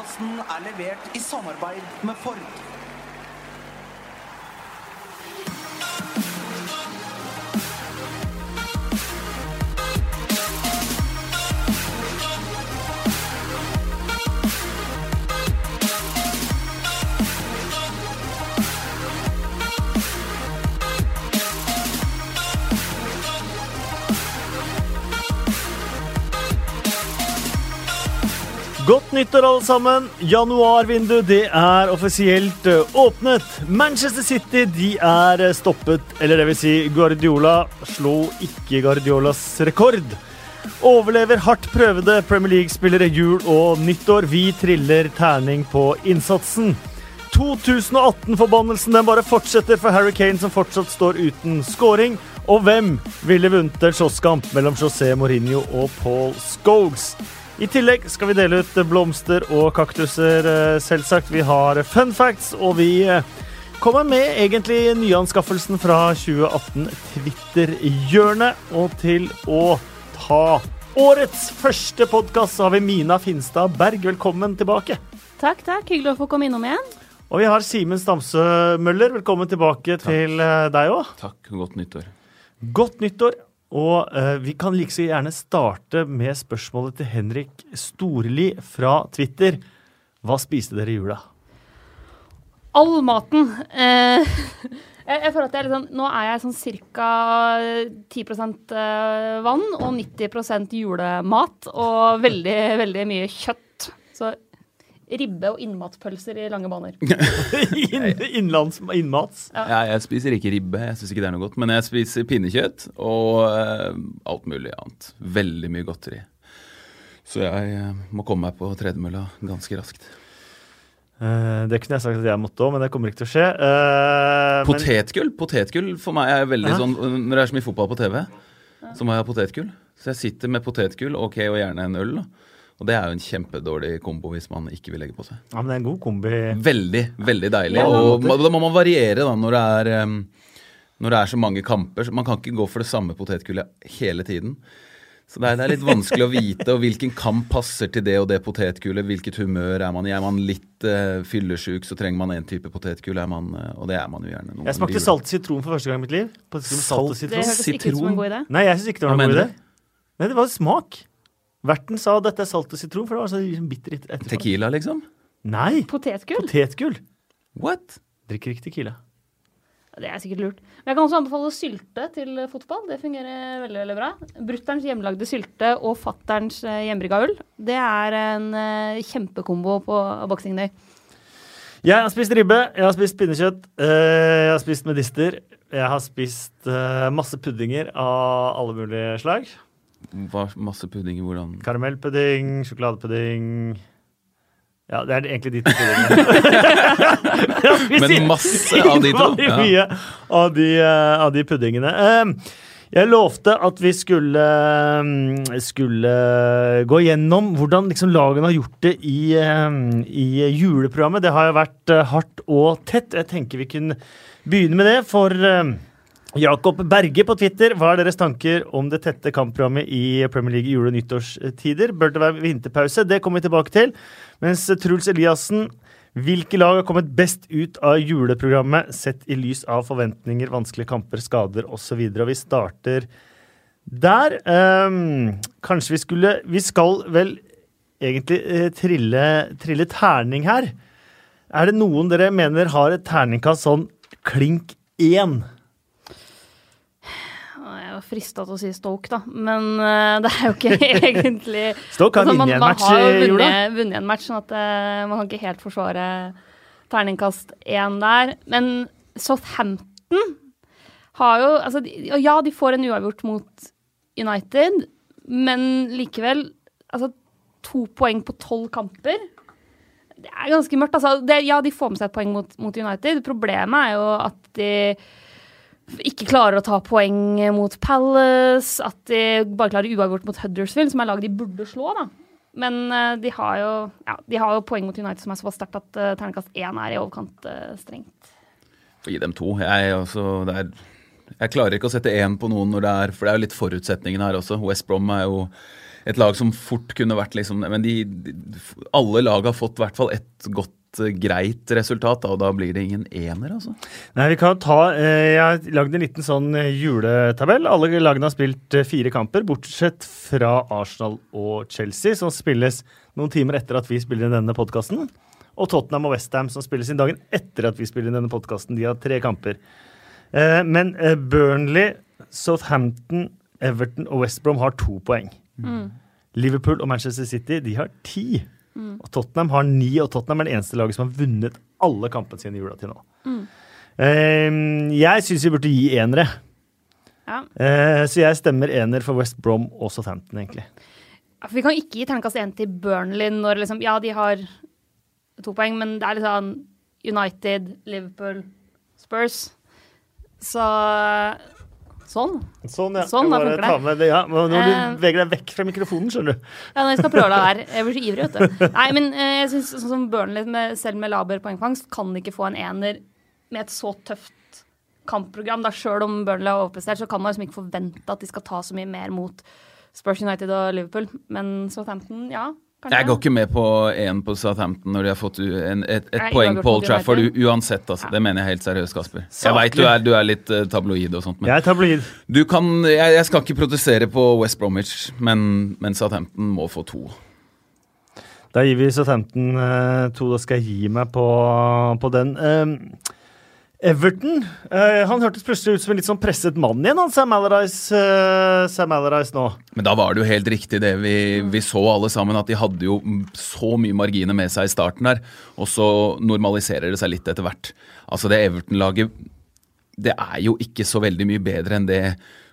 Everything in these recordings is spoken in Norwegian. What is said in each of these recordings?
Podkasten er levert i samarbeid med Ford. Godt nyttår, alle sammen. Januarvinduet det er offisielt eh, åpnet. Manchester City de er eh, stoppet, eller det vil si Guardiola slo ikke Guardiolas rekord. Overlever hardt prøvede Premier League-spillere jul og nyttår. Vi triller terning på innsatsen. 2018-forbannelsen den bare fortsetter for Harry Kane, som fortsatt står uten scoring. Og hvem ville vunnet en slåsskamp mellom José Mourinho og Paul Scholes? I tillegg skal vi dele ut blomster og kaktuser, eh, selvsagt. Vi har fun facts, og vi eh, kommer med egentlig nyanskaffelsen fra 2018 Twitter-hjørnet. Og til å ta årets første podkast, har vi Mina Finstad Berg. Velkommen tilbake. Takk, takk. Hyggelig å få komme innom igjen. Og vi har Simen Stamsø Møller. Velkommen tilbake til eh, deg òg. Takk, godt nyttår. Godt nyttår. Og eh, vi kan like så gjerne starte med spørsmålet til Henrik Storli fra Twitter. Hva spiste dere i jula? All maten. Eh, jeg, føler at jeg sånn, Nå er jeg sånn ca. 10 eh, vann og 90% julemat. Og veldig, veldig mye kjøtt. Så ribbe og innmatpølser i lange baner. Inn, innlands, innmats? Ja, jeg spiser ikke ribbe, jeg syns ikke det er noe godt. Men jeg spiser pinnekjøtt og uh, alt mulig annet. Veldig mye godteri. Så jeg uh, må komme meg på tredemølla ganske raskt. Uh, det kunne jeg sagt at jeg måtte òg, men det kommer ikke til å skje. Eh, men- Potetgull Potetgull for meg er veldig Hæ? sånn Når det er så mye fotball på TV, så må jeg ha potetgull. Så jeg sitter med potetgull, ok, og gjerne en øl. da. Og det er jo en kjempedårlig kombo hvis man ikke vil legge på seg. ja, men det er en god kombi. Veldig, veldig deilig. Og da må man variere da når det er når det er så mange kamper. Man kan ikke gå for det samme potetgullet hele tiden. Så det er, det er litt vanskelig å vite og hvilken kamp passer til det og det potetgullet. Hvilket humør er man i? Er man litt uh, fyllesyk, så trenger man en type potetgull. Er man, eh, og det er man jo gjerne. noen Jeg smakte ganger. salt sitron for første gang i mitt liv. Salt, salt og sitron? Det høres ikke ut som en god idé. Nei, jeg syns ikke det var noen god idé. Nei, det var smak. Verten sa dette er salt og sitron, for det var så liksom bitter et- etterpå. Tequila, liksom? Nei! Potetgull? Potetgull. What? Drikker ikke Tequila. Det er sikkert lurt. Men jeg kan også anbefale sylte til fotball. Det fungerer veldig veldig bra. Brutterns hjemmelagde sylte og fatterns eh, hjemmebrygga ull. Det er en eh, kjempekombo på Boxing Day. Jeg har spist ribbe, jeg har spist pinnekjøtt, eh, jeg har spist medister. Jeg har spist eh, masse puddinger av alle mulige slag. Hva, masse pudding i hvordan Karamellpudding, sjokoladepudding Ja, det er egentlig de to puddingene. Men masse av de to, ja. mye av de, eh, av de puddingene. Eh, Jeg lovte at vi skulle, eh, skulle gå gjennom hvordan liksom lagene har gjort det i, eh, i juleprogrammet. Det har jo vært eh, hardt og tett. Jeg tenker vi kunne begynne med det. For Jakob Berge på Twitter, hva er deres tanker om det tette kampprogrammet i Premier League i jule- og nyttårstider? Bør det være vinterpause? Det kommer vi tilbake til. Mens Truls Eliassen, hvilke lag har kommet best ut av juleprogrammet sett i lys av forventninger, vanskelige kamper, skader osv.? Og vi starter der. Um, kanskje vi skulle Vi skal vel egentlig uh, trille, trille terning her. Er det noen dere mener har et terningkast sånn klink én? Jeg frista til å si Stoke, da, men uh, det er jo ikke egentlig Stoke har Altså, vunnet en man match har jo jula. vunnet, vunnet en match, sånn at uh, man kan ikke helt forsvare terningkast én der. Men Southampton har jo altså, de, Ja, de får en uavgjort mot United, men likevel altså, To poeng på tolv kamper. Det er ganske mørkt. Altså, det, ja, de får med seg et poeng mot, mot United. Problemet er jo at de ikke klarer å ta poeng mot Palace, at de bare klarer uavgjort mot Huddersfield, som er laget de burde slå, da. Men eh, de, har jo, ja, de har jo poeng mot United som er såpass sterkt at uh, terningkast én er i overkant uh, strengt. Få gi dem to. Jeg, altså, er Jeg klarer ikke å sette én på noen når det er For det er jo litt forutsetningen her også. West Brom er jo et lag som fort kunne vært liksom Men de, de alle lag har fått i hvert fall ett godt, greit resultat, og da blir det ingen ener, altså. Nei, vi kan ta eh, Jeg har lagd en liten sånn eh, juletabell. Alle lagene har spilt eh, fire kamper, bortsett fra Arsenal og Chelsea, som spilles noen timer etter at vi spiller inn denne podkasten. Og Tottenham og Westham, som spilles inn dagen etter at vi spiller inn denne podkasten. De har tre kamper. Eh, men eh, Burnley, Southampton, Everton og West Brom har to poeng. Liverpool og Manchester City de har ti. Og Tottenham har ni, og Tottenham er det eneste laget som har vunnet alle kampene sine i jula til nå. Eh, jeg syns vi burde gi enere. Ja. Uh, så jeg stemmer ener for West Brom og Southampton, egentlig. For vi kan ikke gi terningkast én til Burnley når liksom Ja, de har to poeng, men det er litt sånn United, Liverpool, Spurs. Så Sånn. Sånn, ja. Sånn, da funker det. med det. Ja, når du Eh. beveger deg vekk fra mikrofonen, skjønner du. Ja, når jeg skal prøve la være. Jeg blir så ivrig, vet du. Nei, men uh, jeg synes sånn som Burnley, med, selv med laber poengfangst, kan ikke få en ener med et så tøft kampprogram. Da Sjøl om Burnley har overprestert, så kan man liksom ikke forvente at de skal ta så mye mer mot Spurs United og Liverpool. Men Southampton, ja. Kanskje. Jeg går ikke med på én på Southampton når de har fått en, et, et Nei, poeng Old Trafford u- uansett. Altså. Det mener jeg helt seriøst, Kasper. Jeg Saklig. veit du, du er litt uh, tabloid og sånt, men Jeg er tabloid. du kan jeg, jeg skal ikke protestere på West Bromwich, men, men Southampton må få to. Da gir vi Southampton uh, to. Da skal jeg gi meg på, på den. Um, Everton Uh, Han hørtes plutselig ut som en litt sånn presset mann igjen, han Sam Alarise, uh, Allardyce nå. Men da var det jo helt riktig det vi, vi så alle sammen, at de hadde jo så mye marginer med seg i starten der, og så normaliserer det seg litt etter hvert. Altså det Everton-laget, det er jo ikke så veldig mye bedre enn det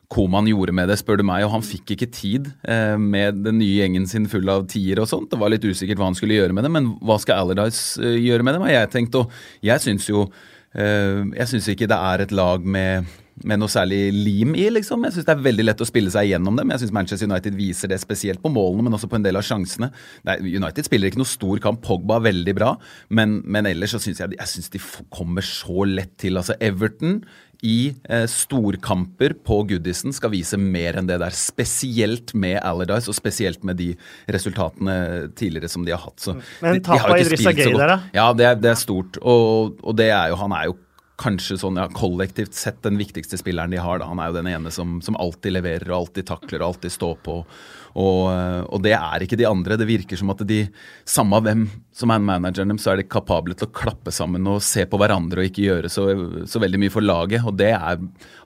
Koman gjorde med det, spør du meg, og han fikk ikke tid eh, med den nye gjengen sin full av tiere og sånt. Det var litt usikkert hva han skulle gjøre med det, men hva skal Allardyce eh, gjøre med har jeg tenkt, og jeg syns jo eh, jeg syns ikke det er et lag med med noe særlig lim i, liksom. Jeg syns det er veldig lett å spille seg gjennom dem. Jeg syns Manchester United viser det spesielt på målene, men også på en del av sjansene. Nei, United spiller ikke noe stor kamp. Pogba er veldig bra, men, men ellers så syns jeg, jeg synes de kommer så lett til. Altså Everton i eh, storkamper på Goodison skal vise mer enn det der. Spesielt med Allardyce, og spesielt med de resultatene tidligere som de har hatt. Så Men tapet av Idrissa godt. der, da? Ja, det er, det er stort. Og, og det er jo, han er jo kanskje sånn ja, kollektivt sett den viktigste spilleren de har. Da. Han er jo den ene som, som alltid leverer og alltid takler og alltid står på. Og, og det er ikke de andre. Det virker som at de, samme hvem som er manageren dem, så er de kapable til å klappe sammen og se på hverandre og ikke gjøre så, så veldig mye for laget. Og det er,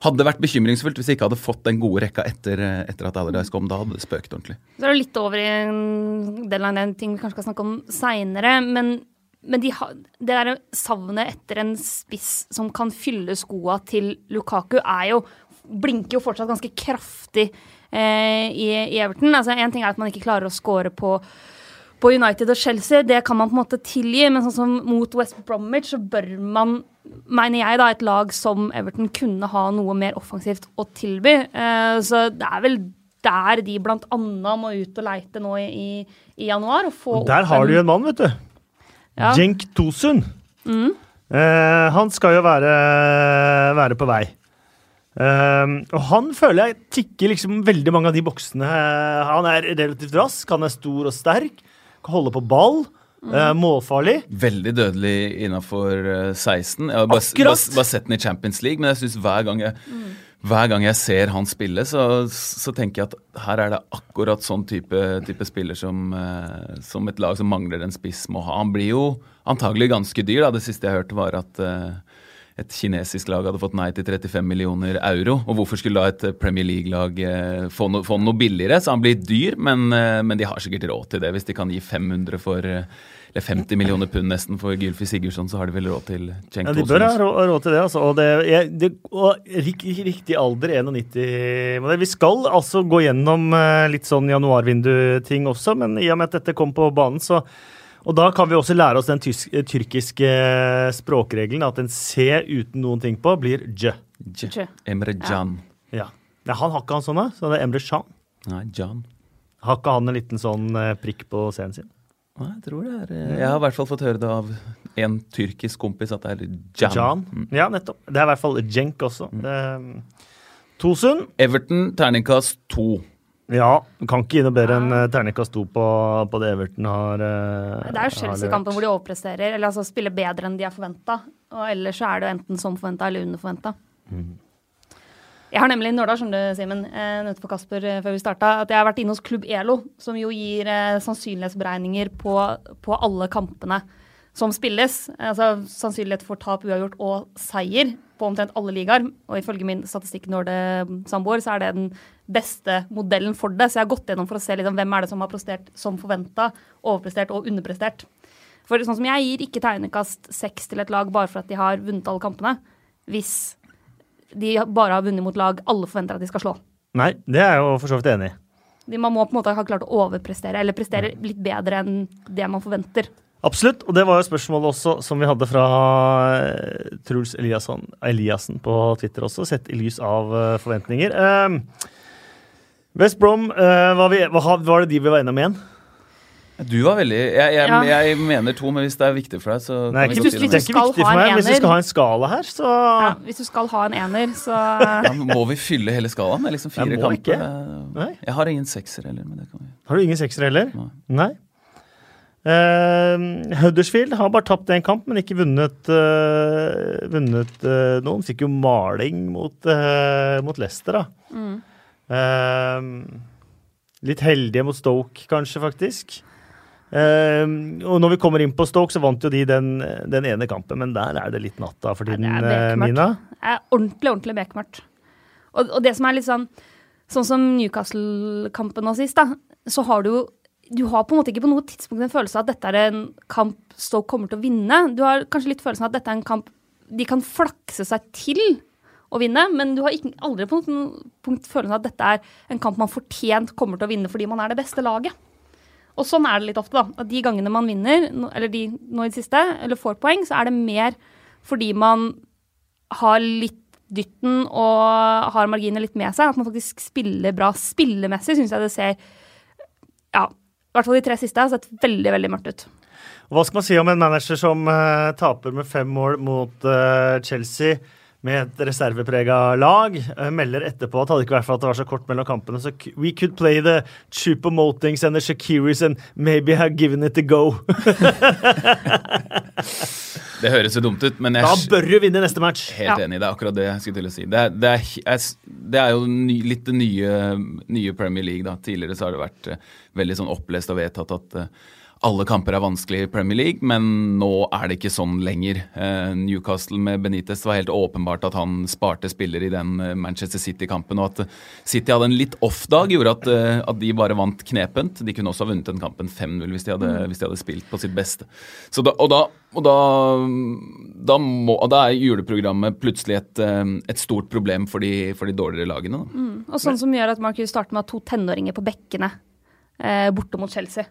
hadde vært bekymringsfullt hvis de ikke hadde fått den gode rekka etter, etter at Allardyce kom. Da hadde det spøkt ordentlig. Så er det litt over i en del av den ting vi kanskje skal snakke om seinere. Men, men de ha, det der savnet etter en spiss som kan fylle skoa til Lukaku, er jo blinker jo fortsatt ganske kraftig eh, i, i Everton. Altså, en ting er at man ikke klarer å score på på United og Chelsea, det kan man på en måte tilgi, men sånn som mot West Bromwich så bør man, mener jeg, da, et lag som Everton kunne ha noe mer offensivt å tilby. Eh, så det er vel der de blant annet må ut og leite nå i, i, i januar. Og få Og der har du jo en mann, vet du. Ja. Mm. Jenk Tosun. Eh, han skal jo være, være på vei. Eh, og han føler jeg tikker liksom veldig mange av de boksene. Eh, han er relativt rask, han er stor og sterk, kan holde på ball. Mm. eh, målfarlig. Veldig dødelig innafor 16. Jeg har bare, bare, bare sett den i Champions League, men jeg synes hver gang jeg, hver gang jeg ser han spille, så, så tenker jeg at her er det akkurat sånn type, type spiller som, eh, som et lag som mangler en spiss, må ha. Han blir jo antagelig ganske dyr. Da. Det siste jeg hørte, var at eh, et kinesisk lag hadde fått nei til 35 millioner euro. Og hvorfor skulle da et Premier League-lag eh, få, no, få noe billigere? Så han blir dyr, men, eh, men de har sikkert råd til det. Hvis de kan gi 500 for eh, eller 50 millioner pund nesten for Gylfi Sigurdsson, så har de vel råd til Cenk Ja, de bør ha råd til det. Altså. Og, det, jeg, det og riktig, riktig alder, 91-modell. Vi skal altså gå gjennom eh, litt sånn januarvindu-ting også, men i og med at dette kom på banen, så Og da kan vi også lære oss den tysk, tyrkiske språkregelen, at en C uten noen ting på blir J. Tjø. Emre Can. Ja. ja. han har ikke han sånn, da. Så det er Emre Can. Nei, Can. Har ikke han en liten sånn eh, prikk på C-en sin? Nei, jeg tror det er eh, Jeg har i hvert fall fått høre det av en tyrkisk kompis at det er Jan. Jan. Mm. Ja, nettopp. Det er i hvert fall Jenk også. Eh, Tosun. Everton, terningkast to. Ja, kan ikke gi noe bedre enn eh, terningkast to på, på det Everton har uh, Det er jo Chelsea-kampen hvor de overpresterer, eller altså spiller bedre enn de er forventa. Og ellers så er det jo enten som forventa eller under forventa. Jeg har nemlig nåla, skjønner du, Simen, nødt nevnte for Kasper eh, før vi starta, at jeg har vært inne hos Klubb ELO, som jo gir eh, sannsynlighetsberegninger på, på alle kampene som spilles. Altså sannsynlighet for tap, uavgjort og seier på omtrent alle ligaer. Og ifølge min statistikk når det samboer, så er det den beste modellen for det. Så jeg har gått gjennom for å se liksom, hvem er det som har prestert som forventa, overprestert og underprestert. For sånn som jeg gir ikke tegnekast seks til et lag bare for at de har vunnet alle kampene, hvis de bare har vunnet mot lag alle forventer at de skal slå. Nei, det er jeg jo for så vidt enig i. Man må på en måte ha klart å overprestere, eller prestere litt bedre enn det man forventer. Absolutt, og det var jo spørsmålet også som vi hadde fra eh, Truls Eliasson, Eliassen på Twitter også, sett i lys av eh, forventninger. Eh, West Brom, eh, hva, vi, var det de vi var enige om igjen? Du var veldig jeg, jeg, Ja. jeg mener to, men hvis det er viktig for deg, så Nei, kan vi ikke, godt si du det det. er ikke skal viktig ha for en meg. Hvis vi ener- skal ha en skala her, så Ja, hvis du skal ha en ener, så Ja, men må vi fylle hele skalaen liksom fire Jeg må kamper? ikke. Nei. Jeg har ingen sekser heller, men det kan vi Har du ingen sekser heller? Nei. Nei. Eh, Huddersfield har bare tapt én kamp, men ikke vunnet, eh, vunnet eh, noen. Fikk jo maling mot, uh, mot Leicester, da. Eh, litt heldige mot Stoke, kanskje, faktisk. Eh, og når vi kommer inn på Stoke, så vant jo de den, den ene kampen, men der er det litt natta for tiden, det er Mina? Det er ordentlig, ordentlig bekmørkt. Og, og det som er litt sånn Sånn som Newcastle-kampen nå sist, da, så har du Du har på en måte ikke på noe tidspunkt en følelse av at dette er en kamp Stoke kommer til å vinne. Du har kanskje litt følelsen av at dette er en kamp de kan flakse seg til å vinne, men du har ikke, aldri på noe punkt følelsen av at dette er en kamp man fortjent kommer til å vinne fordi man er det beste laget. Og sånn er det litt ofte, da. At de gangene man vinner, eller de nå i det siste, eller får poeng, så er det mer fordi man har litt dytten og har marginene litt med seg. At man faktisk spiller bra. Spillemessig syns jeg det ser Ja, i hvert fall de tre siste har sett veldig, veldig mørkt ut. Hva skal man si om en manager som uh, taper med fem mål mot uh, Chelsea med et reserveprega lag? eh, melder etterpå at hadde ikke vært for at det var så kort mellom kampene, så we could play the Chupamotings and the Shakiris and maybe have given it a go. Det høres jo dumt ut, men jeg da bør du vinne neste match. Helt Ja. enig. Det er akkurat det jeg skulle til å si. Det er, det er, det er jo ny, litt det nye, nye Premier League. da. Tidligere så har det vært eh, veldig sånn opplest og vedtatt at eh, alle kamper er vanskelig i Premier League, men nå er det ikke sånn lenger. Eh, Newcastle med Benitez var helt åpenbart at han sparte spillere i den eh, Manchester City-kampen, og at eh, City hadde en litt off-dag, gjorde at, at de bare vant knepent. De kunne også ha vunnet den kampen 5-0 hvis, de hadde- hvis de hadde spilt på sitt beste. Så da, og da, og da, da, må, og da er juleprogrammet plutselig et, et stort problem for de, for de dårligere lagene. Da. Og sånn som gjør at man kunne starte med to tenåringer på bekkene eh, borte mot Chelsea.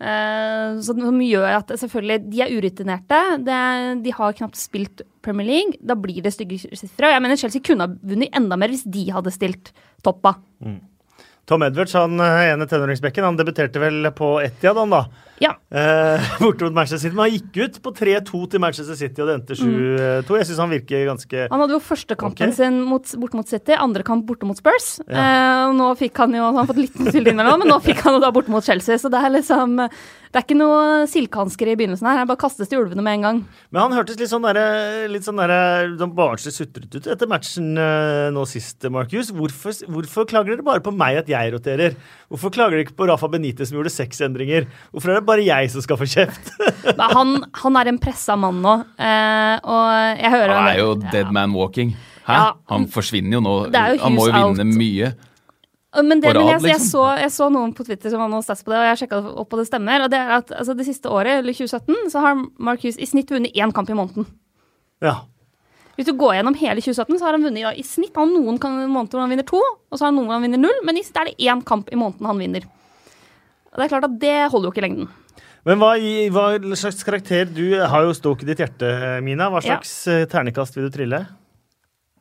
Eh, som gjør at selvfølgelig, De er urutinerte. De har knapt spilt Premier League. Da blir det stygge sifre. Jeg mener Chelsea kunne ha vunnet enda mer hvis de hadde stilt toppa. Tom Edwards, han eh, ene tenåringsbekken, han debuterte vel på Etiad, da. Ja. Eh, borte mot Manchester City. Men han gikk ut på 3-2 til Manchester City, og det endte 7-2. Jeg syns han virker ganske Han hadde jo første kampen okay. sin mot, borte mot City, andre kamp borte mot Spurs. Ja. Eh, og nå fikk han jo Han har fått litt tydelig innimellom, men nå fikk han jo da borte mot Chelsea. Så det er liksom Det er ikke noe silkehansker i begynnelsen her. Han bare kastes til ulvene med en gang. Men han hørtes litt sånn derre litt sånn sånn barnslig sutret ut etter matchen eh, nå sist, Marcus. Hvorfor, hvorfor klager dere bare på meg at jeg roterer? Hvorfor klager dere ikke på Rafa Benitez som gjorde seks endringer? Hvorfor er det bare jeg som skal få kjeft? Han, han er en pressa mann nå, eh, og jeg hører Han er jo dead man walking. Hæ? Ja. Han forsvinner jo nå. Jo han må jo vinne out. mye. Men, det, men jeg, jeg, liksom. så, jeg så noen på Twitter som var noen stats på det, og jeg sjekka opp, og det stemmer. Og det er at altså, det siste året, eller 2017, så har Mark Hughes i snitt vunnet én kamp i måneden. Ja. Hvis du går gjennom hele 2017, så har han vunnet ja, i snitt han noen måneder hvor han vinner to, og så har han noen hvor han vinner null, men i snitt er det én kamp i måneden han vinner. Det er klart at det holder jo ikke i lengden. Men hva, hva slags karakter Du har jo Stoke i ditt hjerte, Mina. Hva slags ja. ternekast vil du trille?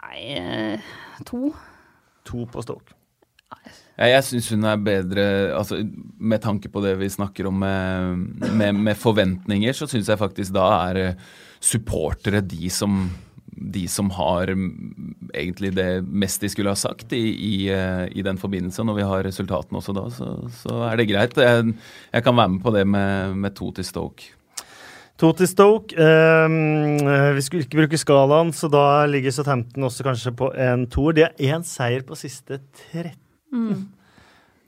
Nei, eh, to. To på Stoke. Ja, jeg syns hun er bedre altså, Med tanke på det vi snakker om med, med, med forventninger, så syns jeg faktisk da er eh, supportere de som de som har mm, egentlig det mest de skulle ha sagt i, i, eh, i den forbindelse. Når vi har resultatene også da, så, så er det greit. Jeg, jeg, kan være med på det med, med to til Stoke. To til Stoke. Uh, vi skulle ikke bruke skalaen, så da ligger Southampton også kanskje på en toer. De har én seier på siste 13. Mm.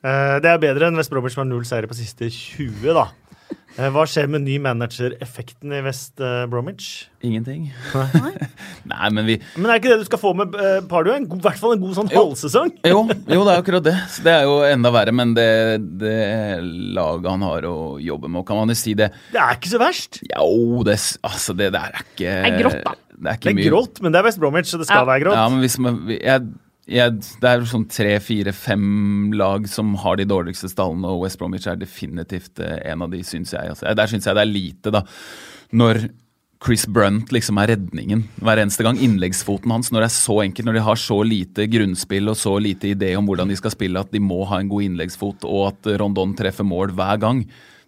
Uh, det er bedre enn West Bromwich som har null seire på siste 20, da. Uh, hva skjer med ny manager-effekten i West Bromwich? Ingenting. Nei. Nei, men vi Men er det ikke det du skal få med uh, Pardew? I hvert fall en god sånn halvsesong? Jo, jo, det er akkurat det. Så det er jo enda verre. Men det, det laget han har å jobbe med, kan man jo si det Det er ikke så verst. Jo, det, altså, det der er ikke Det er grått, da. Det er, det er grått, men det er West Bromwich, så det skal ja. være grått. Ja, men hvis man, jeg jeg, det er sånn tre, fire, fem lag som har de dårligste stallene, og West Bromwich er definitivt eh, en av de, syns jeg. Altså. Der syns jeg det er lite, da. Når Chris Brunt liksom er redningen hver eneste gang. Innleggsfoten hans når det er så enkelt, når de har så lite grunnspill og så lite idé om hvordan de skal spille, at de må ha en god innleggsfot, og at Rondon treffer mål hver gang,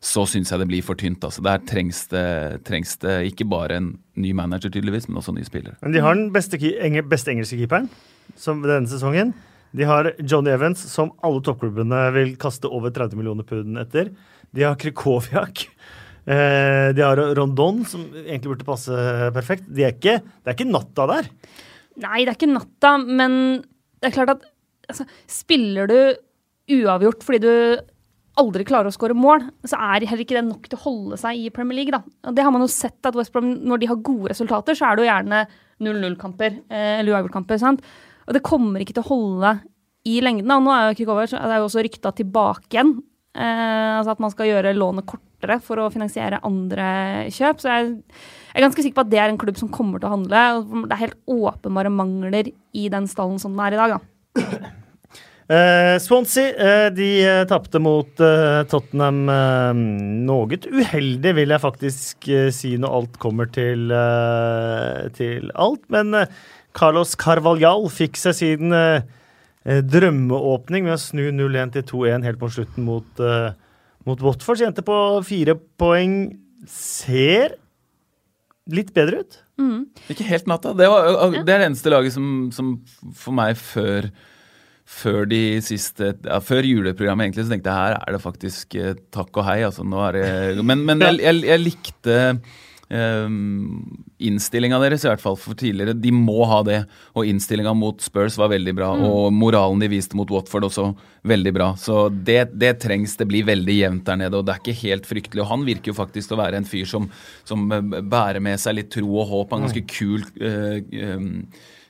så syns jeg det blir for tynt. altså. Der trengs det, trengs det, ikke bare en ny manager, tydeligvis, men også nye spillere. Men de har den beste, beste engelske keeperen som denne sesongen. De har Johnny Evans, som alle toppklubbene vil kaste over 30 millioner pund etter. De har Krikoviak. Eh, de har Rondon, som egentlig burde passe perfekt. De er ikke, det er ikke natta der. Nei, det er ikke natta, men det er klart at altså, spiller du uavgjort fordi du aldri klarer å skåre mål, så er heller ikke det nok til å holde seg i Premier League. Da. Det har man jo sett at West Brom, når de har gode resultater, så er det jo gjerne 0-0-kamper eh, eller uavgjort-kamper. sant? Og det kommer ikke til å holde i lengden. Og nå er jo Krikover, det er jo også rykta tilbake igjen. Eh, altså at man skal gjøre lånet kortere for å finansiere andre kjøp. Så jeg, er ganske sikker på at det er en klubb som kommer til å handle. og Det er helt åpenbare mangler i den stallen som den er i dag. da. Eh, Swansea eh, de uh, tapte mot Tottenham noe uheldig, vil jeg faktisk si når alt kommer til, til alt. Men Carlos Carvalhal fikk seg sin drømmeåpning med å snu 0-1 til 2-1 helt på slutten mot, mot Watford. Så jente på fire poeng ser litt bedre ut. Mm. Ikke helt natta. Det, var, det, er det eneste laget som, som for meg før før de siste ja, Før juleprogrammet, egentlig, så tenkte jeg her er det faktisk eh, takk og hei. Altså, nå er det, men, men jeg, jeg, jeg likte innstillinga deres, i hvert fall for tidligere. De må ha det. Og innstillinga mot Spurs var veldig bra. Mm. Og moralen de viste mot Watford også veldig bra. Så det, det, trengs. Det blir veldig jevnt der nede, og det er ikke helt fryktelig. Og han virker jo faktisk å være en fyr som, som bærer med seg litt tro og håp. Han er ganske kul. Uh, um,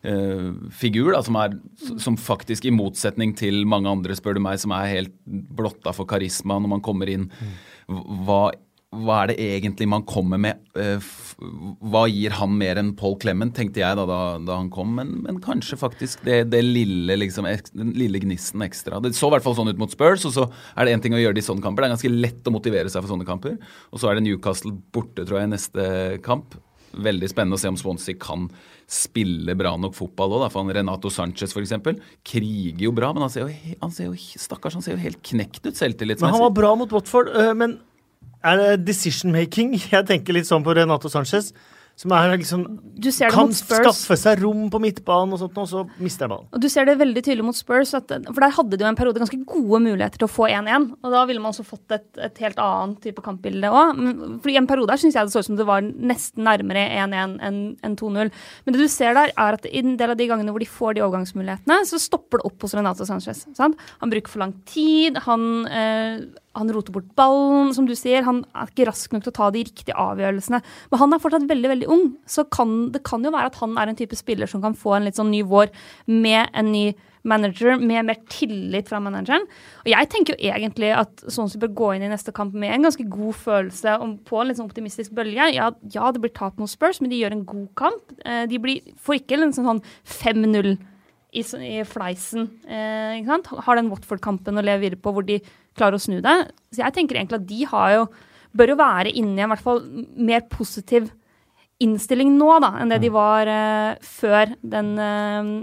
Uh, figur, da, som, er, som faktisk, i motsetning til mange andre, spør du meg, som er helt blotta for karisma når man kommer inn. Hva, hva er det egentlig man kommer med? Uh, hva gir han mer enn Paul Clement, tenkte jeg da, da, da han kom. Men, men, kanskje faktisk det, det lille, liksom, den lille gnisten ekstra. Det så i hvert fall sånn ut mot Spurs, og så er det én ting å gjøre det i sånne kamper. Det er ganske lett å motivere seg for sånne kamper. Og så er det Newcastle borte, tror jeg, neste kamp. Veldig spennende å se om Swansea kan spille bra nok fotball òg. Renato Sanchez f.eks. kriger jo bra, men han ser jo, han ser jo, stakkars, han ser jo helt knekt ut selvtillitsmessig. Men han var bra mot Watford. Øh, men er det decision making? Jeg tenker litt sånn på Renato Sanchez. Som er liksom kan skaffe seg rom på midtbanen, og sånt, og så mister han ballen. Og Du ser det veldig tydelig mot Spurs, at, for der hadde de jo en periode ganske gode muligheter til å få 1-1. Og da ville man også fått et, et helt annet type kampbilde òg. I en periode her syns jeg det så ut som det var nesten nærmere 1-1 enn en 2-0. Men det du ser der, er at i en del av de gangene hvor de får de overgangsmulighetene, så stopper det opp hos Renato Sanchez. Sant? Han bruker for lang tid. han... Eh, han roter bort ballen, som du sier. Han er ikke rask nok til å ta de riktige avgjørelsene. Men han er fortsatt veldig veldig ung, så kan, det kan jo være at han er en type spiller som kan få en litt sånn ny vår med en ny manager, med mer tillit fra manageren. Og jeg tenker jo egentlig at Sonsi bør gå inn i neste kamp med en ganske god følelse om, på en litt sånn optimistisk bølge. Ja, ja det blir tap mot Spurs, men de gjør en god kamp. Eh, de blir, får ikke en sånn 5-0 i, i fleisen. Eh, har den Watford-kampen å leve videre på hvor de klarer å snu det. Så jeg tenker egentlig at de har jo, bør jo være inne i en hvert fall mer positiv innstilling nå da, enn det de mm. var eh, før den eh,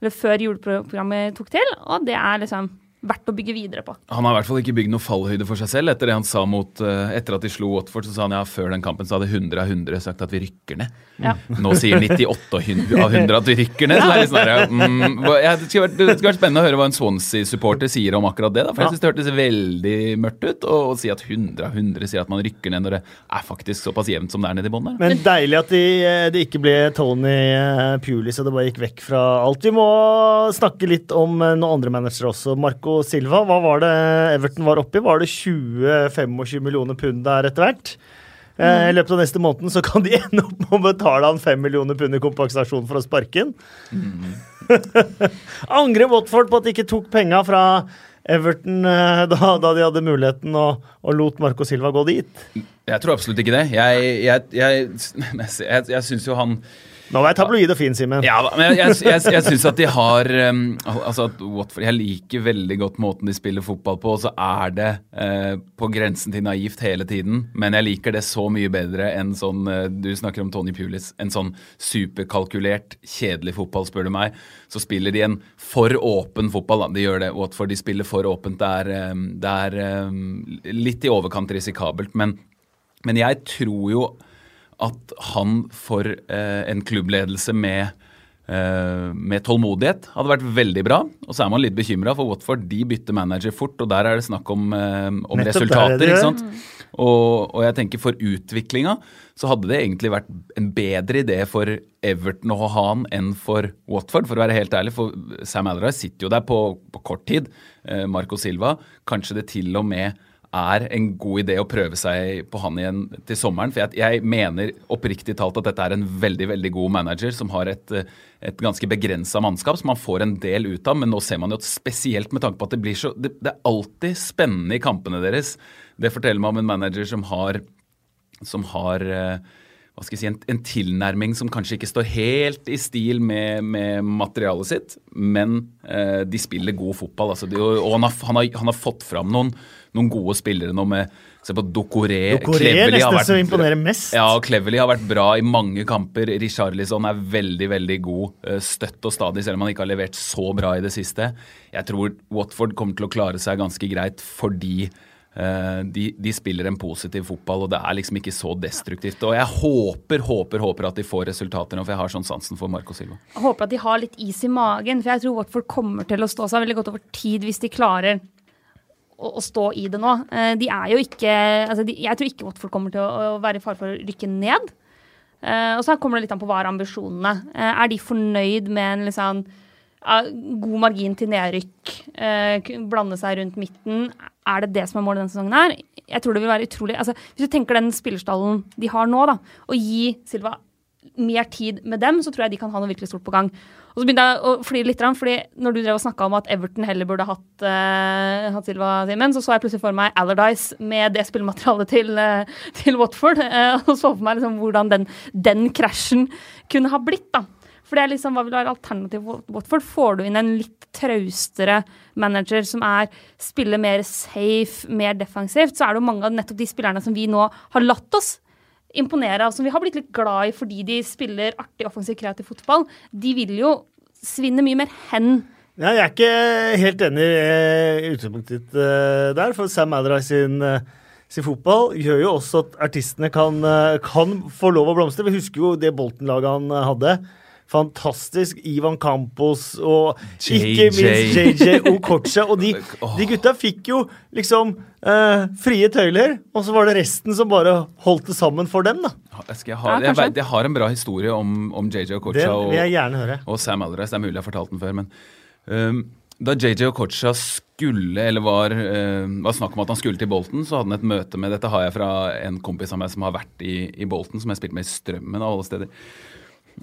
eller før juleprogrammet tok til, og det er liksom verdt å bygge videre på. Han har i hvert fall ikke bygd noe fallhøyde for seg selv. Etter det han sa mot, uh, etter at de slo Watford, så sa han ja, før den kampen så hadde 100 av 100 sagt at vi rykker ned. Ja. Nå sier 98 av 100 at vi rykker ned. Så det er litt sånn mm, ja, det, skulle vært, det skulle vært spennende å høre hva en Swansea-supporter sier om akkurat det. Da, for jeg synes det hørtes veldig mørkt ut å si at 100 av 100 sier at man rykker ned når det er faktisk såpass jevnt som det er nede i bånn Men deilig at det de ikke ble Tony Pulis og det bare gikk vekk fra alt. Vi må snakke litt om noen andre managere også. Marco Silva, hva var det Everton var oppi? Var det 20-25 millioner pund der etter hvert? I I løpet av neste måned så kan de ende opp med å betale han 5 millioner pund i kompensasjon for å sparke han. Mm. Angrer Watford på at de ikke tok penga fra Everton eh, da, da, de hadde muligheten og, og, lot Marco Silva gå dit? Jeg tror absolutt ikke det. Jeg, jeg, jeg, jeg, jeg syns jo han nå var jeg tabloid og fin, Simen. Ja, men jeg, jeg, jeg, syns at de har um, altså at Watford, Jeg liker veldig godt måten de spiller fotball på, og så er det uh, på grensen til naivt hele tiden. Men jeg liker det så mye bedre enn sånn uh, Du snakker om Tony Pulis. En sånn superkalkulert, kjedelig fotball, spør du meg. Så spiller de en for åpen fotball. Da. De gjør det. Watford de spiller for åpent. Det er, um, det er um, litt i overkant risikabelt, men, men jeg tror jo at han for eh, en klubbledelse med, eh, med tålmodighet hadde vært veldig bra. Og så er man litt bekymra, for Watford de bytter manager fort, og der er det snakk om, eh, om resultater. ikke sant? Og, og, jeg tenker for utviklinga så hadde det egentlig vært en bedre idé for Everton å ha han enn for Watford, for å være helt ærlig. For Sam Allardyce sitter jo der på, på kort tid. Eh, Marco Silva. Kanskje det til og med er en god idé å prøve seg på han igjen til sommeren. For jeg, jeg mener oppriktig talt at dette er en veldig veldig god manager som har et, et ganske begrensa mannskap som man får en del ut av. Men nå ser man jo at spesielt med tanke på at det blir så Det, det er alltid spennende i kampene deres. Det forteller meg om en manager som har, som har eh, hva skal jeg si, en, en, tilnærming som kanskje ikke står helt i stil med, med materialet sitt, men eh, de spiller god fotball. Altså de, og han har, han, har, han har, fått fram noen, noen gode spillere nå med Se på Dokoré. Dokoré er nesten vært, som imponerer mest. Ja, Cleverly har vært bra i mange kamper. Richarlison er veldig veldig god eh, støtt og stadig, selv om han ikke har levert så bra i det siste. Jeg tror Watford kommer til å klare seg ganske greit fordi Eh, de, de, spiller en positiv fotball, og det er liksom ikke så destruktivt. Og jeg håper, håper, håper at de får resultater nå, for jeg har sånn sansen for Marco Silva. Jeg håper at de har litt is i magen, for jeg tror Watford kommer til å stå seg veldig godt over tid hvis de klarer å, å stå i det nå. Eh, de er jo ikke altså de, Jeg tror ikke Watford kommer til å, å være i fare for å rykke ned. Uh, og så kommer det litt an på hva er ambisjonene. Uh, er de fornøyd med en liksom god margin til nedrykk, eh, blande seg rundt midten. Er det det som er målet denne sesongen her? Jeg tror det vil være utrolig altså, Hvis du tenker den spillerstallen de har nå, da, og gi Silva mer tid med dem, så tror jeg de kan ha noe virkelig stort på gang. Og så begynte jeg å flire litt, fordi når du drev og snakka om at Everton heller burde hatt, uh, hatt Silva Simen, så så jeg plutselig for meg Allardyce med det spillematerialet til, uh, til Watford. Uh, og så for meg liksom hvordan den, den krasjen kunne ha blitt. da. For det er liksom, Hva vil være alternativet til Watford? Får du inn en litt traustere manager som er, spiller mer safe, mer defensivt, så er det jo mange av nettopp de spillerne som vi nå har latt oss imponere av, som vi har blitt litt glad i fordi de spiller artig, offensiv, kreativ fotball, de vil jo svinne mye mer hen. Ja, jeg er ikke helt enig i utgangspunktet ditt uh, der, for Sam Allardyce sin uh, sin fotball gjør jo også at artistene kan, kan få lov å blomstre. Vi husker jo det Bolten-laget han hadde fantastisk Ivan Campos og JJ. ikke minst JJ Okocha. Og de, de, gutta fikk jo liksom eh, frie tøyler, og så var det resten som bare holdt det sammen for dem, da. Jeg, ha, jeg, jeg, jeg, har en bra historie om, om JJ Okocha og, og, Sam Allardyce. Det er mulig jeg har fortalt den før, men um, da JJ Okocha skulle, eller var, uh, var snakk om at han skulle til Bolten, så hadde han et møte med Dette har jeg fra en kompis av meg som har vært i, i Bolten, som jeg spilte med i Strømmen av alle steder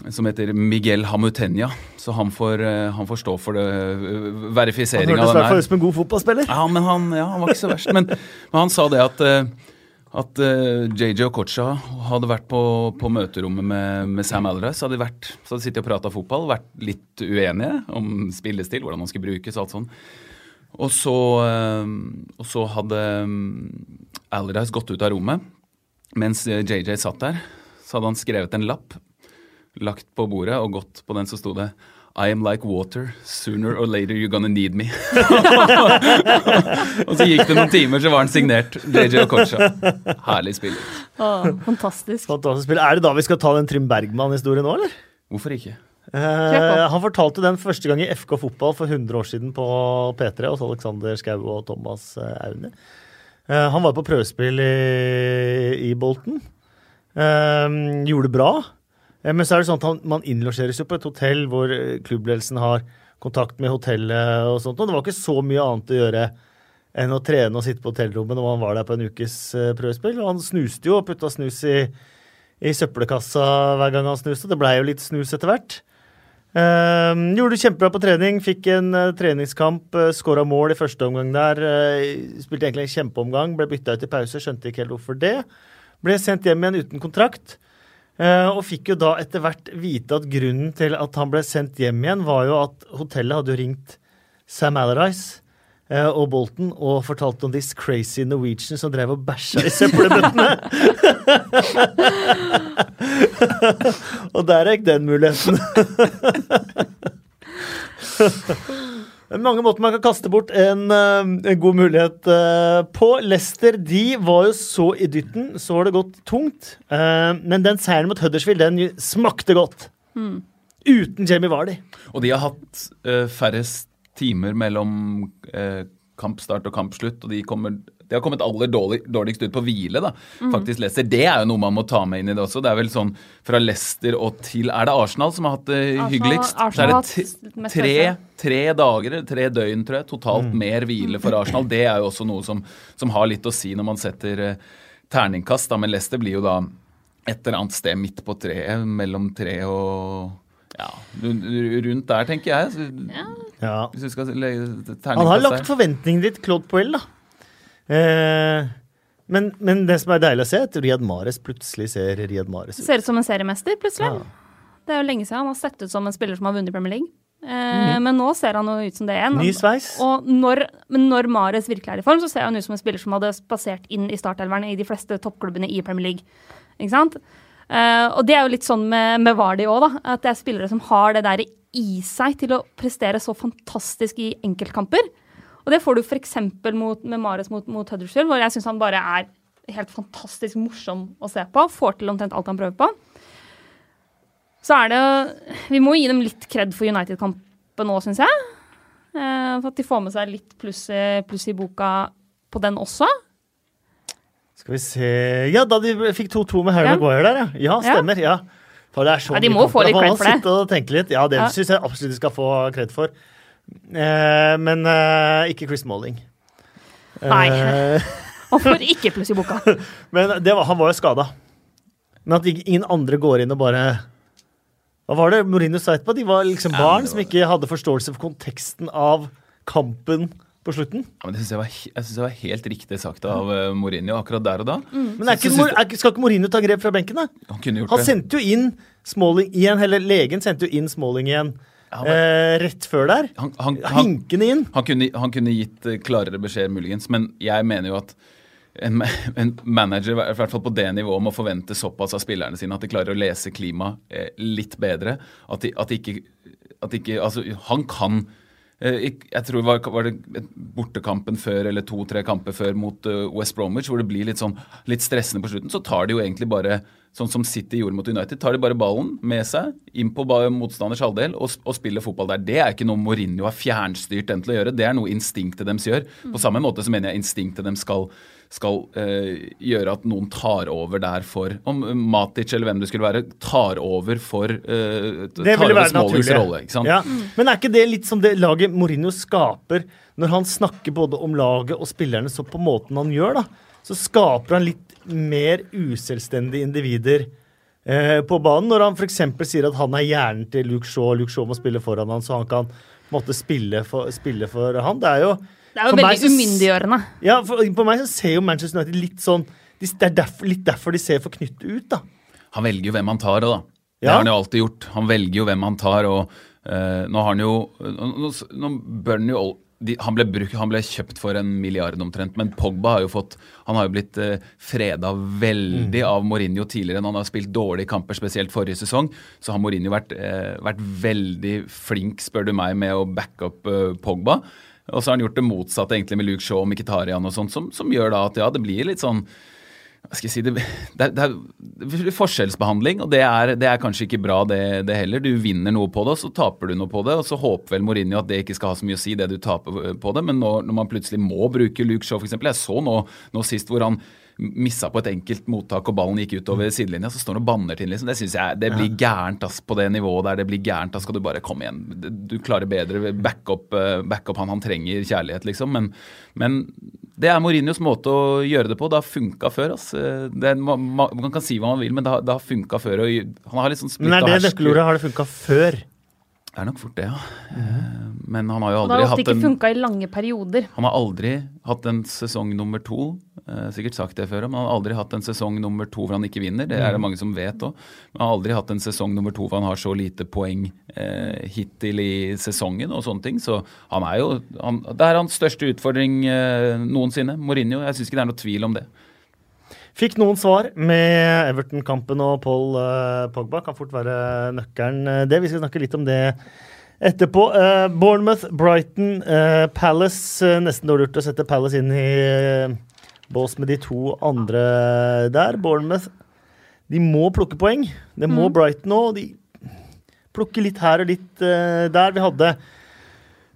som heter Miguel Hamutenya. Så han får, eh, han får stå for eh, verifiseringa av den her. Han hørtes i hvert fall ut som en god fotballspiller. Ja, men han, ja, han var ikke så verst. Men, men han sa det at, eh, at JJ Okocha hadde vært på, på møterommet med, med Sam Allardyce. Så hadde de vært, så hadde sittet og prata fotball, vært litt uenige om spillestil, hvordan han skulle brukes og alt sånn. Og så, og så hadde Allardyce gått ut av rommet. Mens JJ satt der, så hadde han skrevet en lapp lagt på bordet og gått på den, så sto det I am like water. Sooner or later you're gonna need me. og så gikk det noen timer, så var han signert. JJ Okocha. Herlig spiller. Oh, fantastisk. Fantastisk spill. Er det da vi skal ta den Trym Bergman-historien nå, eller? Hvorfor ikke? Eh, han fortalte den første gang i FK Fotball for 100 år siden på P3 hos Alexander Skau og Thomas eh, Aune. Eh, han var på prøvespill i, i Bolten. Eh, gjorde det bra. Eh, men så er det sånn at man innlosjeres jo på et hotell hvor eh, klubbledelsen har kontakt med hotellet og sånt. Og det var ikke så mye annet å gjøre enn å trene og sitte på hotellrommet når han var der på en ukes eh, prøvespill. Og han snuste jo og putta snus i, i søppelkassa hver gang han snuste. Det blei jo litt snus etter hvert. Eh, gjorde det kjempebra på trening, fikk en uh, treningskamp, uh, skåra mål i første omgang der. Uh, spilte egentlig en kjempeomgang, ble bytta ut i pause, skjønte ikke helt hvorfor det. Ble sendt hjem igjen uten kontrakt. Eh, og fikk jo da etter hvert vite at grunnen til at han ble sendt hjem igjen, var jo at hotellet hadde ringt Sam Allardyce eh, og Bolton og fortalt om this crazy Norwegian som drev og bæsja i søppelbøttene. og der gikk den muligheten. Mange måter man kan kaste bort en, eh, en god mulighet eh, på. Leicester de var jo så i dytten, så har det gått tungt. Eh, men den seieren mot Huddersfield, den smakte godt. Uten Jamie Vardy. Og de har hatt eh, færrest timer mellom kampstart og kampslutt, og de, kommer, de har kommet aller dårlig, dårligst ut på hvile, da. Faktisk Leicester. Det er jo noe man må ta med inn i det også. Det er vel sånn fra Leicester og til Er det Arsenal som har hatt det Arsenal- hyggeligst? Så Arsenal er har det tre, tre dager, tre døgn, tror jeg, totalt Mm. mer hvile for Arsenal. Det er jo også noe som, som har litt å si når man setter eh, terningkast, da. Men Leicester blir jo da et eller annet sted midt på treet, mellom tre og ja, rundt der, tenker jeg. Ja. Hvis du skal legge terningkast Han har lagt der. forventningene ditt, Claude Poel, da. Eh, men, men det som er deilig å se, er at Riyad Mares plutselig ser Riyad Mares ut. Ser ut som en seriemester, plutselig. Ja. Det er jo lenge siden han har sett ut som en spiller som har vunnet Premier League. Eh, Men nå ser han jo ut som det igjen. Ny sveis. Og når, når Mares virkelig er i form, så ser han ut som en spiller som hadde spasert inn i startelveren i de fleste toppklubbene i Premier League. Ikke sant? Eh, og det er jo litt sånn med, med Vardy òg, da. At det er spillere som har det der i seg til å prestere så fantastisk i enkeltkamper. Og det får du f.eks. med Mares mot, mot Huddersfield, hvor jeg syns han bare er helt fantastisk morsom å se på. Får til omtrent alt han prøver på. Så er det Vi må gi dem litt kred for United-kampen nå, syns jeg. Eh, for at de får med seg litt pluss, pluss i boka på den også. Skal vi se Ja, da de fikk 2-2 med Harry Ja. Maguire der, ja. Ja, stemmer. Ja. For det er så Ja, de må få litt cred for det. Ja, det Ja. syns jeg absolutt de skal få kred for. Eh, men eh, ikke Chris Malling. Nei. Hvorfor Og ikke plutselig i boka. men det var, han var jo skada. Men at ingen andre går inn og bare Hva var det Mourinho sa etterpå? De var liksom Ja, barn det som ikke hadde forståelse for konteksten av kampen på slutten. Ja, men det synes jeg, var jeg synes det var helt riktig sagt av uh, Mourinho akkurat der og da. Mm. Men er ikke, synes, er, skal ikke Mourinho ta grep fra benken, da? Han kunne gjort Han det. sendte jo inn Smalling igjen, eller legen sendte jo inn Smalling igjen Eh, rett før der. Han, han, han, Hinkende inn. han, kunne, han kunne gitt eh, klarere beskjed, muligens, men jeg mener jo at en, en manager, i hvert fall på det nivået, må forvente såpass av spillerne sine at de klarer å lese klimaet eh, litt bedre. At de, at de ikke, at de ikke Altså, han kan jeg tror var, var det bortekampen før eller to-tre kamper før mot eh, West Bromwich, hvor det blir litt sånn litt stressende på slutten. Så tar de jo egentlig bare, sånn som City gjorde mot United, tar de bare ballen med seg inn på motstanders halvdel og, og spiller fotball der. Det er ikke noe Mourinho har fjernstyrt dem til å gjøre. Det er noe instinktet deres gjør. På samme måte så mener jeg instinktet dem skal skal eh, gjøre at noen tar over der for Om Matic eller hvem det skulle være, tar over for eh, Det tar ville over være naturlig. rolle. ikke sant? Ja. Men er ikke det litt som det laget Mourinho skaper når han snakker både om laget og spillerne så på måten han gjør, da? Så skaper han litt mer uselvstendige individer eh, på banen. Når han f.eks. sier at han er hjernen til Luke Shaw, Luke Shaw må spille foran han, så han kan måte spille for, spille for han. Det er jo Det er jo veldig så umyndiggjørende. Ja, for, på meg så ser jo Manchester United litt sånn de, Det er derfor, litt derfor de ser forknyttet ut, da. Han velger jo hvem han tar, da. Det Ja. har han jo alltid gjort. Han velger jo hvem han tar, og uh, nå har han jo Nå, nå, nå bør han jo de, han, ble bruk, han ble kjøpt for en milliard omtrent, men Pogba har jo fått Han har jo blitt eh, freda veldig av Mourinho tidligere. når Han har spilt dårlige kamper, spesielt forrige sesong. Så har Mourinho vært, eh, vært veldig flink, spør du meg, med å backe opp eh, Pogba. Og så har han gjort det motsatte egentlig med Luke Shaw og Mkhitarian og sånt, som, som gjør da at ja, det blir litt sånn hva skal jeg si, det, det, er, det, er, forskjellsbehandling, og det er, det er kanskje ikke bra, det, det, heller. Du vinner noe på det, og så taper du noe på det. Og så håper vel Mourinho at det ikke skal ha så mye å si, det du taper på det. Men når, når man plutselig må bruke Luke Shaw, f.eks. Jeg så nå, nå sist hvor han missa på et enkelt mottak og ballen gikk utover sidelinja, så står han og banner til liksom. Det syns jeg det blir gærent ass, på det nivået der. Det blir gærent. Da skal du bare komme igjen. Du klarer bedre. Back up, eh, back up han. Han trenger kjærlighet, liksom. Men, men det er Mourinhos måte å gjøre det på. Det har funka før. ass. Det, man, man, kan si hva man vil, men det har, det har funka før. han har litt sånn Men er det nøkkelordet? Har det funka før? Det er nok fort det, ja. Mm. Men han har jo aldri hatt en Det har ofte ikke funka i lange perioder. Han har aldri hatt en sesong nummer to. Eh, sikkert sagt det før, men han har aldri hatt en sesong nummer to hvor han ikke vinner. Det er det mhm. mange som vet òg. Men han har aldri hatt en sesong nummer to hvor han har så lite poeng eh, hittil i sesongen og sånne ting. Så han er jo han, Det er hans største utfordring eh, noensinne. Mourinho. Jeg syns ikke det er noe tvil om det. Fikk noen svar med Everton-kampen og Paul uh, Pogba. Kan fort være nøkkelen, uh, det. Vi skal snakke litt om det etterpå. Uh, Bournemouth, Brighton, Palace. nesten dårlig gjort å sette Palace inn i bås med de to andre der. Bournemouth de må plukke poeng. Det må mm. Brighton òg. De plukker litt her og litt der. Vi hadde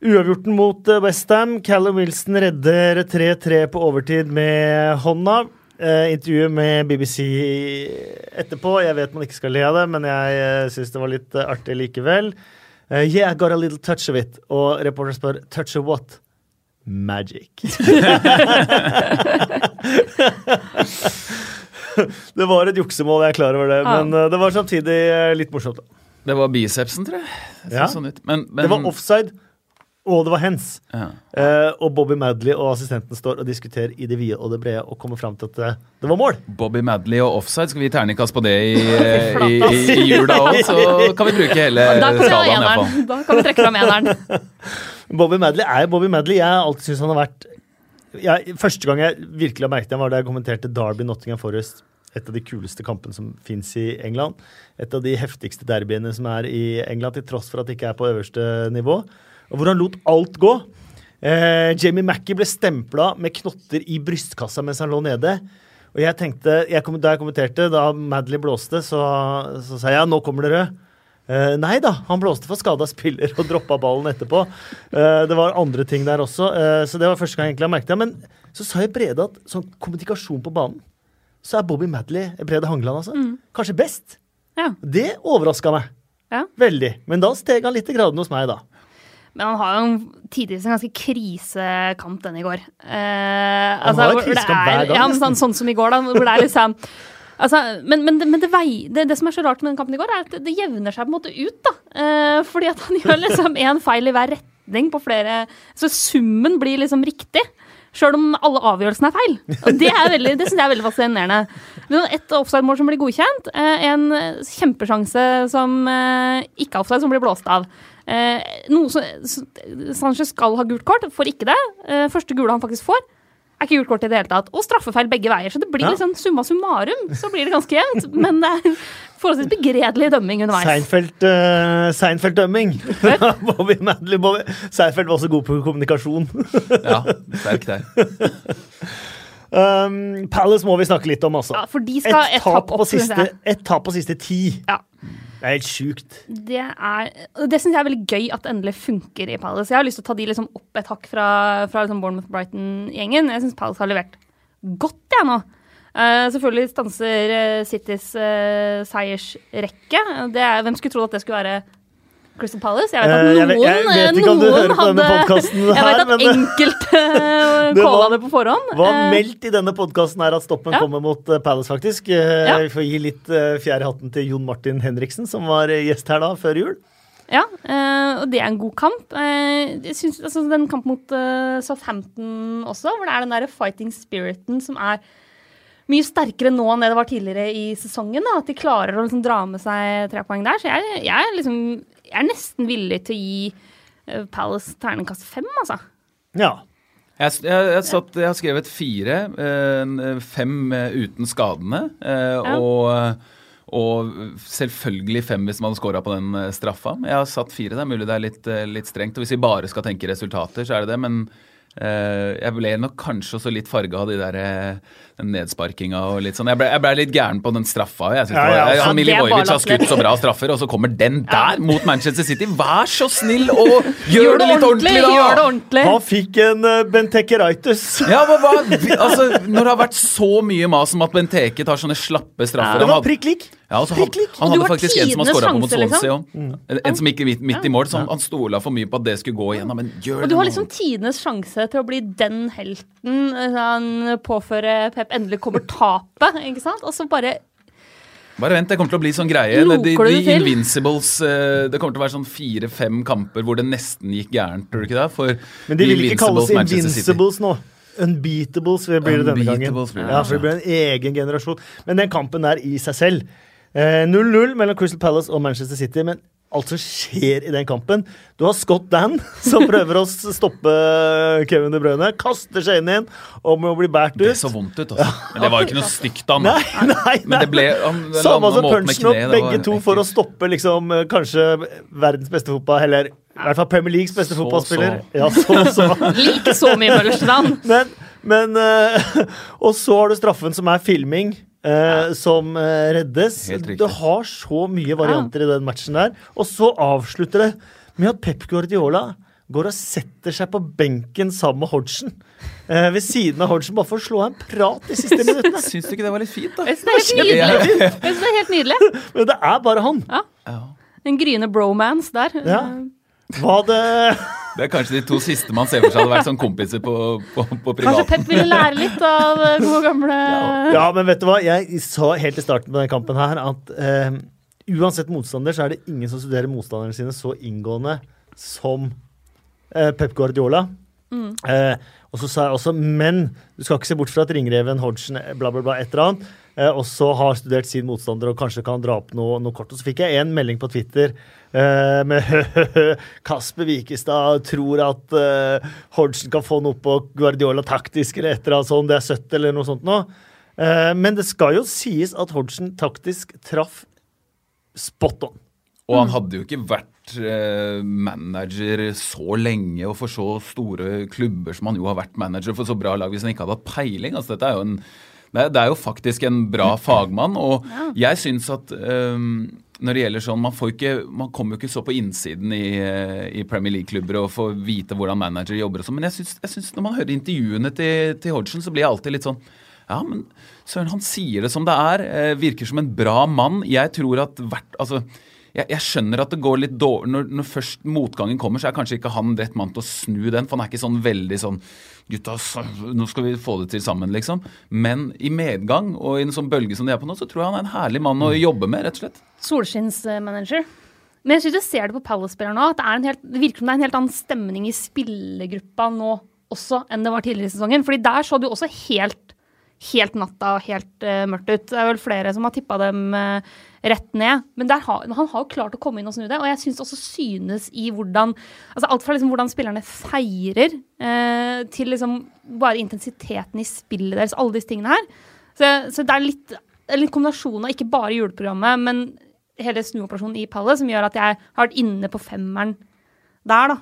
uavgjorten mot Westham. Callum Wilson redder 3-3 på overtid med hånda. Uh, intervjuet med BBC etterpå. Jeg vet man ikke skal le av det, men jeg uh, syns det var litt uh, artig likevel. Uh, yeah, I got a little touch of it. Og reporteren spør touch of what? Magic. det var et juksemål, jeg er klar over det, ja. men det var samtidig litt morsomt. Det var bicepsen, tror jeg. Ja. Sånn men, men... Det var offside og det var hens. Ja. Eh, og Bobby Madley og assistenten står og diskuterer i det vide og det brede og kommer fram til at det, det var mål. Bobby Madley og offside, skal vi gi terningkast på det i, i, i, i jula òg? Så kan vi bruke hele skalaen. Da kan vi trekke fram eneren. Bobby Madley er Bobby Madley. Jeg har alltid syntes han har vært jeg, Første gang jeg virkelig har merket ham, var da jeg kommenterte Derby Nottingham Forest. Et av de kuleste kampene som fins i England. Et av de heftigste derbyene som er i England, til tross for at det ikke er på øverste nivå hvor han lot alt gå. Eh, Jamie Mackie ble stempla med knotter i brystkassa mens han lå nede. Og jeg tenkte, jeg, Da jeg kommenterte, da Madley blåste, så, så sa jeg nå kommer det rød. Eh, nei da, han blåste for skada spiller og droppa ballen etterpå. Eh, det var andre ting der også, eh, så det var første gang jeg egentlig har merket det. Men så sa jeg Brede at sånn kommunikasjon på banen, så er Bobby Madley Brede Hangeland altså, mm. kanskje best. Ja. Det overraska meg. Ja. Veldig. Men da steg han litt i graden hos meg, da. Men han har jo tidvis en ganske krisekamp den i går. Eh, altså, han har krisekamp hver gang. Ja, sånn, sånn, som i går, da. Hvor det er liksom Altså, men, men, men det, vei, det, det, som er så rart med den kampen i går, er at det, jevner seg på en måte ut. da. Eh, fordi at han gjør liksom én feil i hver retning på flere Så summen blir liksom riktig. Sjøl om alle avgjørelsene er feil. Og Det, er veldig, det syns jeg er veldig fascinerende. Et offside-mål som blir godkjent. Eh, en kjempesjanse som eh, ikke er offside, som blir blåst av. Eh, noe som, Sanchez skal ha gult kort, får ikke det. Eh, første gule han faktisk får, er ikke gult kort i det hele tatt. Og straffefeil begge veier. Så det blir ja. liksom summa summarum, så blir det ganske jevnt. Men det er forholdsvis begredelig dømming underveis. Seinfeld, uh, Seinfeld-dømming. Bobby Madley. Bobby. Seinfeld var også god på kommunikasjon. ja, sterk der. Um, Palace må vi snakke litt om, altså. Ja, for de skal et, et tap på siste, et tap på siste ti. Ja. Det er helt sjukt. Det, er, det syns jeg er veldig gøy at det endelig funker i Palace. Jeg har lyst til å ta de liksom opp et hakk fra, fra liksom Bournemouth-Brighton-gjengen. Jeg syns Palace har levert godt, jeg, nå. Uh, selvfølgelig stanser uh, Citys uh, seiersrekke. Er, hvem skulle trodd at det skulle være Crystal Palace. Jeg vet at noen, jeg jeg vet ikke om du hører på denne podkasten her. Jeg vet at enkelte calla det på forhånd. Var meldt i denne podkasten her at stoppen ja. kommer mot Palace, faktisk. Ja. Vi får gi litt fjær i hatten til Jon Martin Henriksen, som var gjest her da, før jul. Ja, og det er en god kamp. Jeg synes, altså, Den kampen mot Southampton også, hvor det er den der fighting spiriten som er mye sterkere nå enn det det var tidligere i sesongen. Da, at de klarer å liksom dra med seg tre poeng der. Så jeg, jeg, liksom, jeg, er nesten villig til å gi uh, Palace terningkast fem, altså. Ja. Jeg, jeg, jeg, satt, jeg har skrevet fire. eh, Fem eh, uten skadene. eh, Og, og selvfølgelig fem hvis man hadde scora på den eh, straffa. Jeg har satt fire. Det er mulig det er litt, eh, litt strengt. Og hvis vi bare skal tenke resultater, så er det det. Men eh, jeg ble nok kanskje også litt farga av de der, eh, den nedsparkinga og litt sånn. Jeg ble, jeg ble litt gæren på den straffa. Jeg synes Ja, det var, altså, han er Milivojevic har skutt så bra straffer, og så kommer den der mot Manchester City. Vær så snill og gjør, det litt ordentlig, da! Gjør det ordentlig. Han fikk en uh, Bentekeraitis. Ja, hva, hva, altså, Når det har vært så mye mas om at Benteke tar sånne slappe straffer Det var prikk lik. Ja, altså, lik. Han hadde faktisk en som har skåra på mot Swansea liksom. òg. En som gikk midt, midt i mål. Så han, han stola for mye på at det skulle gå igjennom. Men gjør Og det du har liksom tidenes sjanse til å bli den helten eh, han påfører Pep. Endelig kommer tapet, ikke sant? Og så bare Bare vent, det kommer til å bli sånn greie. Loker De, du de? Invincibles eh, Det kommer til å være sånn fire-fem kamper hvor det nesten gikk gærent, tror du ikke det? For Men de vil ikke kalles Invincibles nå. Unbeatables blir det denne gangen. Blir det, Ja, for det blir en egen generasjon. Men den kampen der i seg selv 0-0 mellom Crystal Palace og Manchester City. Men alt som skjer i den kampen Du har Scott Dan, som prøver å stoppe Kevin De Bruyne. Kaster seg inn igjen og må bli båret Det så vondt ut, altså. Men det var jo ikke noe stygt, av nei, Men det ble han, Samme som punchen opp, begge var to for å stoppe liksom eh, kanskje verdens beste fotball, eller i hvert fall Premier Leagues beste Så, fotballspiller. så. Ja, så, så. Like så mye Møllerstrand. Men, men uh, Og så har du straffen som er filming. Eh, som eh, reddes. Det. Du har så mye varianter i den matchen der. Og så avslutter det med at Pep Guardiola går og setter seg på benken sammen med Hodgson. Eh, ved siden av Hodgson, bare for å slå av en prat de siste minuttene. Syns du ikke det var litt fint, da? Jeg synes det er det er helt nydelig. Men det er bare han. Ja. En gryende bromance der. Ja. Hva det Det er kanskje de to siste man ser for seg hadde vært sånn kompiser på, på, på Kanskje. Pep ville lære litt av eh, gode gamle Ja, men vet du hva? Jeg sa helt i starten på denne kampen her at eh, uansett motstander, så er det ingen som studerer motstanderne sine så inngående som eh, Pep Guardiola. Eh, og så sa jeg også, men du skal ikke se bort fra at ringreven Hodgson eh, bla, bla, bla, et eller annet, eh, også har studert sin motstander og kanskje kan dra opp noe, noe kort. Og så fikk jeg en melding på Twitter eh, med Kasper Wikestad tror at uh, Hordsen kan få noe på Guardiola taktisk eller et eller annet sånt, det er søtt eller noe sånt nå. Uh, men det skal jo sies at Hordsen taktisk traff spot on. Og han hadde jo ikke vært eh, manager så lenge og for så store klubber som han jo har vært manager for så bra lag hvis han ikke hadde hatt peiling. Altså, dette er jo en, det, er, det er jo faktisk en bra fagmann, og jeg syns at eh, når det gjelder sånn, Man ikke, man kommer jo ikke så på innsiden i, eh, i Premier League-klubber og får vite hvordan manager jobber og sånn, men jeg syns når man hører intervjuene til, til Hodgson, så blir jeg alltid litt sånn ja, men søren, han sier det som det er. Eh, virker som en bra mann. Jeg tror at hvert Altså, jeg, jeg skjønner at det går litt dårlig når, når først motgangen kommer, så er kanskje ikke han rett mann til å snu den. For han er ikke sånn veldig sånn Gutta, nå skal vi få det til sammen, liksom. Men i medgang og i en sånn bølge som de er på nå, så tror jeg han er en herlig mann å jobbe med, rett og slett. solskinnsmanager. Men jeg synes du ser det på Palace-spillere nå. at det, er en helt, det virker som det er en helt annen stemning i spillergruppa nå også enn det var tidligere i sesongen. Fordi der så det jo også helt, helt natta og helt uh, mørkt ut. Det er vel flere som har tippa dem eh, rett ned. Men har, han har jo klart å komme inn og snu det. Og jeg syns også synes i hvordan altså Alt fra liksom hvordan spillerne feirer, eh, til liksom bare intensiteten i spillet deres. Alle disse tingene her. Så, så det er litt, en kombinasjon av ikke bare juleprogrammet, men hele snuoperasjonen i Palace som gjør at jeg har vært inne på femmeren der, da.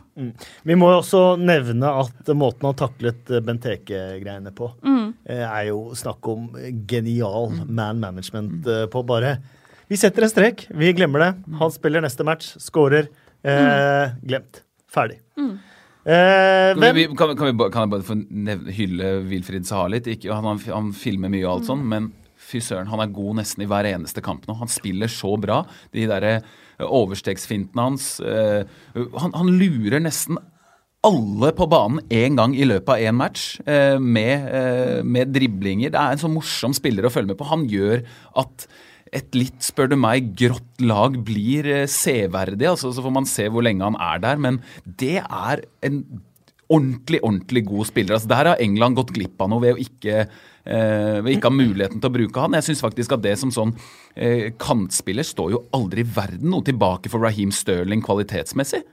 Vi må jo også nevne at måten han taklet eh, Benteke-greiene på, mm. er jo snakk om genial man management eh, på bare Vi setter en strek, vi glemmer det. Han spiller neste match, scorer. Eh, glemt. Ferdig. Eh, Vi, hvem vi, kan, kan, vi, kan jeg bare få nevne, hylle Wilfrid Saha litt? Ikke, han, han, han filmer mye og alt sånn, men fy søren, han er god nesten i hver eneste kamp nå. Han spiller så bra. De derre eh, overstegsfintene hans eh, han, han lurer nesten alle på banen én gang i løpet av én match eh, med, eh, med driblinger. Det er en så morsom spiller å følge med på. Han gjør at et litt, spør du meg, grått lag blir eh, severdig. Altså, så får man se hvor lenge han er der. Men det er en ordentlig, ordentlig god spiller. Altså, der har England gått glipp av noe ved å ikke, eh, ikke ha muligheten til å bruke han. Jeg syns faktisk at det som sånn eh, kantspiller står jo aldri i verden noe tilbake for Raheem Sterling kvalitetsmessig.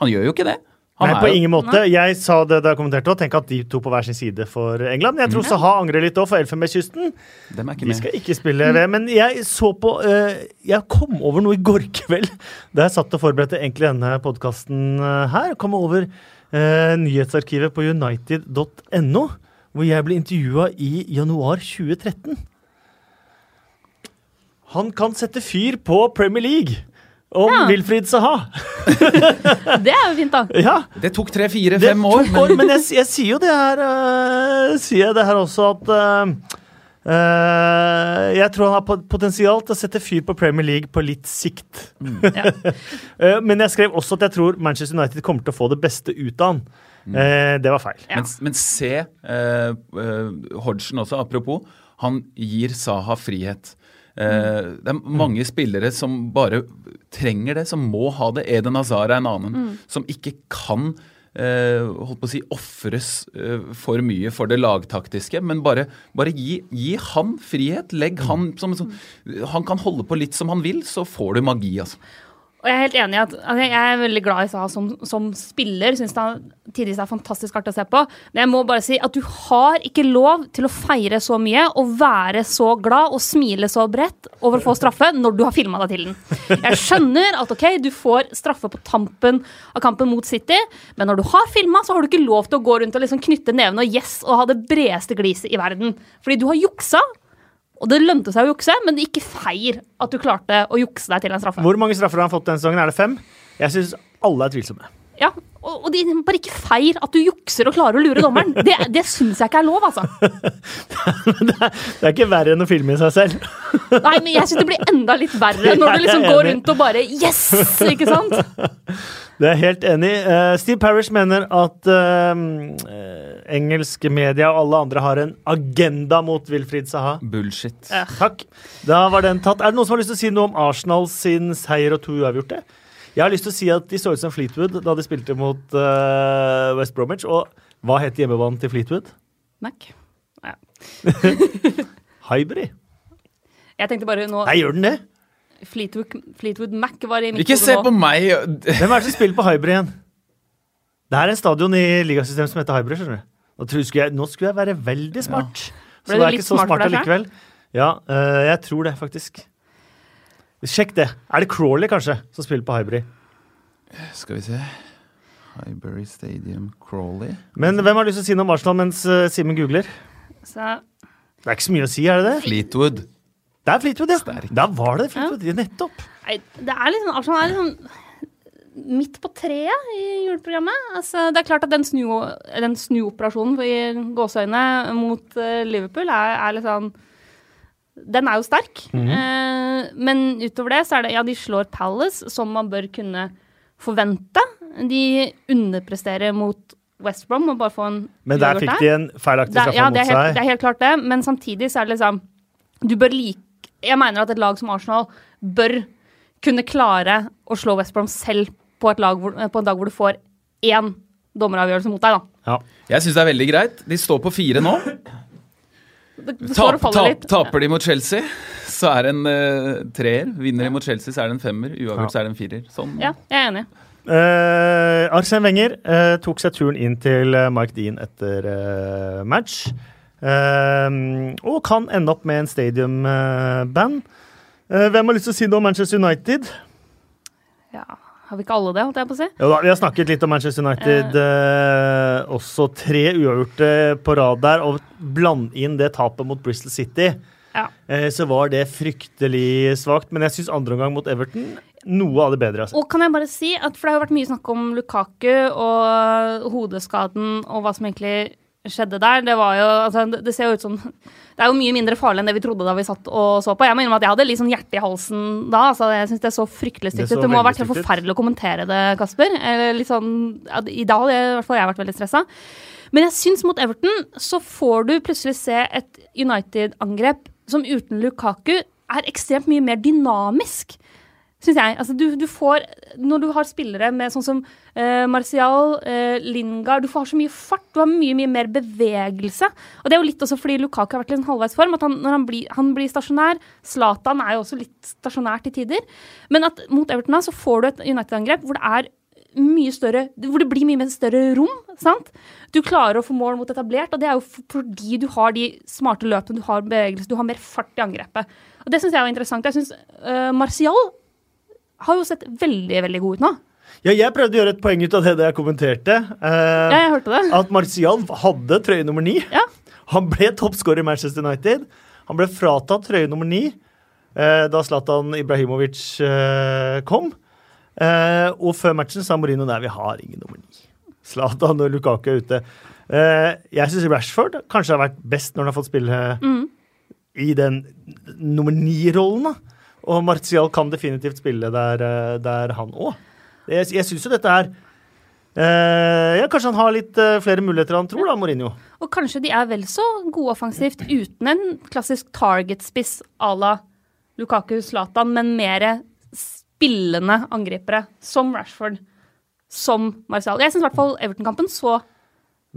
Han gjør jo ikke det. Han Nei, på ingen måte. Jeg sa det da jeg kommenterte òg. Tenk at de to på hver sin side for England. Jeg tror Saha angrer litt òg, for Elfenbenskysten. De skal ikke spille VM. Men jeg så på uh, Jeg kom over noe i går kveld da jeg satt og forberedte egentlig denne podkasten her. Kom over uh, nyhetsarkivet på united.no, hvor jeg ble intervjua i januar 2013. Han kan sette fyr på Premier League om Ja. Wilfried Saha. Det er jo fint, da. Ja, Det tok tre, fire, det fem år. Men, år, men jeg, jeg sier jo det her uh, Sier jeg det her også at uh, Uh, Jeg tror han har pot- potensial til å sette fyr på Premier League på litt sikt. Ja. uh, men jeg skrev også at jeg tror Manchester United kommer til å få det beste ut av han. Uh, det var feil. Ja. Men, men se Hodgson også, apropos. Han gir Saha frihet. Eh, det er mange spillere som bare trenger det, som må ha det. Eden Hazar er en annen. Som ikke kan eh, holdt på å si ofres eh, for mye for det lagtaktiske, men bare, bare gi, gi han frihet. Legg han som som- Han kan holde på litt som han vil, så får du magi, altså. Og jeg er helt enig i at altså, Jeg er veldig glad i Saha som, som spiller. Syns er tidvis er fantastisk artig å se på. Men jeg må bare si at du har ikke lov til å feire så mye og være så glad og smile så bredt over å få straffe når du har filma deg til den. Jeg skjønner at ok, du får straffe på tampen av kampen mot City, men når du har filma, så har du ikke lov til å gå rundt og liksom knytte nevene og yes og ha det bredeste gliset i verden. Fordi du har juksa. Og det lønte seg å jukse, men ikke feir at du klarte å jukse deg til en straffe. Hvor mange straffer har han fått denne sesongen? Er det fem? Jeg syns alle er tvilsomme. Ja, og, og de bare ikke feir at du jukser og klarer å lure dommeren. Det, det syns jeg ikke er lov, altså. Det er ikke verre enn å filme i seg selv. Nei, men jeg syns det blir enda litt verre når du liksom er går rundt og bare Yes! Ikke sant? Det er helt enig. Uh, Steve Parish mener at uh, eh, engelske media og alle andre har en agenda mot Wilfried Saha. Bullshit. Eh, Takk. Da var den tatt. Er det noen som har lyst til å si noe om Arsenal sin seier og to uavgjorte? Jeg har lyst til å si at de så ut som Fleetwood da de spilte mot uh, West Bromwich. Og hva het hjemmebanen til Fleetwood? Mac. Ja. Hybrid. Jeg tenkte bare nå Nei, gjør den det? Fleetwood, Fleetwood Mac var i Ikke se på meg! Hvem er det som spiller på Highbury igjen? Det er en stadion i ligasystemet som heter Highbury. skjønner du. Nå, jeg, skulle jeg, nå skulle jeg være veldig smart. Så det er ikke så smart smart allikevel. Ja, uh, jeg tror det, faktisk. Sjekk det. Er det Crawley, kanskje, som spiller på Highbury? Skal vi se Highbury Stadium Crawley. Men hvem har lyst til å si noe om Arsenal mens uh, Simen googler? Så, Det er ikke så mye å si, er det det? Fleetwood. Det er Fleetwood, ja. Sterk. Da var det Fleetwood. Nettopp. nei, det er liksom Arsenal er liksom midt på treet i juleprogrammet. Altså, det er klart at den, snu, den snuoperasjonen i gåseøynene mot uh, Liverpool er, er litt sånn Den er jo sterk. Mm -hmm. uh, men utover det så er det Ja, de slår Palace, som man bør kunne forvente. De underpresterer mot West Brom og bare få en Men der fikk de en feilaktig straffe ja, mot det er, helt, det er helt klart det, men samtidig så er det liksom Du bør like Jeg mener at et lag som Arsenal bør kunne klare å slå West Brom selv på, et lag hvor, på en dag hvor du får én dommeravgjørelse mot deg, da. Ja. Jeg syns det er veldig greit. De står på fire nå. Det, det Tap, tap, taper de mot Chelsea, så er det en uh, treer. Vinner de mot Chelsea, så er det en femmer. Uavgjort, Ja. så er det en firer. Sånn. Ja, jeg er enig. Uh, Arsene Wenger uh, tok seg turen inn til Mark Mike Dean etter uh, match. Eh, og kan ende opp med en stadium-band. hvem har lyst til å si noe om Manchester United? Ja, Har vi ikke alle det, holdt jeg på å si? Jo da, Vi har snakket litt om Manchester United. eh, også tre uavgjorte på rad der. Og blande inn det tapet mot Bristol City, Ja. eh, så var det fryktelig svakt. Men jeg syns andre omgang mot Everton noe av det bedre. Altså. Og kan jeg bare si at For det har vært mye snakk om Lukaku og hodeskaden og hva som egentlig skjedde der. Det var jo altså, det- ser jo ut som Det er jo mye mindre farlig enn det vi trodde da vi satt og så på. Jeg må innrømme at jeg hadde litt sånn hjerte i halsen da. altså Jeg syns det så fryktelig stygt ut. Det må ha vært helt forferdelig å kommentere det, Kasper. Eller litt sånn I dag hadde jeg, i hvert fall jeg vært veldig stressa. Men jeg syns mot Everton så får du plutselig se et United-angrep som uten Lukaku er ekstremt mye mer dynamisk syns jeg. Altså, du, du får, når du har spillere med sånn som uh, Martial, uh, Lingard Du får så mye fart, du har mye mye mer bevegelse. Og det er jo litt også fordi Lukaku har vært i en halvveisform. At han, når han blir, han blir stasjonær. Zlatan er jo også litt stasjonær til tider. Men at mot Everton da, så får du et United-angrep hvor det er mye større Hvor det blir mye mer større rom. sant? Du klarer å få mål mot etablert, og det er jo fordi du har de smarte løpene, du har bevegelse, du har mer fart i angrepet. Og Det syns jeg var interessant. Jeg synes uh, Martial har jo sett veldig, veldig god ut nå. Ja, jeg prøvde å gjøre et poeng ut av det da jeg kommenterte. eh, Ja, jeg hørte det. At Martial hadde trøye nummer ni. Ja. Han ble toppskårer i Manchester United. Han ble fratatt trøye nummer ni eh, da Zlatan Ibrahimovic eh, kom. Eh, og før matchen sa Mourinho nei, vi har ingen nummer ni. Zlatan og Lukaku er ute. Eh, jeg syns Rashford kanskje har vært best når han har fått spille i den nummer ni-rollen. da. Og Martial kan definitivt spille der, eh, der han òg. Jeg, jeg syns jo dette er eh, ja, Kanskje han har litt eh, flere muligheter enn han tror, da, Mourinho. Og kanskje de er vel så gode offensivt uten en klassisk target-spiss à la Lukaku Zlatan, men mer spillende angripere, som Rashford, som Martial. Jeg syns i hvert fall Everton-kampen så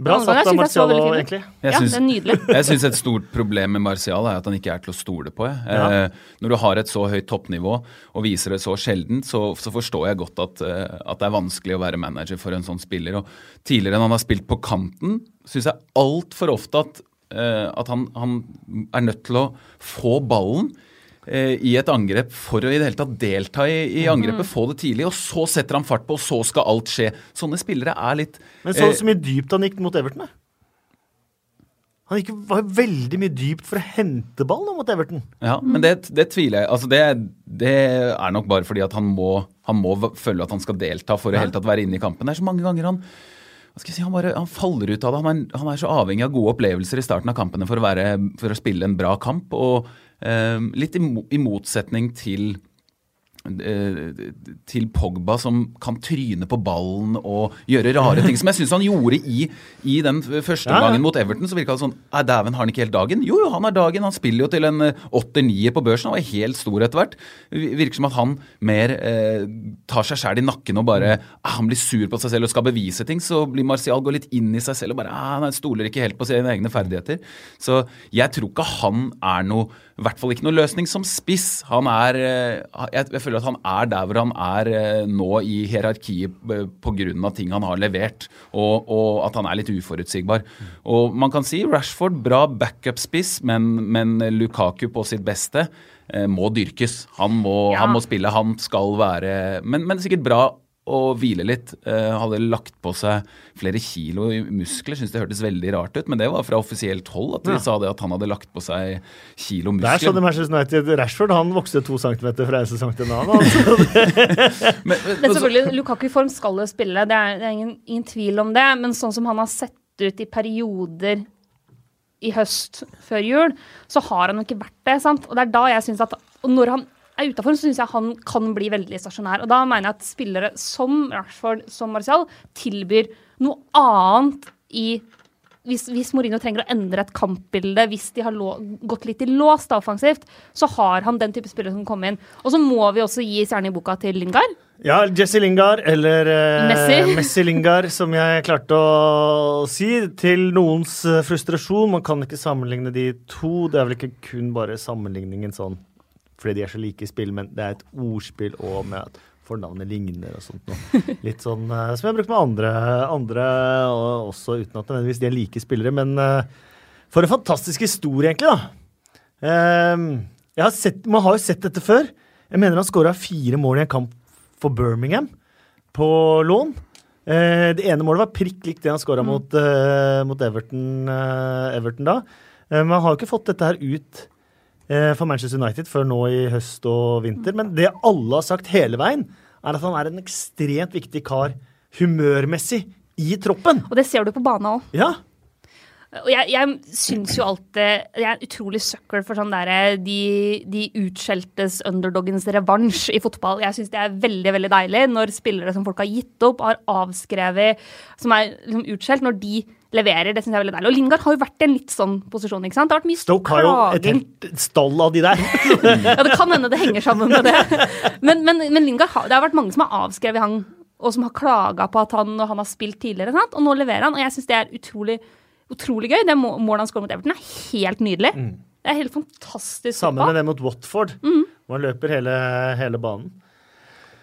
Bra satt av synes òg, egentlig. Jeg Ja, syns- det er nydelig. Jeg syns et stort problem med Martial er at han ikke er til å stole på. Jeg. Ja. Eh, når du har et så høyt toppnivå og viser det så sjelden, så, så forstår jeg godt at, eh, at det er vanskelig å være manager for en sånn spiller. Og tidligere enn han har spilt på kanten, syns jeg altfor ofte at, eh, at han, han er nødt til å få ballen i et angrep for å i det hele tatt delta i, i angrepet, få det tidlig, og så setter han fart på, og så skal alt skje. Sånne spillere er litt Men så eh, så mye dypt han gikk mot Everton. da. Han gikk, var veldig mye dypt for å hente ball mot Everton. Ja, men det, det tviler jeg. Altså det, det er nok bare fordi at han må, han må føle at han skal delta for å Ja. helt tatt være inne i kampen. Det er så mange ganger han hva skal jeg si, han, bare, han faller ut av det. Han er, han er så avhengig av gode opplevelser i starten av kampene for å, være, for å spille en bra kamp. Og eh, litt i, motsetning til eh, til Pogba som kan tryne på ballen og gjøre rare ting, som jeg syns han gjorde i, i den første Ja, ja. omgangen mot Everton. Så virka det sånn Nei, dæven, har han ikke helt dagen? Jo, jo, han har dagen. Han spiller jo til en eh, åtter-nier på børsen. Han var helt stor etter hvert. Virker som at han mer eh, tar seg sjæl i nakken og bare ah, Han blir sur på seg selv og skal bevise ting. Så blir Martial gå litt inn i seg selv og bare ah, Han stoler ikke helt på sine egne ferdigheter. Så jeg tror ikke han er noe i hvert fall ikke noe løsning som spiss. Han er eh, jeg, føler at han er der hvor han er eh, nå i hierarkiet eh, pga. ting han har levert, og, og at han er litt uforutsigbar. Og man kan si Rashford, bra backup-spiss, men, men Lukaku på sitt beste må dyrkes. Han må, Ja. han må spille, han skal være Men, men sikkert bra å hvile litt. Eh, hadde lagt på seg flere kilo i muskler. Syns det hørtes veldig rart ut, men det var fra offisielt hold at de Ja. sa det at han hadde lagt på seg kilo muskler. Der i muskler. Manchester United. Rashford han vokste to centimeter fra en sesong til en annen. Altså. Men, men, Men selvfølgelig, Lukaku i form skal jo spille, det er, det er ingen, ingen tvil om det. Men sånn som han har sett ut i perioder i høst før jul, så har han jo ikke vært det. sant? Og det er da jeg synes at og når han er utafor, så syns jeg han kan bli veldig stasjonær. Og da mener jeg at spillere som Rashford, som Martial, tilbyr noe annet i hvis, hvis Mourinho trenger å endre et kampbilde, hvis de har lå, gått litt i lås da offensivt, så har han den type spillere som kommer inn. Og så må vi også gi stjerne i boka til Lingard. Ja, Jesse Lingard, eller eh, Messi. Messi Lingard, som jeg klarte å si. Til noens frustrasjon. Man kan ikke sammenligne de to. Det er vel ikke kun bare sammenligningen sånn fordi de er så like i spill, men det er et ordspill og med at fornavnet ligner og sånt noe. Litt sånn uh, som jeg har brukt med andre, andre og også uten at nødvendigvis de er like spillere. Men uh, for en fantastisk historie, egentlig, da. Jeg har sett, man har jo sett dette før. Jeg mener han skåra fire mål i en kamp for Birmingham på lån. Eh, det ene målet var prikk likt det han skåra mot, eh, mot Everton, Everton da. Eh, man har jo ikke fått dette her ut for Manchester United før nå i høst og vinter. Men det alle har sagt hele veien, er at han er en ekstremt viktig kar humørmessig i troppen. Og det ser du på banen òg. Ja. Og jeg, jeg syns jo alltid Jeg er en utrolig sucker for sånn derre de, de utskjeltes underdogens revansj i fotball. Jeg syns det er veldig veldig deilig når spillere som folk har gitt opp, har avskrevet, som er liksom utskjelt, når de leverer. Det syns jeg er veldig deilig. Og Lingard har jo vært i en litt sånn posisjon. ikke sant? Det har vært mye Stoke har jo et helt stall av de der. Ja, det kan hende det henger sammen med det. Men, men, men Lingard har, det har vært mange som har avskrevet han, og som har klaga på at han, han har spilt tidligere, sant? og nå leverer han. Og jeg syns det er utrolig, utrolig gøy. Det målet han skårer mot Everton, er helt nydelig. Det er helt fantastisk Sammen med det mot Watford, hvor han løper hele, hele banen.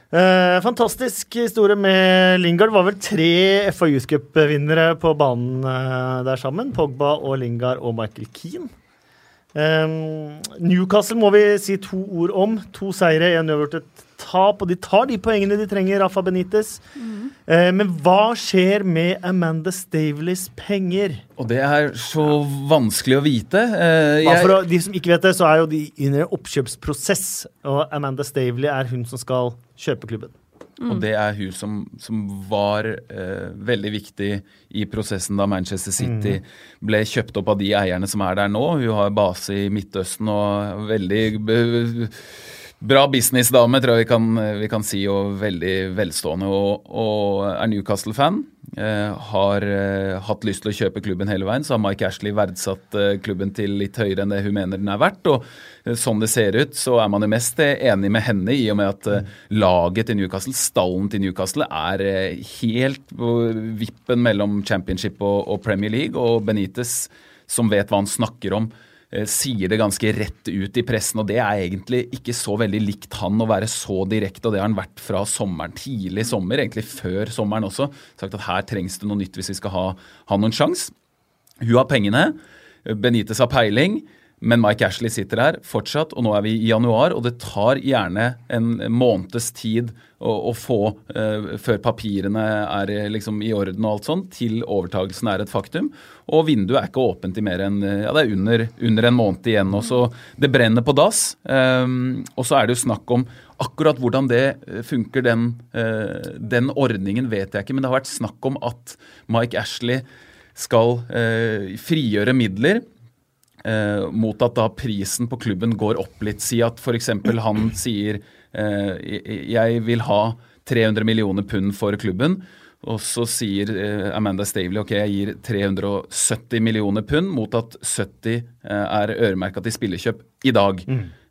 Eh, fantastisk historie med Lingard. Det var vel tre FA Youth Cup-vinnere på banen eh, der sammen. Pogba og Lingard og Michael Keane. Eh, Newcastle må vi si to ord om. To seire, én uavgjort, et tap. Og de tar de poengene de trenger, Rafa Benitez. Eh, men hva skjer med Amanda Staveleys penger? Og det er så vanskelig å vite. Eh, Bare for de som ikke vet det, så er jo de en oppkjøpsprosess. Og Amanda Staveley er hun som skal kjøpe Mm. Og det er hun som, som var eh, veldig viktig i prosessen da Manchester City ble kjøpt opp av de eierne som er der nå. Hun har base i Midtøsten og veldig b- bra businessdame, tror jeg vi kan, vi kan si, og veldig velstående. Og, og er Newcastle-fan. Eh, har eh, hatt lyst til å kjøpe klubben hele veien, så har Mike Ashley verdsatt eh, klubben til litt høyere enn det hun mener den er verdt. Og eh, sånn det ser ut, så er man jo mest eh, enig med henne i og med at eh, laget til Newcastle, stallen til Newcastle, er helt på vippen mellom championship og, og Premier League. Og Benitez, som vet hva han snakker om, sier det ganske rett ut i pressen, og det er egentlig ikke så veldig likt han å være så direkte, og det har han vært fra sommeren, tidlig sommer, egentlig før sommeren også. Sagt at her trengs det noe nytt hvis vi skal ha, ha noen sjans. Hun har pengene, Benitez har peiling, men Mike Ashley sitter her fortsatt, og nå er vi i januar, og det tar gjerne en måneds tid å, å få, eh, før papirene er eh, liksom i orden og alt sånt, til overtagelsen er et faktum. Og vinduet er ikke åpent i mer enn eh, ja, det er under, under en måned igjen. Og så det brenner på dass. Eh, og så er det jo snakk om akkurat hvordan det eh, funker, den, eh, den ordningen, vet jeg ikke. Men det har vært snakk om at Mike Ashley skal frigjøre midler eh, mot at da prisen på klubben går opp litt. Si at f.eks. han sier eh, jeg vil ha 300 millioner pund for klubben. Og så sier eh, Amanda Stavely ok, jeg gir 370 millioner pund mot at 70 eh, er øremerka til spillekjøp i dag.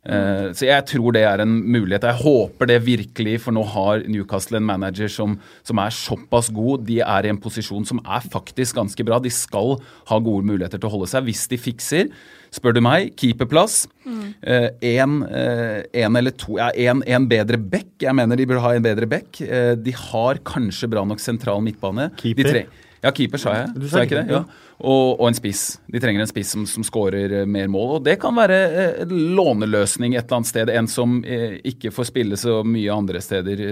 Eh, så jeg tror det er en mulighet. Jeg håper det virkelig, for nå har Newcastle en manager som, som er såpass god. De er i en posisjon som er faktisk ganske bra. De skal ha gode muligheter til å holde seg hvis de fikser. Spør du meg, keeperplass. Én eller to Ja, én bedre back. Jeg mener de burde ha en bedre back. Uh, de har kanskje bra nok sentral midtbane. De Keeper? tre- ja, keeper sa jeg. Du sa jeg ikke det? Ja. Og, og en spiss. De trenger en spiss som, som skårer eh, mer mål. Og det kan være eh, en låneløsning et eller annet sted. En som eh, ikke får spille så mye andre steder.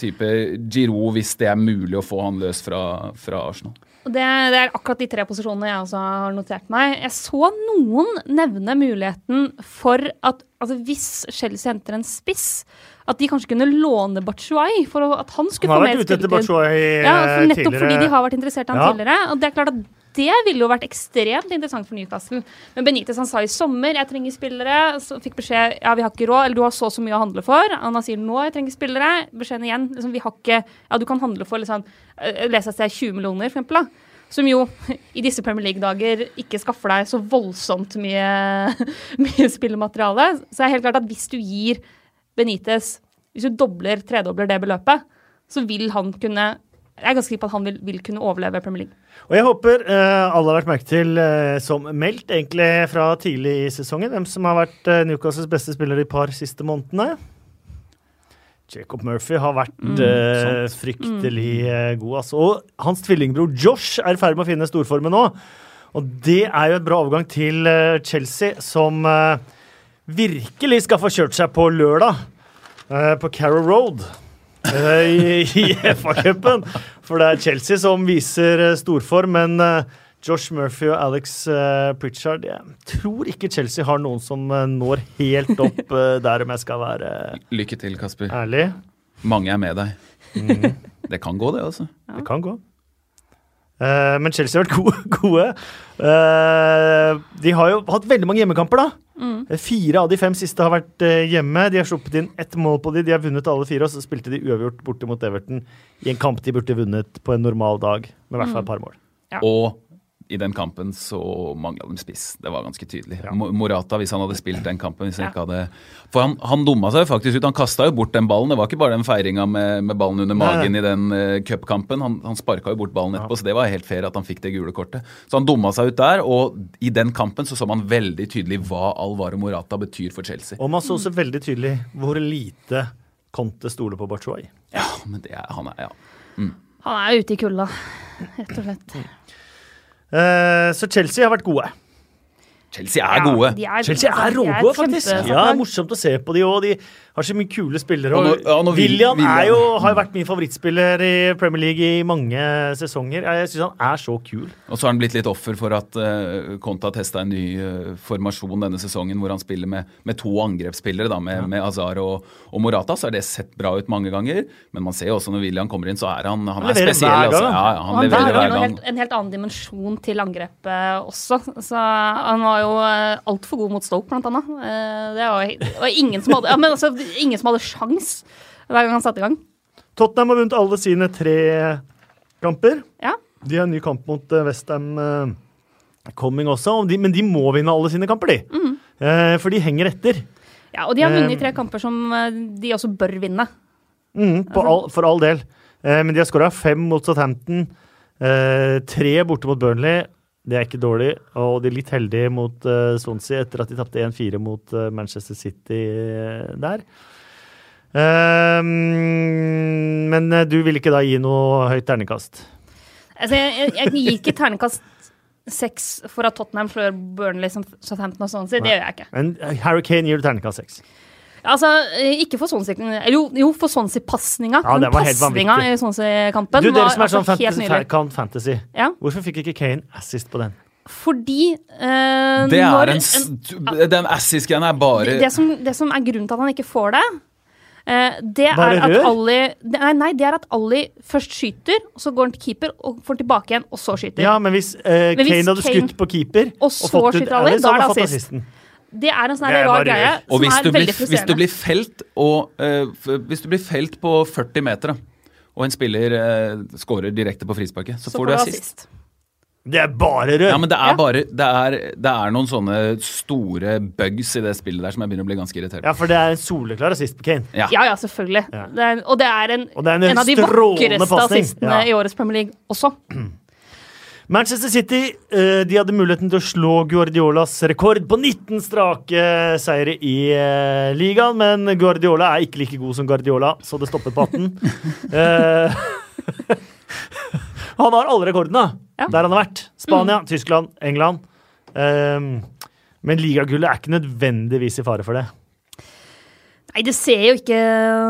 Type Giroud, hvis det er mulig å få han løs fra, fra Arsenal. Det, det er akkurat de tre posisjonene jeg også har notert meg. Jeg så noen nevne muligheten for at altså hvis Chelsea henter en spiss, at de kanskje kunne låne Bachuay for at han skulle han få mer spilletid. Ja, for nettopp nettopp fordi de har vært interessert i han Ja. tidligere. Og det er klart at det ville jo vært ekstremt interessant for Newcastle. Men Benitez han sa i sommer jeg trenger spillere. Så fikk beskjed ja, vi har ikke råd, eller du har så og så mye å handle for. Anna sier nå jeg trenger spillere. Beskjeden igjen liksom, vi har ikke Ja, du kan handle for liksom, eh, les et sted 20 millioner, for eksempel. Da. Som jo i disse Premier League-dager ikke skaffer deg så voldsomt mye, mye spillemateriale. Så det er helt klart at hvis du gir Benitez Hvis du dobler, tredobler det beløpet, så vil han kunne Jeg er ganske sikker på at han vil, vil kunne overleve Premier League. Og jeg håper uh, alle har vært merke til, uh, som meldt egentlig fra tidlig i sesongen, hvem som har vært uh, Newcastles beste spiller de par siste månedene. Jacob Murphy har vært eh, fryktelig god, altså. Og hans tvillingbror Josh er i ferd med å finne storformen nå. Og det er jo et bra overgang til Chelsea, som eh, virkelig skal få kjørt seg på lørdag eh, på Carrow Road eh, i, i FA-cupen. For det er Chelsea som viser eh, storform, men eh, Josh Murphy og Alex eh, Pritchard Jeg tror ikke Chelsea har noen som eh, når helt opp der, om jeg skal være Lykke til, Kasper. ærlig. Mange er med deg. Det kan gå, det, altså. Det kan gå. Eh, men Chelsea har vært gode. gode. Uh, de har jo hatt veldig mange hjemmekamper, da. Mm. Fire av de fem siste har vært uh, hjemme. De har sluppet inn ett mål på de. De har vunnet alle fire, og så spilte de uavgjort borte mot Everton i en kamp de burde vunnet på en normal dag, med i hvert fall et par mål. Ja. Og i den kampen så mangla de spiss. Det var ganske tydelig. Ja. Morata, hvis han hadde spilt den kampen hvis han Ja. ikke hadde For han, han dumma seg faktisk ut. Han kasta jo bort den ballen. Det var ikke bare den feiringa med, med ballen under magen Nei. i den uh, cupkampen. Han, han sparka jo bort ballen etterpå, så det var helt fair at han fikk det gule kortet. Så han dumma seg ut der, og i den kampen så så man veldig tydelig hva Alvaro Morata betyr for Chelsea. Og man så også veldig tydelig hvor lite Conte stoler på Bachuay. Ja, men det er, han er ja. Han er ute i kulda, rett og slett. Eh, så Chelsea har vært gode. Chelsea er gode. Ja, gode. er, Chelsea er de rågode, faktisk. Ja. Morsomt å se på de òg. De har så mye kule spillere. Og Og nå- ja, nå William, er William. jo, har jo vært min favorittspiller i Premier League i mange sesonger. Jeg syns han er så kul. Og så har han blitt litt offer for at uh, Conte har testa en ny uh, formasjon denne sesongen, hvor han spiller med, med to angrepsspillere, da, med, med Azar og, og Morata. Så har det sett bra ut mange ganger. Men man ser jo også når William kommer inn, så er han, han, Han er spesiell. hver gang, Altså. han. Ja, ja, han, han leverer hver gang. helt, en helt annen dimensjon til angrepet også. Så han var jo uh, altfor god mot Stoke, blant annet. Eh, det var, det var ingen som hadde ja, men altså, ingen som hadde sjans hver gang han satte i gang. Tottenham har vunnet alle sine tre kamper. Ja. De har en ny kamp mot uh, Westham coming også, men de må vinne alle sine kamper, de. Mm. Eh, for de henger etter. ja, og de har Eh, vunnet tre kamper som eh, de også bør vinne. Mm, på all, for all del. Eh, men de har skåra fem mot Southampton, eh, tre borte mot Burnley. Det er ikke dårlig. Og de er litt heldige mot uh, Swansea etter at de tapte 1-4 mot uh, Manchester City uh, der. Eh, men du vil ikke da gi noe høyt terningkast? Altså, jeg, jeg, jeg gir ikke terningkast seks for at Tottenham slår Burnley som Southampton og sånn, så Det gjør jeg ikke. Men Harry Kane gir du terningkast seks. Altså, eh, ikke for Swansea eller Jo, jo for Swansea-pasninga. Ja, den var pasninga i Swansea-kampen Du, dere som er sånn altså fantasy, kan fantasy, Ja, hvorfor fikk ikke Kane assist på den? fordi eh, Det når er en, Den assist-greia er bare det, det, som, det som er grunnen til at han ikke får det, eh, det Bare er at rør? Ali det, nei, nei, det er at Ali først skyter, så går han til keeper, og får tilbake igjen, og så skyter. Ja, men hvis, eh, Men hvis Kane hadde Kane- skutt på keeper Og så fått ut skyter Ali, så da er hadde det han fått assist. assisten. Det er en sånn rar varier. greie rør. Og som hvis er du, blir, veldig hvis du frustrerende. blir felt og uh, Hvis du blir felt på 40 meter, og en spiller uh, scorer direkte på frisparket, så, Så får du assist. Det er bare rød! Ja, men det er Ja. bare det er, det er noen sånne store bugs i det spillet der som jeg begynner å bli ganske irritert på. Ja, for det er en soleklar assist på Kane. Ja. Ja, ja, selvfølgelig. Ja. Det er, og det er en, Og det er en en av de vakreste pasning. assistene Ja. i årets Premier League også. Manchester City eh, de hadde muligheten til å slå Guardiolas rekord på 19 strake seire i eh, ligaen, men Guardiola er ikke like god som Guardiola, så det stoppet på 18. Eh, han har alle rekordene Ja. der han har vært. Spania, Tyskland, England. Men ligagullet er ikke nødvendigvis i fare for det. Nei, det ser jo ikke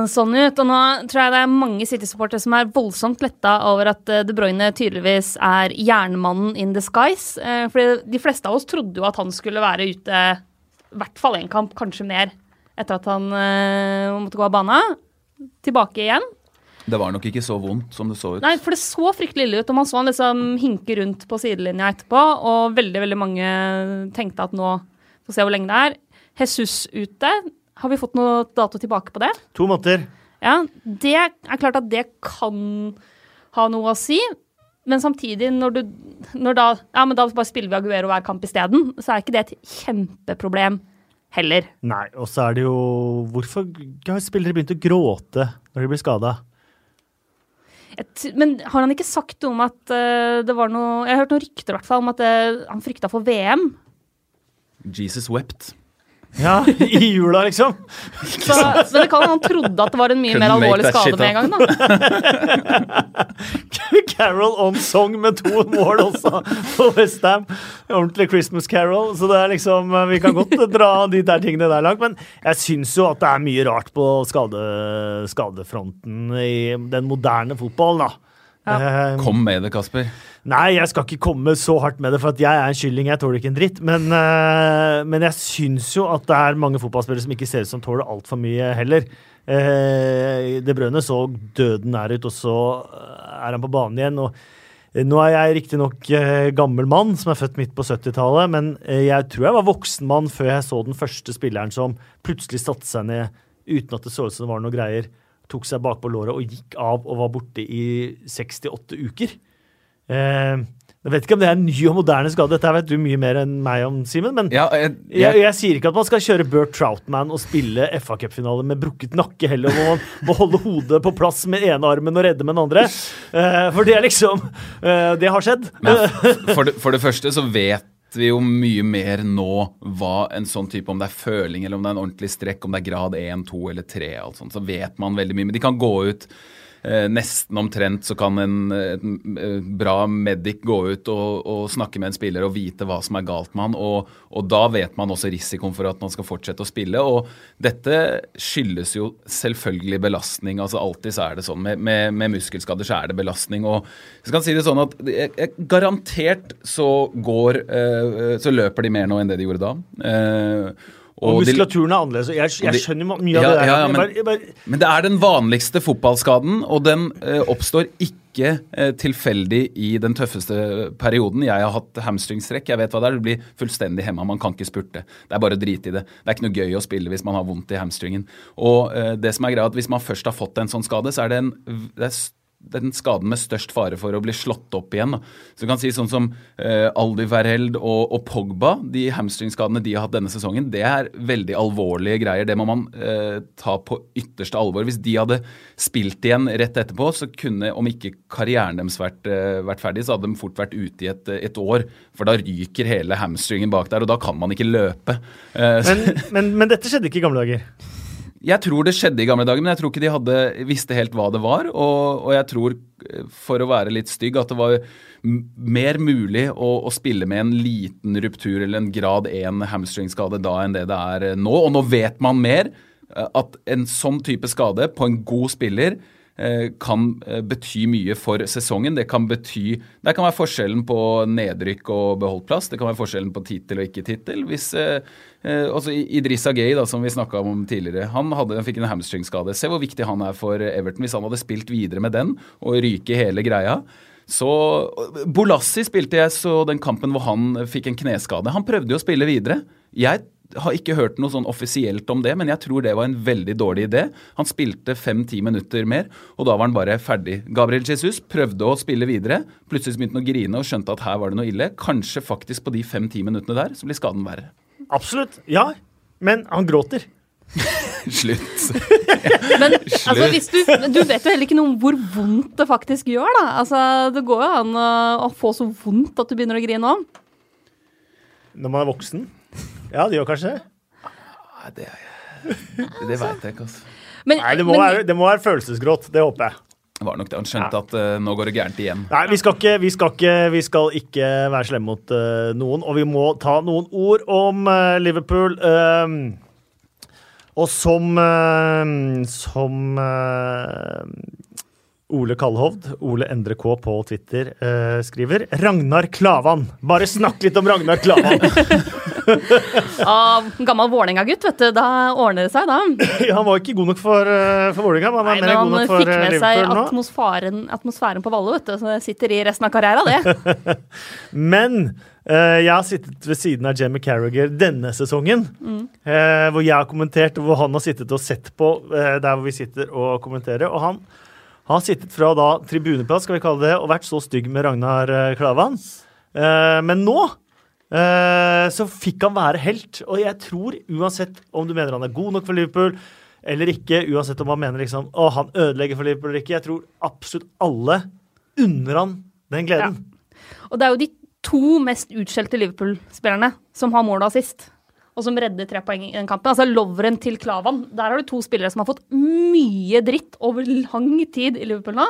sånn ut. Og nå tror jeg det er mange City-supportere som er voldsomt letta over at eh, De Bruyne tydeligvis er jernmannen in disguise. For fordi de fleste av oss trodde jo at han skulle være ute i hvert fall én kamp, kanskje mer, etter at han eh, måtte gå av banen. Tilbake igjen. Det var nok ikke så vondt som det så ut. Nei, for det så fryktelig ille ut, og man så han liksom hinke rundt på sidelinja etterpå, og veldig, veldig mange tenkte at nå får vi se hvor lenge det er. Jesus ute. Har vi fått noe dato tilbake på det? To måneder. Ja, det er klart at det kan ha noe å si. Men samtidig, når du når da, ja, men da bare spiller vi Aguero hver kamp isteden, så er ikke det et kjempeproblem heller. Nei, og så er det jo Hvorfor har spillere begynt å gråte når de blir skada? Men har han ikke sagt noe om at uh, det var noe Jeg har hørt noen rykter i hvert fall om at eh, han frykta for VM. Jesus wept. Ja, i jula, liksom. Så, men det kan han trodde at det var en mye Couldn't mer alvorlig skade med en gang. da. Carol on song med to mål også på Westham. Ordentlig Christmas Carol. Så det er liksom Vi kan godt dra de der tingene der langt. Men jeg syns jo at det er mye rart på skade, skadefronten i den moderne fotballen, da. Eh, Kom med det, Kasper. Nei, jeg skal ikke komme så hardt med det, for at jeg er en kylling. Jeg tåler ikke en dritt. Men, eh, men jeg syns jo at det er mange fotballspillere som ikke ser ut som tåler altfor mye heller. Eh, det Brønne så døden nær ut, og så eh, er han på banen igjen. og nå er jeg riktignok gammel mann som er født midt på 70-tallet, men jeg tror jeg var voksen mann før jeg så den første spilleren som plutselig satte seg ned uten at det så ut som det var noe greier, tok seg bakpå låret og gikk av og var borte i 68 uker. Eh, jeg vet ikke om det er en ny og moderne skade, dette vet du mye mer enn meg om, Simen. Men Ja, jeg, jeg, jeg, jeg sier ikke at man skal kjøre Bert Troutman og spille FA Cup-finale med brukket nakke heller, hvor man må holde hodet på plass med ene armen og redde med den andre. Eh, for det er liksom eh, Det har skjedd. men for, det, for det første så vet vi jo mye mer nå hva en sånn type Om det er føling, eller om det er en ordentlig strekk, om det er grad 1, 2 eller 3, alt sånt, så vet man veldig mye. Men de kan gå ut nesten omtrent så kan en, en, en bra medic gå ut og, og, snakke med en spiller og vite hva som er galt med han. Og, og, da vet man også risikoen for at man skal fortsette å spille. Og dette skyldes jo selvfølgelig belastning. altså Alltid så er det sånn. Med, med, med muskelskader så er det belastning. Og jeg skal si det sånn at garantert så går eh, Så løper de mer nå enn det de gjorde da. Eh, og, og muskulaturen er annerledes. Jeg, jeg skjønner mye av det der. Ja, ja, men, bare, bare... men, det er den vanligste fotballskaden, og den eh, oppstår ikke uh, tilfeldig i den tøffeste perioden. Jeg har hatt hamstringstrekk, jeg vet hva det er. Du blir fullstendig hemma, man kan ikke spurte. Det er bare å drite i det. Det er ikke noe gøy å spille hvis man har vondt i hamstringen. Og uh, det som er greia, at hvis man først har fått en sånn skade, så er det en det er den skaden med størst fare for å bli slått opp igjen. Da. Så du kan si sånn som eh, Aldi Verheld og, og, Pogba, de hamstringskadene de har hatt denne sesongen, det er veldig alvorlige greier. Det må man eh, ta på ytterste alvor. Hvis de hadde spilt igjen rett etterpå, så kunne, om ikke karrieren deres vært, eh, vært ferdig, så hadde de fort vært ute i et, et, år. For da ryker hele hamstringen bak der, og da kan man ikke løpe. Eh, men, men, men dette skjedde ikke i gamle dager? Jeg tror det skjedde i gamle dager, men jeg tror ikke de hadde, visste helt hva det var. Og, og jeg tror, eh, for å være litt stygg, at det var mer mulig å, å, spille med en liten ruptur eller en grad 1 hamstringskade da enn det det er eh, nå. Og nå vet man mer. Eh, at en sånn type skade på en god spiller kan eh, bety mye for sesongen. Det kan bety Det kan være forskjellen på nedrykk og beholdt plass. Det kan være forskjellen på tittel og ikke tittel. Hvis eh, altså Idrissa Gay, da, som vi snakka om tidligere, han, hadde, han fikk en hamstringskade. Se hvor viktig han er for Everton. Hvis han hadde spilt videre med den og ryke hele greia. Så Bolassi spilte jeg så den kampen hvor han fikk en kneskade. Han prøvde jo å spille videre. Jeg har ikke hørt noe sånn offisielt om det, men jeg tror det var en veldig dårlig idé. Han spilte fem-ti minutter mer, og da var han bare ferdig. Gabriel Jesus prøvde å spille videre. Plutselig begynte han å grine og skjønte at her var det noe ille. Kanskje faktisk på de fem-ti minuttene der så blir skaden verre. Absolutt. Ja, men han gråter. Slutt. Men altså, du, du, vet jo heller ikke noe om hvor vondt det faktisk gjør, da. Altså, det går jo an å, å få så vondt at du begynner å grine òg. Når man er voksen? Ja, det gjør kanskje det. Det, det veit jeg ikke, altså. Men, Nei, det må, men, være, det må, være, følelsesgråt. Det håper jeg. Det var nok det. Han skjønte ja. at uh, nå går det gærent igjen. Nei, vi skal ikke, vi skal ikke, vi skal ikke være slemme mot uh, noen. Og vi må ta noen ord om uh, Liverpool. og som Som Ole Kallhovd, Ole Endre K på Twitter, skriver Ragnar Klavan. Bare snakk litt om Ragnar Klavan! Av gammel Vålerenga-gutt, vet du. Da ordner det seg, da. Ja, han var ikke god nok for, eh, for Vålerenga, men han er god nok for Liverpool nå. Han fikk med seg atmosfæren, atmosfæren, på Valle, vet du. Så det sitter i resten av karrieren, det. men uh, jeg har sittet ved siden av Jamie Carriger denne sesongen, mm. uh, hvor jeg har kommentert, hvor han har sittet og sett på uh, der hvor vi sitter og kommenterer. og han har sittet fra da tribuneplass skal vi kalle det, og vært så stygg med Ragnar Klavan. men nå Eh, så fikk han være helt. Og jeg tror, uansett om du mener han er god nok for Liverpool eller ikke, uansett om han mener liksom, å, han ødelegger for Liverpool eller ikke, jeg tror absolutt alle unner han den gleden. Ja. Og det er jo de to mest utskjelte Liverpool-spillerne som har mål og assist, og som redder tre poeng i den kampen. Altså Lovren til Klavan. Der har du to spillere som har fått mye dritt over lang tid i Liverpool nå.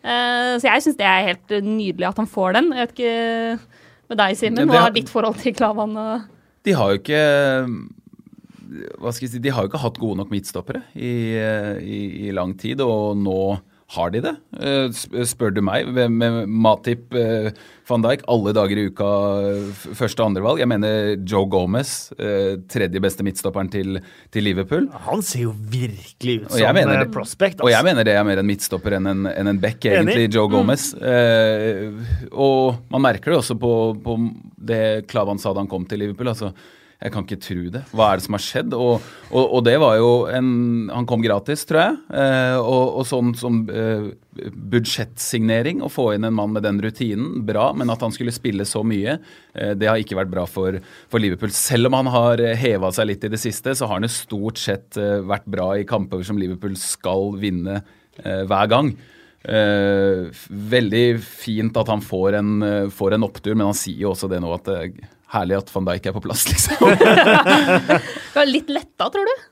Uh, så jeg syns det er helt nydelig at han får den. Jeg vet ikke med deg, Simen? Hva er ditt forhold til Klavan? De har jo ikke hva skal jeg si, De har jo ikke hatt gode nok midtstoppere i, i, i lang tid, og nå har de det? Eh, spør du meg, med Matip eh, van Dijk alle dager i uka første- og andrevalg. Jeg mener Joe Gomez, eh, tredje beste midtstopperen til, til Liverpool. Han ser jo virkelig ut som mener, prospect. Altså. Og jeg mener det er mer en midtstopper enn en, enn en back, egentlig, Enig? Joe mm. Gomez. Mm. og man merker det også på, på det Klavan sa da han kom til Liverpool. altså jeg kan ikke tro det. Hva er det som har skjedd? Og, og, og det var jo en Han kom gratis, tror jeg. Eh, og, og, sånn som eh, budsjettsignering, å få inn en mann med den rutinen, bra. Men at han skulle spille så mye, eh, det har ikke vært bra for, for, Liverpool. Selv om han har heva seg litt i det siste, så har han jo stort sett eh, vært bra i kamper som Liverpool skal vinne eh, hver gang. Veldig fint at han får en, får en, opptur, men han sier jo også det nå at herlig at van Dijk er på plass, liksom. Du er litt letta, tror du?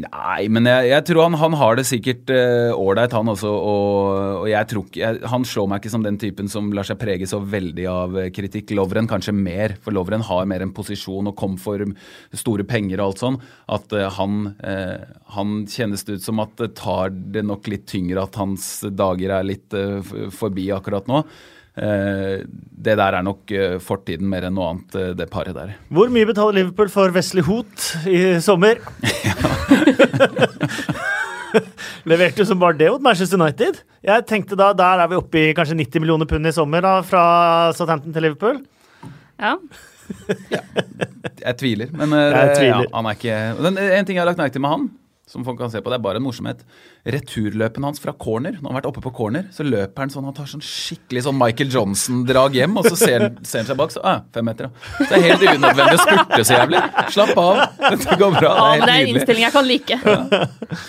Nei, men jeg, jeg tror han, han har det sikkert ålreit, uh, han også. Og, og jeg tror ikke jeg, Han slår meg ikke som den typen som lar seg prege så veldig av kritikk. Lovren kanskje mer, for Lovren har mer en posisjon og kom for store penger og alt sånn. At uh, han, uh, han kjennes det ut som at det tar det nok litt tyngre at hans dager er litt forbi akkurat nå. Eh, det der er nok eh, fortiden mer enn noe annet, eh, det paret der. Hvor mye betaler Liverpool for Wesley Hoot i sommer? Leverte jo som bare det mot Manchester United. Jeg tenkte da, Der er vi oppe i kanskje 90 millioner pund i sommer, da, fra Southampton til Liverpool. Ja. ja. Jeg tviler, men jeg tviler. Ja, han er ikke En ting jeg har lagt merke til med han, som folk kan se på. Det er bare en morsomhet. Returløpen hans fra corner, når han har vært oppe på corner, så løper han sånn Han tar sånn skikkelig sånn Michael Johnson-drag hjem, og så ser, ser han seg bak, så ah, fem meter, ja. Så det er helt unødvendig å spurte så jævlig. Slapp av. Dette går bra. Det er ja, men det er en innstilling jeg kan like. Ja.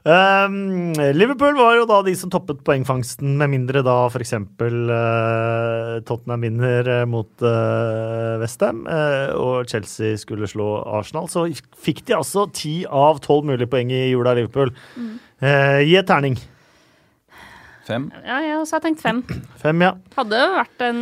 Um, Liverpool var jo da de som toppet poengfangsten, med mindre da f.eks. Uh, Tottenham vinner uh, mot uh, Westham uh, og Chelsea skulle slå Arsenal. Så fikk de altså ti av tolv mulige poeng i jula Liverpool. Mm. Uh, gi et terning. Fem? Ja, jeg også har tenkt fem. Fem, ja. Hadde vært en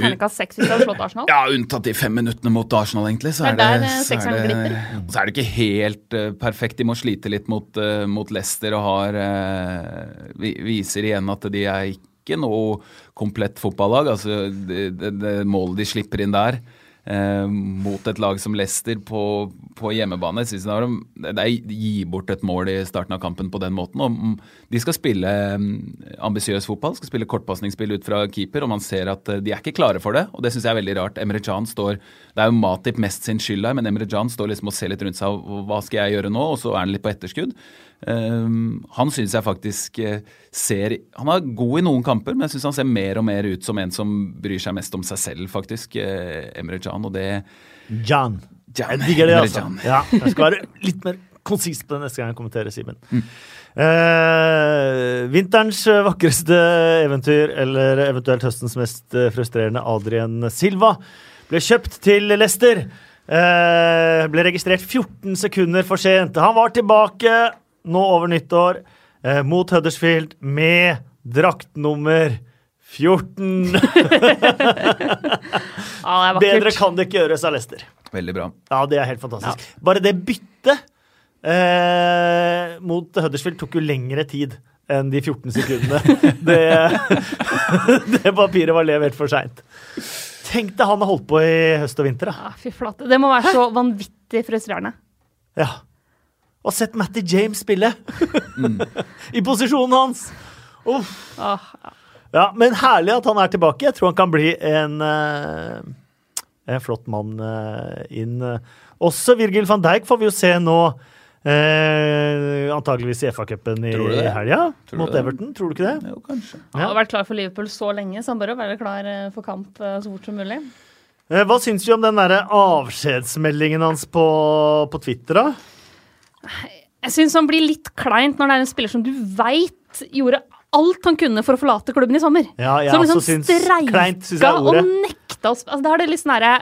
terningkast seks hvis du hadde slått Arsenal. Ja, unntatt de fem minuttene mot Arsenal, egentlig. Så er, det, der, så, er det, så er det ikke helt uh, perfekt. De må slite litt mot, uh, mot Leicester og har uh, Viser igjen at de er ikke noe komplett fotballag. Altså, det, det, det målet de slipper inn der eh, mot et lag som Leicester på, på hjemmebane. Jeg synes det er gi bort et mål i starten av kampen på den måten. Og mm, de skal spille mm, ambisiøs fotball, skal spille kortpasningsspill ut fra keeper, og man ser at eh, de er ikke klare for det. Og det syns jeg er veldig rart. Emre Can står Det er jo Matip mest sin skyld her, men Emre Can står liksom og ser litt rundt seg. og Hva skal jeg gjøre nå? Og så er han litt på etterskudd. Um, han syns jeg faktisk uh, ser Han er god i noen kamper, men jeg syns han ser mer og mer ut som en som bryr seg mest om seg selv, faktisk. Uh, Emre Can, og det Jan. Jan. Jeg digger det, altså. Ja, jeg skal være litt mer konsis på det neste gang jeg kommenterer, Simen. Mm. Eh, vinterens vakreste eventyr, eller eventuelt høstens mest frustrerende, Adrian Silva, ble kjøpt til Leicester. Eh, ble registrert 14 sekunder for sent. Han var tilbake nå over nyttår eh, mot Huddersfield med draktnummer 14. ja, Bedre kan det ikke gjøres av Lester. Veldig bra. Ja, det er helt fantastisk. Ja. Bare det byttet eh, mot Huddersfield tok jo lengre tid enn de 14 sekundene. det, det papiret var levert for seint. Tenk deg han har holdt på i høst og vinter. Da. Ja, fy flate. Det må være så vanvittig frustrerende. Ja og sett Matty James spille mm. i posisjonen hans. Uff. Ah, ja. ja. men herlig at han er tilbake. Jeg tror han kan bli en, uh, en flott mann uh, inn. Også Virgil van Dijk får vi jo se nå. Uh, antageligvis i FA-cupen i, helga mot Everton. Tror du ikke det? Jo, kanskje. Ja. Han har vært klar for Liverpool så lenge, så han bør jo være klar for kamp så fort som mulig. Hva syns du om den der avskjedsmeldingen hans på, på Twitter, da? Jeg syns han blir litt kleint når det er en spiller som du veit gjorde alt han kunne for å forlate klubben i sommer. Ja, jeg som liksom syns kleint, synes jeg ordet. Og nekta oss altså, Da er det litt sånn herre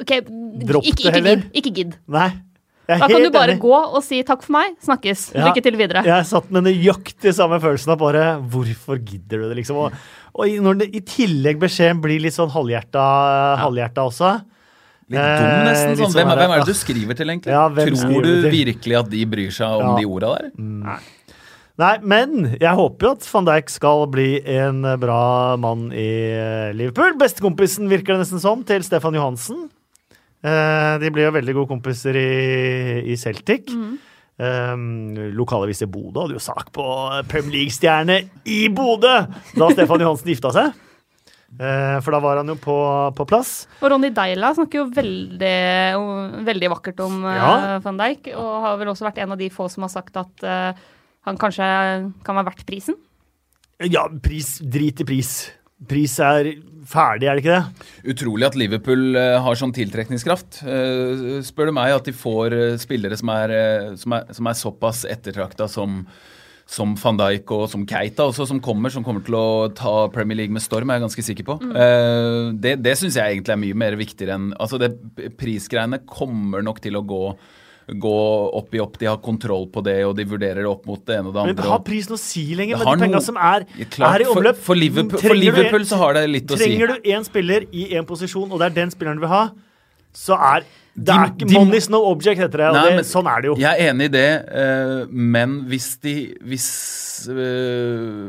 OK, Dropp ikke, ikke, gidd. Ikke gidd. Nei. Da kan du bare enig. gå og si takk for meg, snakkes, ja, lykke til videre. Jeg satt med nøyaktig samme følelsen av bare Hvorfor gidder du det, liksom? Og, og når det i tillegg beskjeden blir litt sånn halvhjerta, halvhjerta også Litt dum, eh, nesten. Sånn. Hvem, hvem, er det du skriver til, egentlig? Ja, Tror du til? virkelig at de bryr seg om ja. de orda der? Mm. Nei. Nei, men jeg håper jo at van Dijk skal bli en bra mann i eh, Liverpool. Bestekompisen, virker det nesten som, til Stefan Johansen. Eh, de blir jo veldig gode kompiser i, i Celtic. Mm. Um, Lokalavis i Bodø hadde jo sak på Premier League-stjerne i Bodø da Stefan Johansen gifta seg. Eh, for da var han jo på, på plass. Og Ronny Deila snakker jo veldig, veldig vakkert om eh, ja. van Dijk, og har vel også vært en av de få som har sagt at uh, han kanskje kan være verdt prisen? Ja, pris, drit i pris. Pris er ferdig, er det ikke det? Utrolig at Liverpool har sånn tiltrekningskraft. Spør du meg at de får spillere som er, som er, som er såpass ettertrakta som som van Dijk og som Keita også, som kommer, som kommer til å ta Premier League med storm, er jeg ganske sikker på. Mm. Uh, det det syns jeg egentlig er mye mer viktigere enn Altså, det prisgreiene kommer nok til å gå gå opp i opp. De har kontroll på det, og de vurderer det opp mot det ene og det andre. Men det har pris prisen å si lenger med de penga som er, klart, er i for- omløp? for Liverpool- for Liverpool en- så har det litt å si. Trenger du én spiller i én posisjon, og det er den spilleren du vil ha, så er det er ikke de- Money's no object, heter det. Nei, det, men- sånn er det jo. Jeg er enig i det, eh, men hvis de Hvis eh,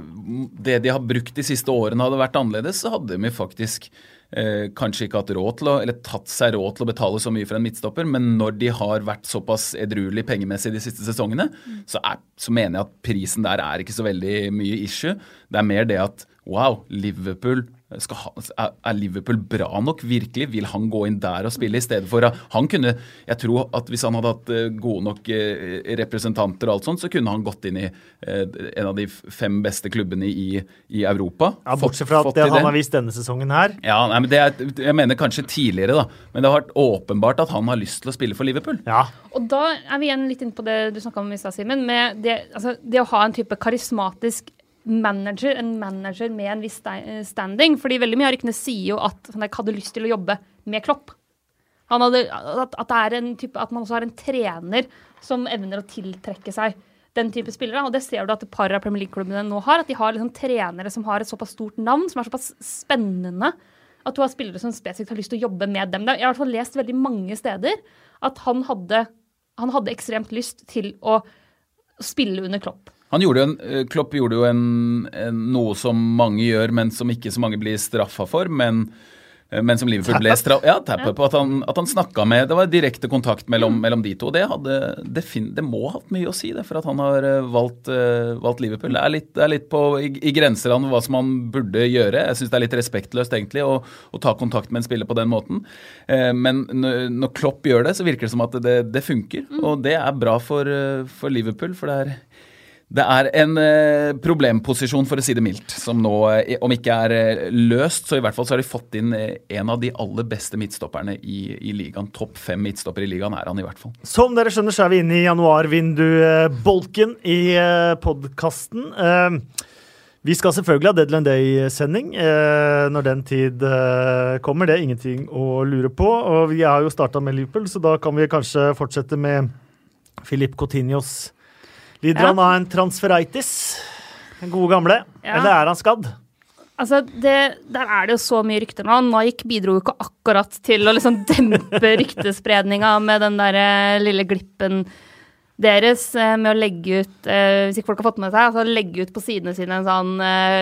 det de har brukt de siste årene hadde vært annerledes, så hadde de faktisk eh, kanskje ikke hatt råd til å Eller tatt seg råd til å betale så mye for en midtstopper, men når de har vært såpass edruelig pengemessig de siste sesongene, så, er, så mener jeg at prisen der er ikke så veldig mye issue. Det er mer det at wow, Liverpool skal ha, er- er Liverpool bra nok, virkelig? Vil han gå inn der og spille i stedet for Han kunne Jeg tror at hvis han hadde hatt eh, gode nok eh, representanter og alt sånt, så kunne han gått inn i eh, en av de fem beste klubbene i, i Europa. Ja, bortsett fra at det han har vist denne sesongen her. Ja, nei, men det er, Jeg mener kanskje tidligere, da. Men det har vært åpenbart at han har lyst til å spille for Liverpool. Ja. Og da er vi igjen litt inne på det du snakka om i stad, Simen. Med det, altså, det å ha en type karismatisk manager, en manager med en viss standing. Fordi veldig mye av ryktene sier jo at Van Dijk hadde lyst til å jobbe med Klopp. Han hadde, at, at, type, at man også har en trener som evner å tiltrekke seg den type spillere. Og det ser du at et par av Premier League-klubbene nå har. At de har liksom trenere som har et såpass stort navn, som er såpass spennende. At du har spillere som spesifikt har lyst til å jobbe med dem. Jeg har i hvert fall lest veldig mange steder at han hadde, han hadde ekstremt lyst til å spille under Klopp. Han gjorde jo en, eh, Klopp gjorde jo en, en, noe som mange gjør, men som ikke så mange blir straffa for. Men, eh, men som Liverpool ble straffa Ja, tappa på at han, at han snakka med Det var direkte kontakt mellom, mellom de to. og Det, hadde, det, fin, det må ha hatt mye å si det, for at han har eh, valgt, valgt Liverpool. Det er litt, det er litt på, i, i av hva som han burde gjøre. Jeg syns det er litt respektløst egentlig å, å ta kontakt med en spiller på den måten. Men når, Klopp gjør det, så virker det som at det, det funker. Og det er bra for, for Liverpool, for det er det er en eh, problemposisjon, for å si det mildt, som nå, eh, om ikke er eh, løst, så i hvert fall så har de fått inn en av de aller beste midtstopperne i, i ligaen. Topp fem midtstopper i ligaen er han i hvert fall. Som dere skjønner, så er vi inne i januarvindu-bolken i podkasten. Vi skal selvfølgelig ha Deadland Day-sending når den tid kommer. Det er ingenting å lure på. Og vi har jo starta med Liverpool, så da kan vi kanskje fortsette med Filip Coutinhos. Lider han av en transferitis? Den gode gamle? Eller er han skadd? Altså, det, Der er det jo så mye rykter nå. Nike bidro jo ikke akkurat til å liksom dempe ryktespredninga med den der eh, lille glippen deres eh, med å legge ut eh, Hvis ikke folk har fått med seg, altså legge ut på sidene sine en sånn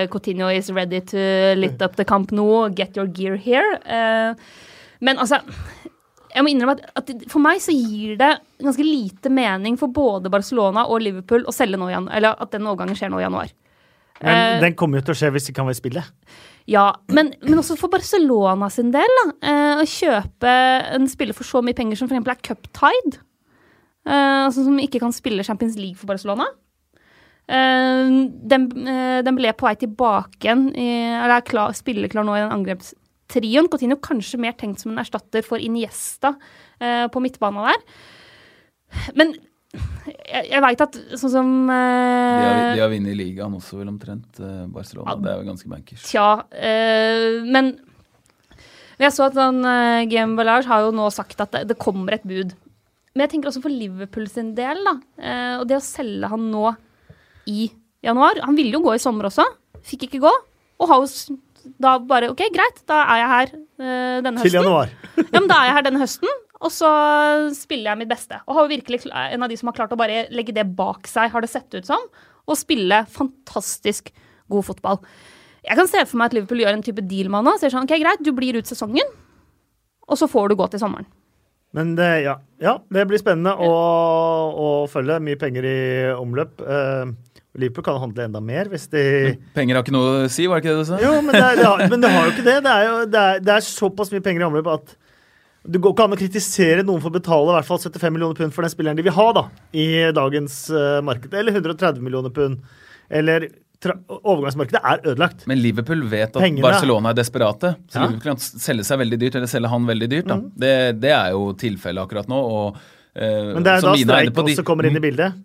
Coutinho is ready to lit up the camp nå, get your gear here. Men altså jeg må innrømme at, at For meg så gir det ganske lite mening for både Barcelona og Liverpool å selge nå eller at den overgangen skjer nå i januar. Men Eh, den kommer jo til å skje hvis de kan være i spillet. ja, men, men også for Barcelona sin del. Da, eh, å kjøpe en spiller for så mye penger som f.eks. er Cuptide. Eh, altså som ikke kan spille Champions League for Barcelona. Den, den ble på vei tilbake igjen, eller er klar, spilleklar nå i den angrepstrioen. Coutinho kanskje mer tenkt som en erstatter for Iniesta eh, på midtbanen der. Men jeg, jeg veit at sånn som De har, eh, de har vunnet ligaen også, vel omtrent, eh, Barcelona. Det er jo ganske bankers. Tja, eh, men jeg så at han, uh, GM Ballage har jo nå sagt at det, det kommer et bud. Men jeg tenker også for Liverpool sin del, da. eh, og det å selge han nå i januar Han ville jo gå i sommer også, fikk ikke gå. Og har jo da bare OK, greit, da er jeg her uh, denne Til høsten. januar. Ja, men da er jeg her denne høsten, og så spiller jeg mitt beste. Og har virkelig en av de som har klart å bare legge det bak seg, har det sett ut som, og spille fantastisk god fotball. Jeg kan se for meg at Liverpool gjør en type deal med han Sier sånn, ok, greit, du blir ut sesongen, og så får du gå til sommeren. Men det, ja. ja, det blir spennende å, å følge. Mye penger i omløp. Eh, Liverpool kan handle enda mer hvis de Penger har ikke noe å si, var det ikke det du sa? Jo, men det, er, det, har, men det har jo ikke det. Det er, jo, det, er, det er såpass mye penger i omløp at det går ikke an å kritisere noen for å betale i hvert fall 75 millioner pund for den spilleren de vil ha da, i dagens uh, marked. Eller 130 millioner pund. Eller overgangsmarkedet er ødelagt. Men Liverpool vet at Pengene- Barcelona er desperate. Så Ja. Mm. Liverpool kan selge seg veldig dyrt, eller selge han veldig dyrt. Da. Det, det er jo tilfellet akkurat nå. Og, uh, Men det er da streik også kommer inn i bildet.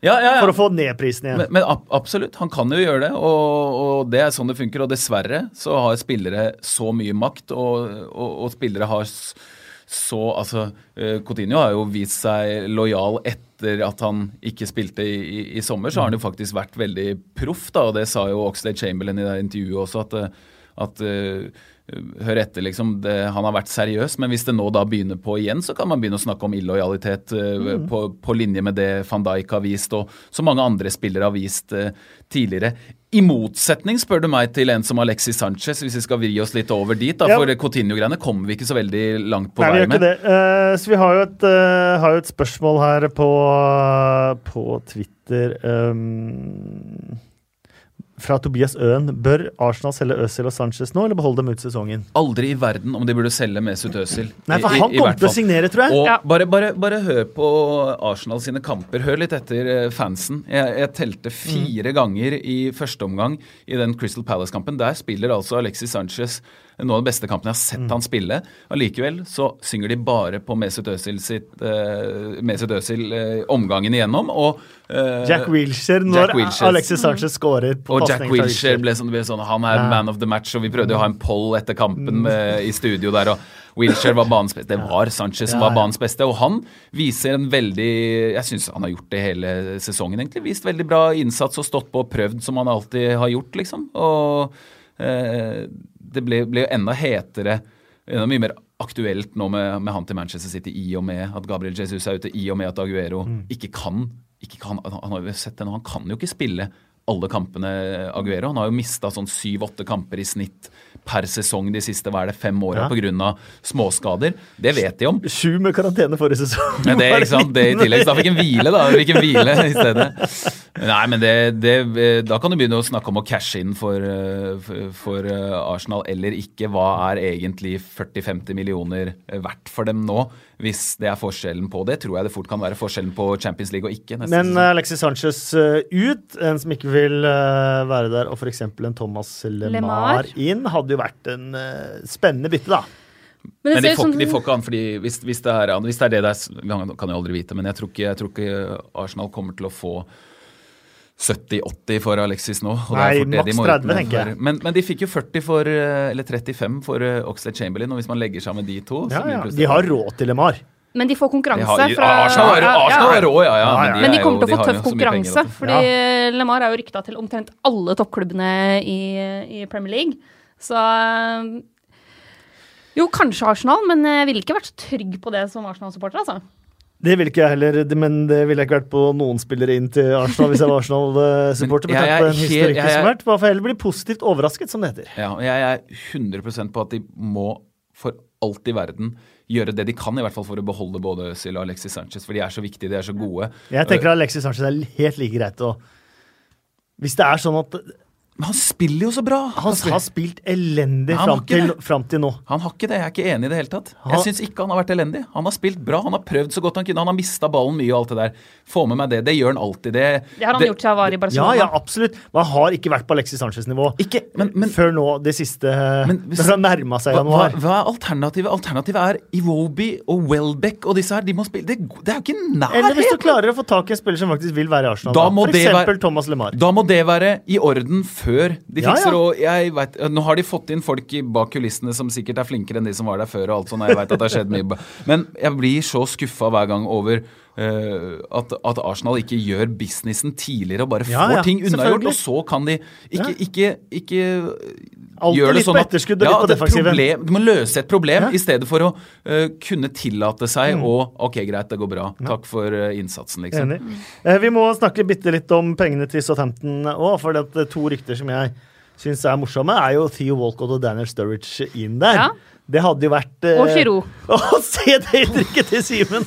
Ja, ja, ja. For å få ned prisen igjen. Men, men ab absolutt, han kan jo gjøre det, og, og det er sånn det funker. Og dessverre så har spillere så mye makt, og, og, og spillere har så Altså, eh, Coutinho har jo vist seg lojal etter at han ikke spilte i, i, i sommer, så har han jo faktisk vært veldig proff, da, og det sa jo Oxlade Chamberlain i det intervjuet også, at, eh, at eh, Hør etter, liksom. Det, han har vært seriøs, men hvis det nå da begynner på igjen, så kan man begynne å snakke om illojalitet eh, på, på linje med det van Dijk har vist, og så mange andre spillere har vist uh, tidligere. I motsetning, spør du meg, til en som Alexis Sanchez, hvis vi skal vri oss litt over dit. da, Ja. For Coutinho-greiene kommer vi ikke så veldig langt på Nei, vi vei gjør ikke det. Uh, så vi har jo, et, eh, har jo et spørsmål her på, på Twitter um, fra Tobias Øen. Bør Arsenal selge Øzil og Sanchez nå, eller beholde dem ut sesongen? Aldri i verden om de burde selge Mesut Øzil. Nei, for han kommer til å signere, tror jeg. Og Ja. bare, bare, bare hør på Arsenal sine kamper. Hør litt etter eh, fansen. Jeg, jeg telte fire ganger i første omgang i den Crystal Palace-kampen. Der spiller altså Alexis Sanchez noen av de beste kampene jeg har sett han spille. Allikevel så synger de bare på Mesut Özil sitt uh, Mesut Özil uh, omgangen igjennom. Og uh, Jack Wilshere når Jack Alexis Sanchez scorer på og Jack Wilshere ble sånn, ble sånn Han er Ja. man of the match, og vi prøvde å ha en poll etter Mm. kampen med, i studio der, og Wilshere var banens beste. Det var Sanchez som var banens beste, og han viser en veldig Jeg syns han har gjort det hele sesongen, egentlig. Vist veldig bra innsats og stått på og prøvd som han alltid har gjort, liksom. Og eh, det ble, ble enda hetere, enda mye mer aktuelt nå med, med han til Manchester City, i og med at Gabriel Jesus er ute, i og med at Aguero Mm. ikke kan ikke kan, han, han har jo sett det nå, han kan jo ikke spille alle kampene Aguero. Han har jo mista sånn syv-åtte kamper i snitt per sesong de siste hva er det, fem åra Ja. pga. småskader. Det vet de om. Sju med karantene forrige sesong. Men det, ikke sant? det i tillegg, så da fikk han hvile, da. Fikk en hvile i stedet. Nei, men det, det, Da kan du begynne å snakke om å cashe inn for, eh, for, for eh, Arsenal eller ikke. Hva er egentlig 40-50 millioner verdt for dem nå, hvis det er forskjellen på det? Tror jeg det fort kan være forskjellen på Champions League og ikke. Nesten. Men eh, Alexis Sanchez ut, en som ikke vil være der, og f.eks. en Thomas Lemar, Lemar. inn, hadde jo vært en spennende bytte, da. Men Men de får, sånn... de får ikke an, fordi hvis, hvis, det er, hvis det er det det er, kan jeg aldri vite, men jeg tror ikke, jeg tror ikke Arsenal kommer til å få 70-80 for Alexis nå. og Nei, maks 30 ut tenker jeg. Men, men de fikk jo 40 for, eh, eller 35 for eh, Oxlade Chamberlain, og hvis man legger sammen de to Ja, blir ja. De har råd til Lemar. Men de får konkurranse har, fra Arsenal Ja, ja. Arsenal ja. ja, Ja, ja. Men de er kommer jo- til å få tøff penger konkurranse, fordi Lemar er jo rykta til omtrent alle toppklubbene i, i Premier League. Så eh, Jo, kanskje Arsenal, men jeg ville ikke vært så trygg på det som Arsenal-supporter, altså. Det ville ikke jeg heller, men det ville jeg ikke vært på noen spillere inn til Arsenal hvis jeg var Arsenal-supporter. Men jeg jeg, jeg, jeg. Bare for heller bli positivt overrasket, som det heter. Ja, jeg er 100% på at de må for alt i verden gjøre det de kan, i hvert fall for å beholde både Özil og Alexis Sanchez, for de er så viktige, de er så gode. Jeg tenker at Alexis Sanchez er helt like greit å Hvis det er sånn at Men han spiller jo så bra! han har spilt elendig fram til, fram til nå. Han har ikke det, jeg er ikke enig i det hele tatt. Han- Jeg syns ikke han har vært elendig. Han har spilt bra, han har prøvd så godt han kunne. Han har mista ballen mye og alt det der. Få med meg det. Det gjør han alltid. Det, Det har han gjort siden han var i Ja, Barcelona. ja, absolutt. Men han har ikke vært på Alexis Sanchez-nivå men, men før nå, det siste Men hvis- Når han nærma seg hva, hva, januar. hva er alternativet? Alternativet er Iwobi og Welbeck og disse her. De må spille Det, det er jo ikke nærhet! Eller hvis du klarer å få tak i en spiller som faktisk vil være i Arsenal. Da Da For eksempel være- Thomas LeMar. Da må det være i orden før de fikser. ja. Og jeg vet, nå har de fått inn folk bak kulissene som sikkert er flinkere enn de som var der før. og alt sånt, jeg vet at det har skjedd mye. Men jeg blir så skuffa hver gang over eh, at, at Arsenal ikke gjør businessen tidligere og bare Ja, får ja, ting unnagjort. Og så kan de ikke, ikke, ikke Alltid gjør det sånn at- ja, er problem- Du må løse et problem. Mm. i stedet for å uh, kunne tillate seg å Ok, greit, det går bra. Takk for uh, innsatsen, liksom. Enig. Vi må snakke bitte litt om pengene til Southampton òg, for det er to rykter som jeg syns er morsomme, er jo Theo Walcott og Daniel Sturridge inn der. Ja. Det hadde jo vært eh, Og Giroud. Å, se det uttrykket til Simen!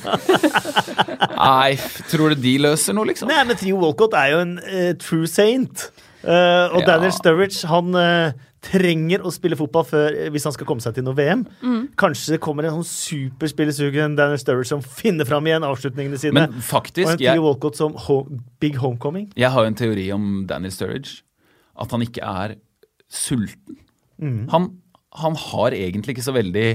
Nei, tror du de løser noe, liksom? Nei, men Theo Walcott er jo en eh, true saint. Eh, og Ja. Daniel Sturridge, han eh, trenger å spille fotball før, eh, hvis han skal komme seg til noe VM. Kanskje det kommer en sånn superspillesugen Daniel Sturridge som finner fram igjen avslutningene sine. Men og en Theo jeg, Walcott som ho big homecoming. jeg har jo en teori om Daniel Sturridge. At han ikke er sulten. Mm. Han, han har egentlig ikke så veldig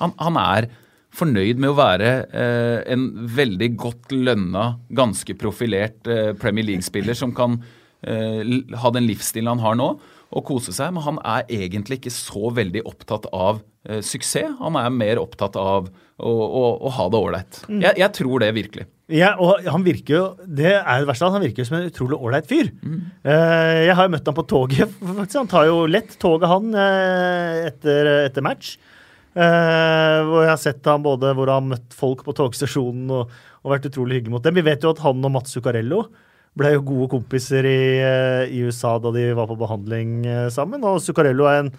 han, han er fornøyd med å være eh, en veldig godt lønna, ganske profilert eh, Premier League-spiller som kan eh, ha den livsstilen han har nå, og kose seg. Men han er egentlig ikke så veldig opptatt av eh, suksess. Han er mer opptatt av å, å, å ha det ålreit. Jeg, jeg tror det virkelig. Ja, og han virker jo det er det verste, han virker jo som en utrolig ålreit fyr. Mm. jeg har jo møtt ham på toget. faktisk. Han tar jo lett toget, han, eh, etter, etter match. Eh, hvor jeg har sett ham både hvor han har møtt folk på togstasjonen og, og vært utrolig hyggelig mot dem. Vi vet jo at han og Mats Zuccarello ble jo gode kompiser i, eh, i USA da de var på behandling eh, sammen. Og Zuccarello er en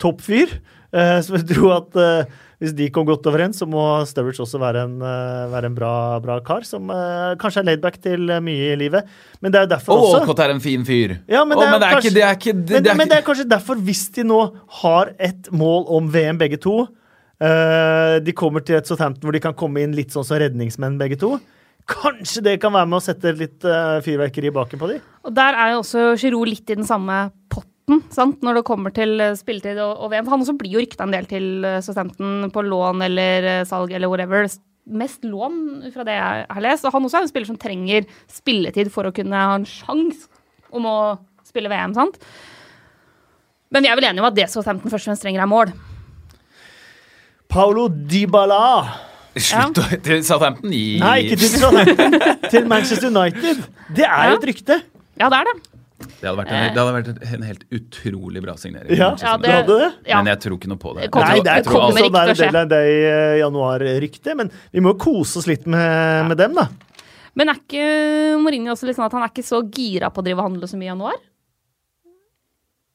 toppfyr. Eh, så jeg tror at eh, hvis de kom godt overens, så må Sturridge også være en, eh, være en bra, bra kar, som eh, kanskje er laidback til eh, mye i livet. Men det er jo derfor Og også Walcott er en fin fyr. ja, men det er, men det er kanskje, ikke, det er ikke, det, men, det er men det er kanskje derfor, hvis de nå har et mål om VM begge to eh, De kommer til et Southampton hvor de kan komme inn litt sånn som redningsmenn begge to. Kanskje det kan være med å sette litt eh, fyrverkeri baken på de? Og der er jo også Giroud litt i den samme potten, sant? når det kommer til eh, spilletid og, og VM. For han også blir jo rykta en del til eh, Southampton på lån eller eh, salg eller whatever. Mest lån, fra det jeg har lest. Og han også er en spiller som trenger spilletid for å kunne ha en sjanse om å spille VM, sant? Men vi er vel enige om at det Southampton først og fremst trenger, er mål. Paulo Dybala. Slutt å til Southampton i Nei, ikke til Southampton. til Manchester United. Det er Ja. jo et rykte. Ja, det er det. Det hadde vært en, det hadde vært en helt utrolig bra signering. Ja, Ja, du hadde det? Men jeg tror ikke noe på det. Det kommer- Nei, det er jeg altså, tror kommer sånn ikke der til å skje. Deadline Day eh, januar-rykte, men vi må jo kose oss litt med, med dem, da. Men er ikke Mourinho også litt sånn at han er ikke så gira på å drive og handle så mye i januar?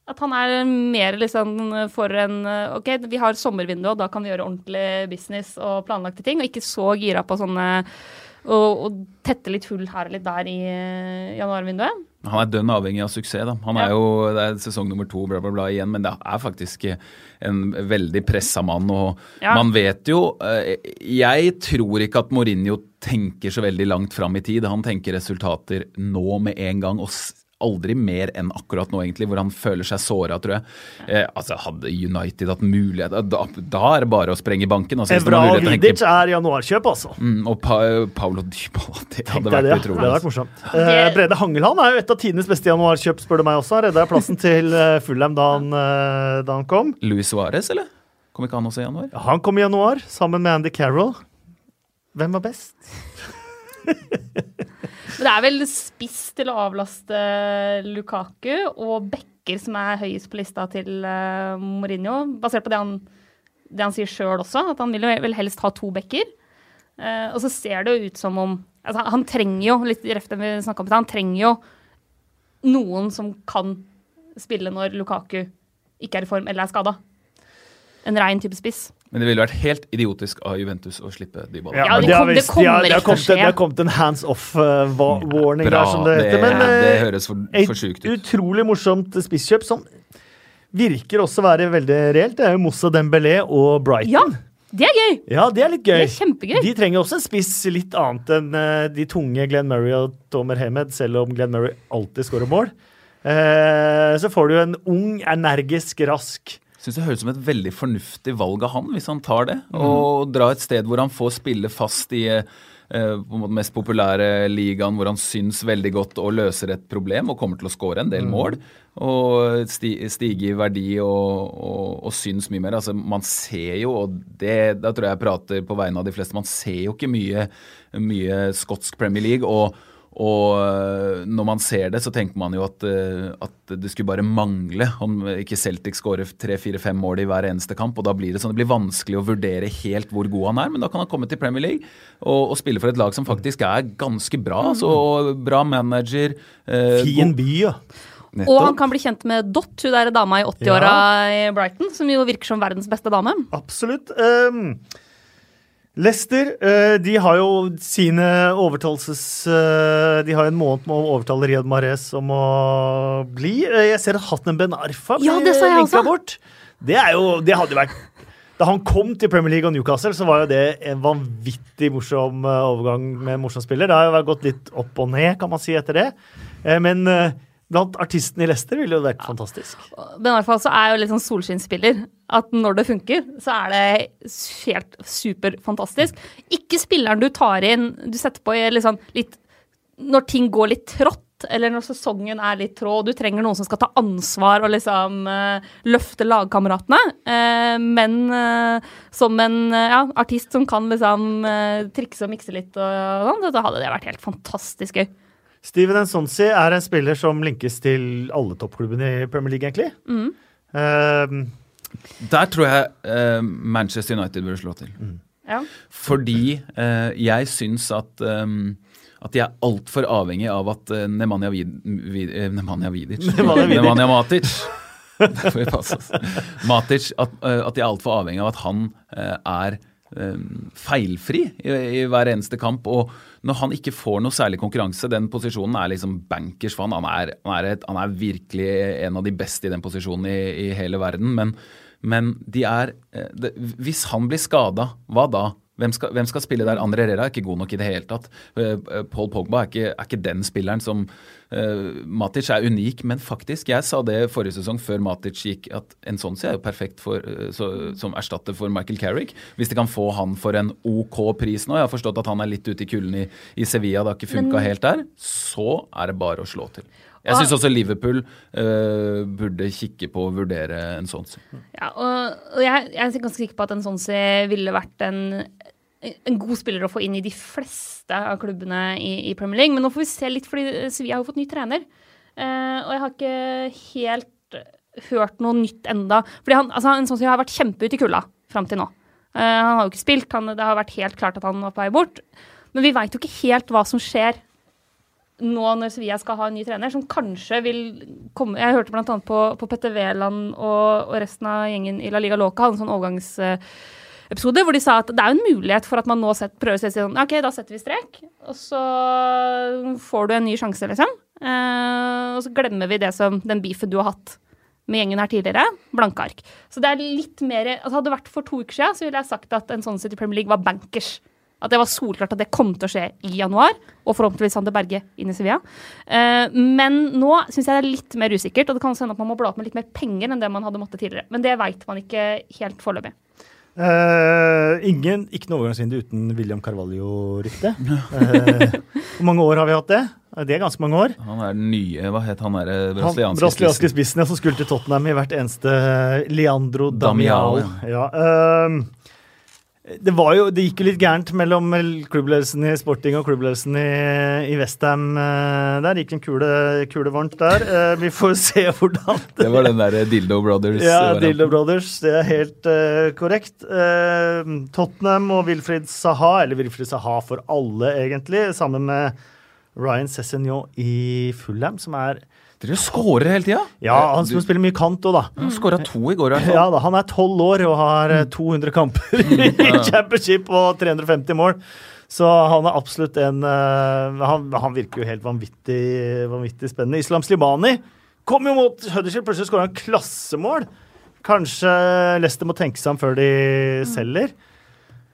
At han er mer liksom for en OK, vi har sommervindu, og da kan vi gjøre ordentlig business og planlagte ting, og ikke så gira på sånne å og tette litt hull her og litt der i eh, januarvinduet. Han er dønn avhengig av suksess. da. Han er Ja. jo, Det er sesong nummer to bla, bla, bla igjen, men det er faktisk en veldig pressa mann. og Ja. Man vet jo eh, Jeg tror ikke at Mourinho tenker så veldig langt fram i tid. Han tenker resultater nå med en gang. og Aldri mer enn akkurat nå, egentlig, hvor han føler seg såra, tror jeg. Eh, altså, Hadde United hatt mulighet Da, da er det bare å sprenge banken. Altså, Evra og Vidic er januarkjøp, altså. mm, og pa, Paulo Dybala, det hadde vært det, det utrolig. hadde vært morsomt. Eh, Brede Hangelhan er jo et av tidenes beste januarkjøp, spør du meg også. Redda plassen til uh, Fulham da han, eh, da han kom. Luis Suárez, eller? Kom ikke han også i januar? Ja, Han kom i januar sammen med Andy Carroll. Hvem var best? Men det er vel spiss til å avlaste Lukaku, og backer som er høyest på lista til eh, Mourinho, basert på det han, det han sier sjøl også, at han vil vel helst ha to backer. Eh, og så ser det jo ut som om altså, Han trenger jo, litt i vi om, han trenger jo noen som kan spille når Lukaku ikke er i form eller er skada. En rein type spiss. Men det ville vært helt idiotisk av Juventus å slippe Dybala. Ja, men det kom- det de kommer ikke til å skje. Det har kommet en hands off-warning Bra, der, som det heter. Men det eh, høres for, for sjukt ut. utrolig morsomt spisskjøp som virker også være veldig reelt. Det er jo Moussa Dembélé og Brighton. Ja, det er gøy! Ja, det er litt gøy. Det er kjempegøy. De trenger også en spiss litt annet enn eh, de tunge Glenn Murray og Tomer Hemed, selv om Glenn Murray alltid skårer mål. Eh, så får du en ung, energisk, rask Syns det høres ut som et veldig fornuftig valg av han, hvis han tar det. Og drar et sted hvor han får spille fast i eh, på en måte mest populære ligaen, hvor han syns veldig godt og løser et problem og kommer til å skåre en del mål. Og stige i verdi og, og, og syns mye mer. Altså, man ser jo, og det, da tror jeg jeg prater på vegne av de fleste, man ser jo ikke mye, mye skotsk Premier League. og og øh, når man ser det, så tenker man jo at, øh, at det skulle bare mangle om ikke Celtic skårer tre-fire-fem mål i hver eneste kamp. og Da blir det sånn, det blir vanskelig å vurdere helt hvor god han er. Men da kan han komme til Premier League og, og spille for et lag som faktisk er ganske bra. Så bra manager. Eh, fin by, ja. Og han kan bli kjent med Dot, hun der dama i 80-åra i Brighton, som jo virker som verdens beste dame. Absolutt. Um, Leicester eh, de har jo sine overtalelses... eh, de har en måned med å overtale Riyad Mahrez om å bli. Eh, jeg ser at Hatnem Ben Arfa ble Ja, det så jeg linka også. bort. Det er jo Det hadde jo vært Da han kom til Premier League og Newcastle, så var jo det en vanvittig morsom overgang med en morsom spiller. Det har jo vært gått litt opp og ned, kan man si, etter det. Men Blant artistene i Leicester ville jo vært fantastisk. Men i hvert fall så er jeg jo litt sånn solskinnsspiller. At når det funker, så er det helt superfantastisk. Ikke spilleren du tar inn, du setter på i liksom litt Når ting går litt trått, eller når sesongen er litt trå, og du trenger noen som skal ta ansvar og liksom uh, løfte lagkameratene. Uh, men uh, som en ja, artist som kan liksom trikse og mikse litt og sånn, så hadde det vært helt fantastisk gøy. Steven Nsonsi er en spiller som linkes til alle toppklubbene i Premier League, egentlig. Eh, Der tror jeg uh, Manchester United burde slå til. Ja. Fordi uh, jeg syns at um, at de er altfor avhengig av at eh, Nemanja, Vid, Vid, Nemanja Vidic Nemanja Vidic. Nemanja Matic Det får vi passe oss. Matic, at, at de er altfor avhengig av at han er feilfri i, i hver eneste kamp. Og når han ikke får noe særlig konkurranse, den posisjonen er liksom bankers for han. Han er, han er, et, han er virkelig en av de beste i den posisjonen i, i hele verden. Men, men de er eh, det, Hvis han blir skada, hva da? Hvem skal, hvem skal spille der? Andre Herrera er ikke god nok i det hele tatt. Eh, eh, Paul Pogba er ikke, er ikke den spilleren som uh, Matic er unik, men faktisk, jeg sa det forrige sesong før Matic gikk, at en sånn er jo perfekt for, så, som erstatter for Michael Carrick. Hvis de kan få han for en OK pris nå, jeg har forstått at han er litt ute i kulden i, i Sevilla, det har ikke funka helt der, så er det bare å slå til. Jeg syns også Liverpool uh, burde kikke på å vurdere en sånn. Ja, og, og jeg, jeg er ganske sikker på at en sånn se ville vært en, en god spiller å få inn i de fleste av klubbene i, i Premier League. Men nå får vi se litt, fordi Sevilla har jo fått ny trener. Uh, og jeg har ikke helt hørt noe nytt enda. Fordi han, altså, en sånn som har vært kjempeute i kulda fram til nå. Uh, han har jo ikke spilt, han, det har vært helt klart at han var på vei bort. Men vi veit jo ikke helt hva som skjer nå når Sevilla skal ha en ny trener, som kanskje vil komme Jeg hørte bl.a. på, på Petter Wæland og, og resten av gjengen i La Liga Loca hadde en sånn overgangsepisode hvor de sa at det er en mulighet for at man nå set, prøver å si sånn OK, da setter vi strek, og så får du en ny sjanse, liksom. Eh, og så glemmer vi det som den beefen du har hatt med gjengen her tidligere. Blanke ark. Så det er litt mer altså Hadde det vært for to uker siden, så ville jeg sagt at en sånn City Premier League var bankers. At det var solklart at det kom til å skje i januar, og forhåpentligvis Sander Berge inn i Sevilla. Eh, men nå syns jeg det er litt mer usikkert, og det kan hende at man må bla opp med litt mer penger enn det man hadde måttet tidligere. Men det veit man ikke helt foreløpig. Eh, ingen, ikke noe overgangsvindu uten William Carvalho-rykte. Eh, hvor mange år har vi hatt det? Eh, Det er ganske mange år. Han er den nye, hva het han derre Han brasilianske brasilianske spissen? ja, som skulle til Tottenham i hvert eneste Leandro Damial. Damial Ja, ehm, det, var jo, det gikk jo litt gærent mellom klubbledelsen i Sporting og klubbledelsen i, i Westham. Uh, der gikk en kule, kule varmt der. Eh, vi får se hvordan Det var den derre Dildo Brothers. Ja. Dildo Brothers. Det er helt uh, korrekt. Uh, Tottenham og Wilfried Saha, eller Wilfried Saha for alle, egentlig, sammen med Ryan Cessignon i Fulham, som er Dere scorer hele tida! Ja, han som spiller mye kant òg, da. Han skåra to i går, i hvert fall. Ja, da, Han er tolv år og har eh, 200 kamper i championship og 350 mål. Så han er absolutt en eh, han, han virker jo helt vanvittig, vanvittig spennende. Islam Slimani kom jo mot Huddersfield, plutselig skåra han klassemål. Kanskje Leicester må tenke seg om før de selger.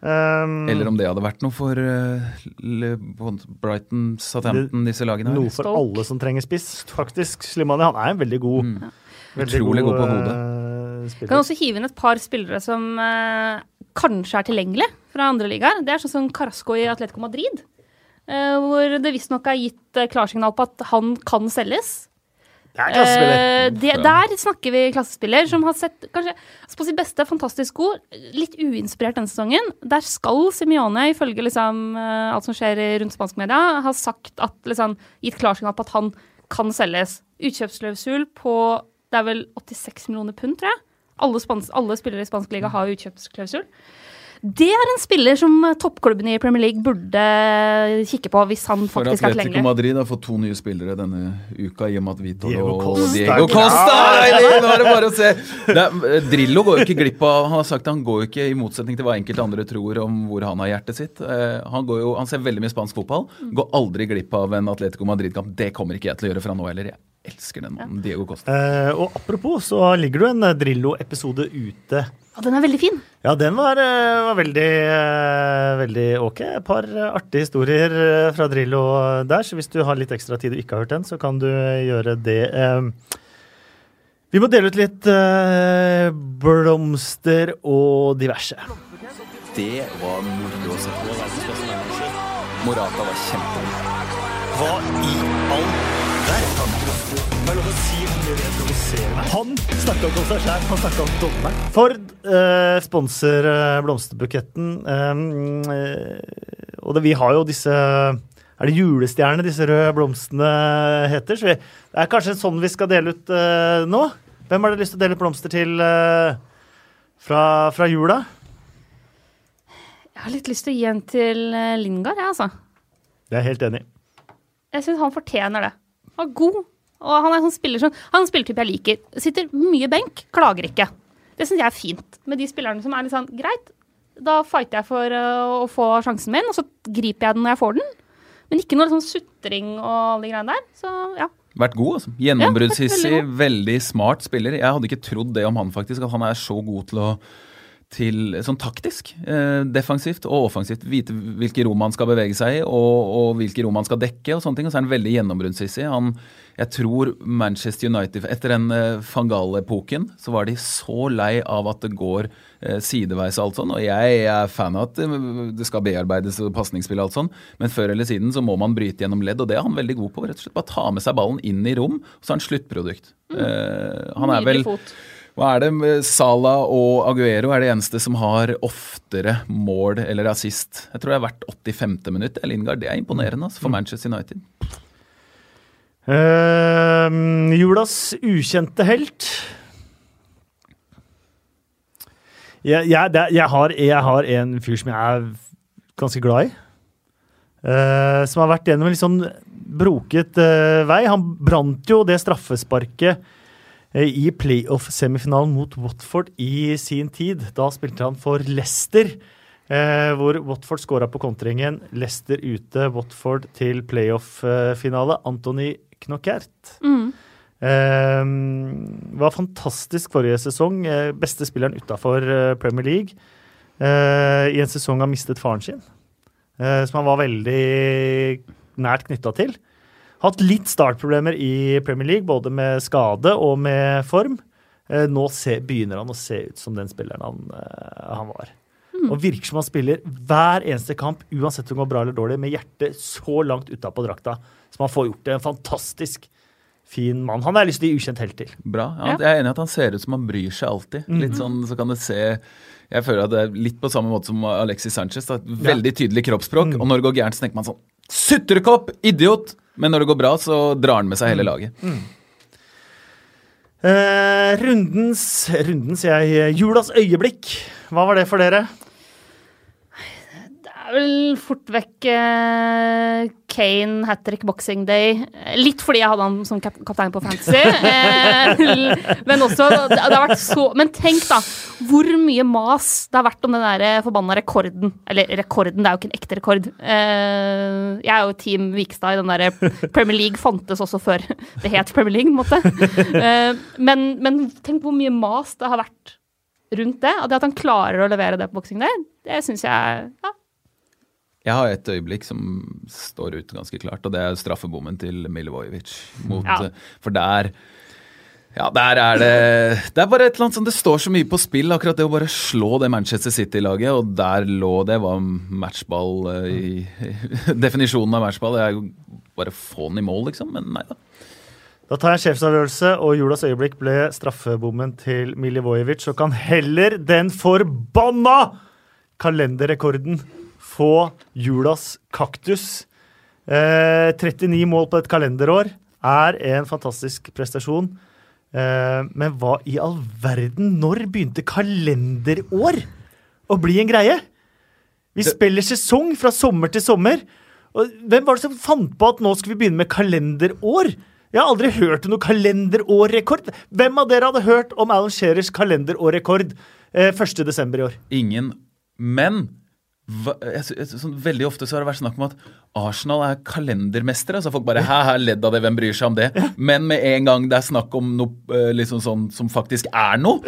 Um, Eller om det hadde vært noe for uh, Brighton, Southampton, disse lagene her. noe for Stolk. alle som trenger spiss. Faktisk, Slimani han er en veldig god, Mm. veldig Utrolig god på hodet. eh, Kan også hive inn et par spillere som uh, kanskje er tilgjengelige fra andre ligaer. Det er sånn som Carasco i Atletico Madrid. Uh, hvor det visstnok er gitt uh, klarsignal på at han kan selges. Det er klassespiller. Eh, det, der snakker vi klassespiller som har sett kanskje altså på sitt beste fantastisk god, litt uinspirert denne sesongen. Der skal Simione, ifølge liksom, eh, alt som skjer rundt spansk media, ha sagt at liksom, gitt klarsignal på at han kan selges. Utkjøpsklausul på det er vel 86 millioner pund, tror jeg. Alle, spans alle spillere i spansk liga har utkjøpsklausul. Det er en spiller som eh, toppklubbene i Premier League burde kikke på hvis han faktisk er Atletico. Madrid har fått to nye spillere denne uka i og med at Vitor Diego og Costa. Diego Costa Nei, Nå er det bare å se! Er, eh, Drillo går jo ikke glipp av Han har sagt at han går jo ikke, i motsetning til hva enkelte andre tror om hvor han har hjertet sitt. Eh, Han, går jo, han ser veldig mye spansk fotball. Går aldri glipp av en Atletico Madrid-kamp. Det kommer ikke jeg til å gjøre fra nå heller. Jeg elsker den mannen. Diego Costa. Eh, og apropos, så ligger det en eh, Drillo-episode ute Og den er veldig fin. Ja, den var, eh, var veldig, eh, veldig ok. Et par eh, artige historier fra Drillo der, så hvis du har litt ekstra tid og ikke har hørt den, så kan du gjøre det. Vi må dele ut litt blomster og diverse. Det var moro å se på. Morata var kjempegod. Hva i all verden? Hva lov å si om det det provoserer meg? Han snakka ikke om seg sjæl, han snakka om dommeren. Ford eh, sponser eh, blomsterbuketten. eh, og det, vi har jo disse Er det julestjerne disse røde blomstene heter? Så vi, det er kanskje sånn vi skal dele ut eh, nå? Hvem har dere lyst til å dele ut blomster til eh, fra, fra jula? Jeg har litt lyst til å gi en til eh, Lingard, jeg, altså. Jeg er helt enig. Jeg syns han fortjener det. Han er god. Og han er sånn spiller som Han er spillertype jeg liker. Sitter mye benk, klager ikke. Det syns jeg er fint. Med de spillerne som er litt sånn greit, da fighter jeg for uh, å få sjansen min, og så griper jeg den når jeg får den. Men ikke noe sånn sutring og alle de greiene der. Så ja. Vært god, altså. Ja, veldig, veldig smart spiller. Jeg hadde ikke trodd det om han, faktisk. At han er så god til å til sånn taktisk, eh, defensivt og offensivt. Vite hvilke rom han skal bevege seg i, og, og hvilke rom han skal dekke. og sånne ting, og så er han veldig gjennombruddshissig. Jeg tror Manchester United Etter den eh, Fangal-epoken så var de så lei av at det går eh, sideveis og alt sånn. Og jeg er fan av at eh, det skal bearbeides og pasningsspill og alt sånn, men før eller siden så må man bryte gjennom ledd, og det er han veldig god på. rett og slett Bare ta med seg ballen inn i rom, og så er han sluttprodukt. Eh, han er vel fot. Hva er det? Salah og Aguero er det eneste som har oftere mål eller assist. Jeg tror det er hvert 85. minutt. Lingard, det er imponerende altså, for Manchester United. Uh, julas ukjente helt. Jeg, jeg, det, jeg, har, jeg har en fyr som jeg er ganske glad i. Uh, som har vært gjennom en litt sånn broket uh, vei. Han brant jo det straffesparket eh, i playoff-semifinalen mot Watford i sin tid. Da spilte han for Leicester, eh, hvor Watford skåra på kontringen. Leicester ute, Watford til playoff-finale. Anthony Knockert. Mm. Eh, var fantastisk forrige sesong. Eh, beste spilleren utafor eh, Premier League. Eh, I en sesong han mistet faren sin, eh, som han var veldig nært knytta til. Hatt litt startproblemer i Premier League, både med skade og med form. Eh, nå se, begynner han å se ut som den spilleren han, eh, han var. Og virker som han spiller hver eneste kamp, uansett om det går bra eller dårlig, med hjertet så langt utapå drakta. Som han får gjort det. En fantastisk fin mann. Han har jeg lyst til å gi ukjent helt til. Bra. Ja, Jeg er enig i at han ser ut som han bryr seg alltid. Litt sånn, så kan det se Jeg føler at det er litt på samme måte som Alexis Sanchez. Da. Veldig tydelig kroppsspråk. Og når det går gærent, så tenker man sånn Sutrekopp! Idiot! Men når det går bra, så drar han med seg hele laget. Eh, rundens Rundens, jeg. Julas øyeblikk. Hva var det for dere? Er vel fort vekk eh, Kane, hat trick, boxing day. Litt fordi jeg hadde han som kap kaptein på Fantasy. Eh, men også det, det har vært så Men tenk, da, hvor mye mas det har vært om den der forbanna rekorden. Eller rekorden, det er jo ikke en ekte rekord. Eh, jeg er jo Team Vikstad i den derre Premier League fantes også før det het Premier League, på en måte. Eh, men, men tenk hvor mye mas det har vært rundt det. Og det at han klarer å levere det på boksing der, det syns jeg ja, Jeg har et øyeblikk som står ut ganske klart, og det er straffebommen til Milivojevic. Ja. For der ja, der er det Det er bare et eller annet som Det står så mye på spill, akkurat det å bare slå det Manchester City-laget, og der lå det. var matchball i, i, Definisjonen av matchball det er jo bare få den i mål, liksom. Men nei da. Da tar jeg en sjefsavgjørelse, og julas øyeblikk ble straffebommen til Milivojevic. Så kan heller den forbanna kalenderrekorden få julas kaktus. Eh, 39 mål på et kalenderår er en fantastisk prestasjon. Eh, men hva i all verden? Når begynte kalenderår å bli en greie? Vi spiller sesong fra sommer til sommer. Og hvem var det som fant på at nå skal vi begynne med kalenderår? Jeg har aldri hørt om noe kalenderårrekord. Hvem av dere hadde hørt om Alan Shearers kalenderårrekord eh, 1.12. i år? Ingen. Men sånn, veldig ofte så har det vært snakk om at Arsenal er kalendermestere. Så folk bare hæ, ledd av det, hvem bryr seg om det? Men med en gang det er snakk om noe liksom sånn som faktisk er noe,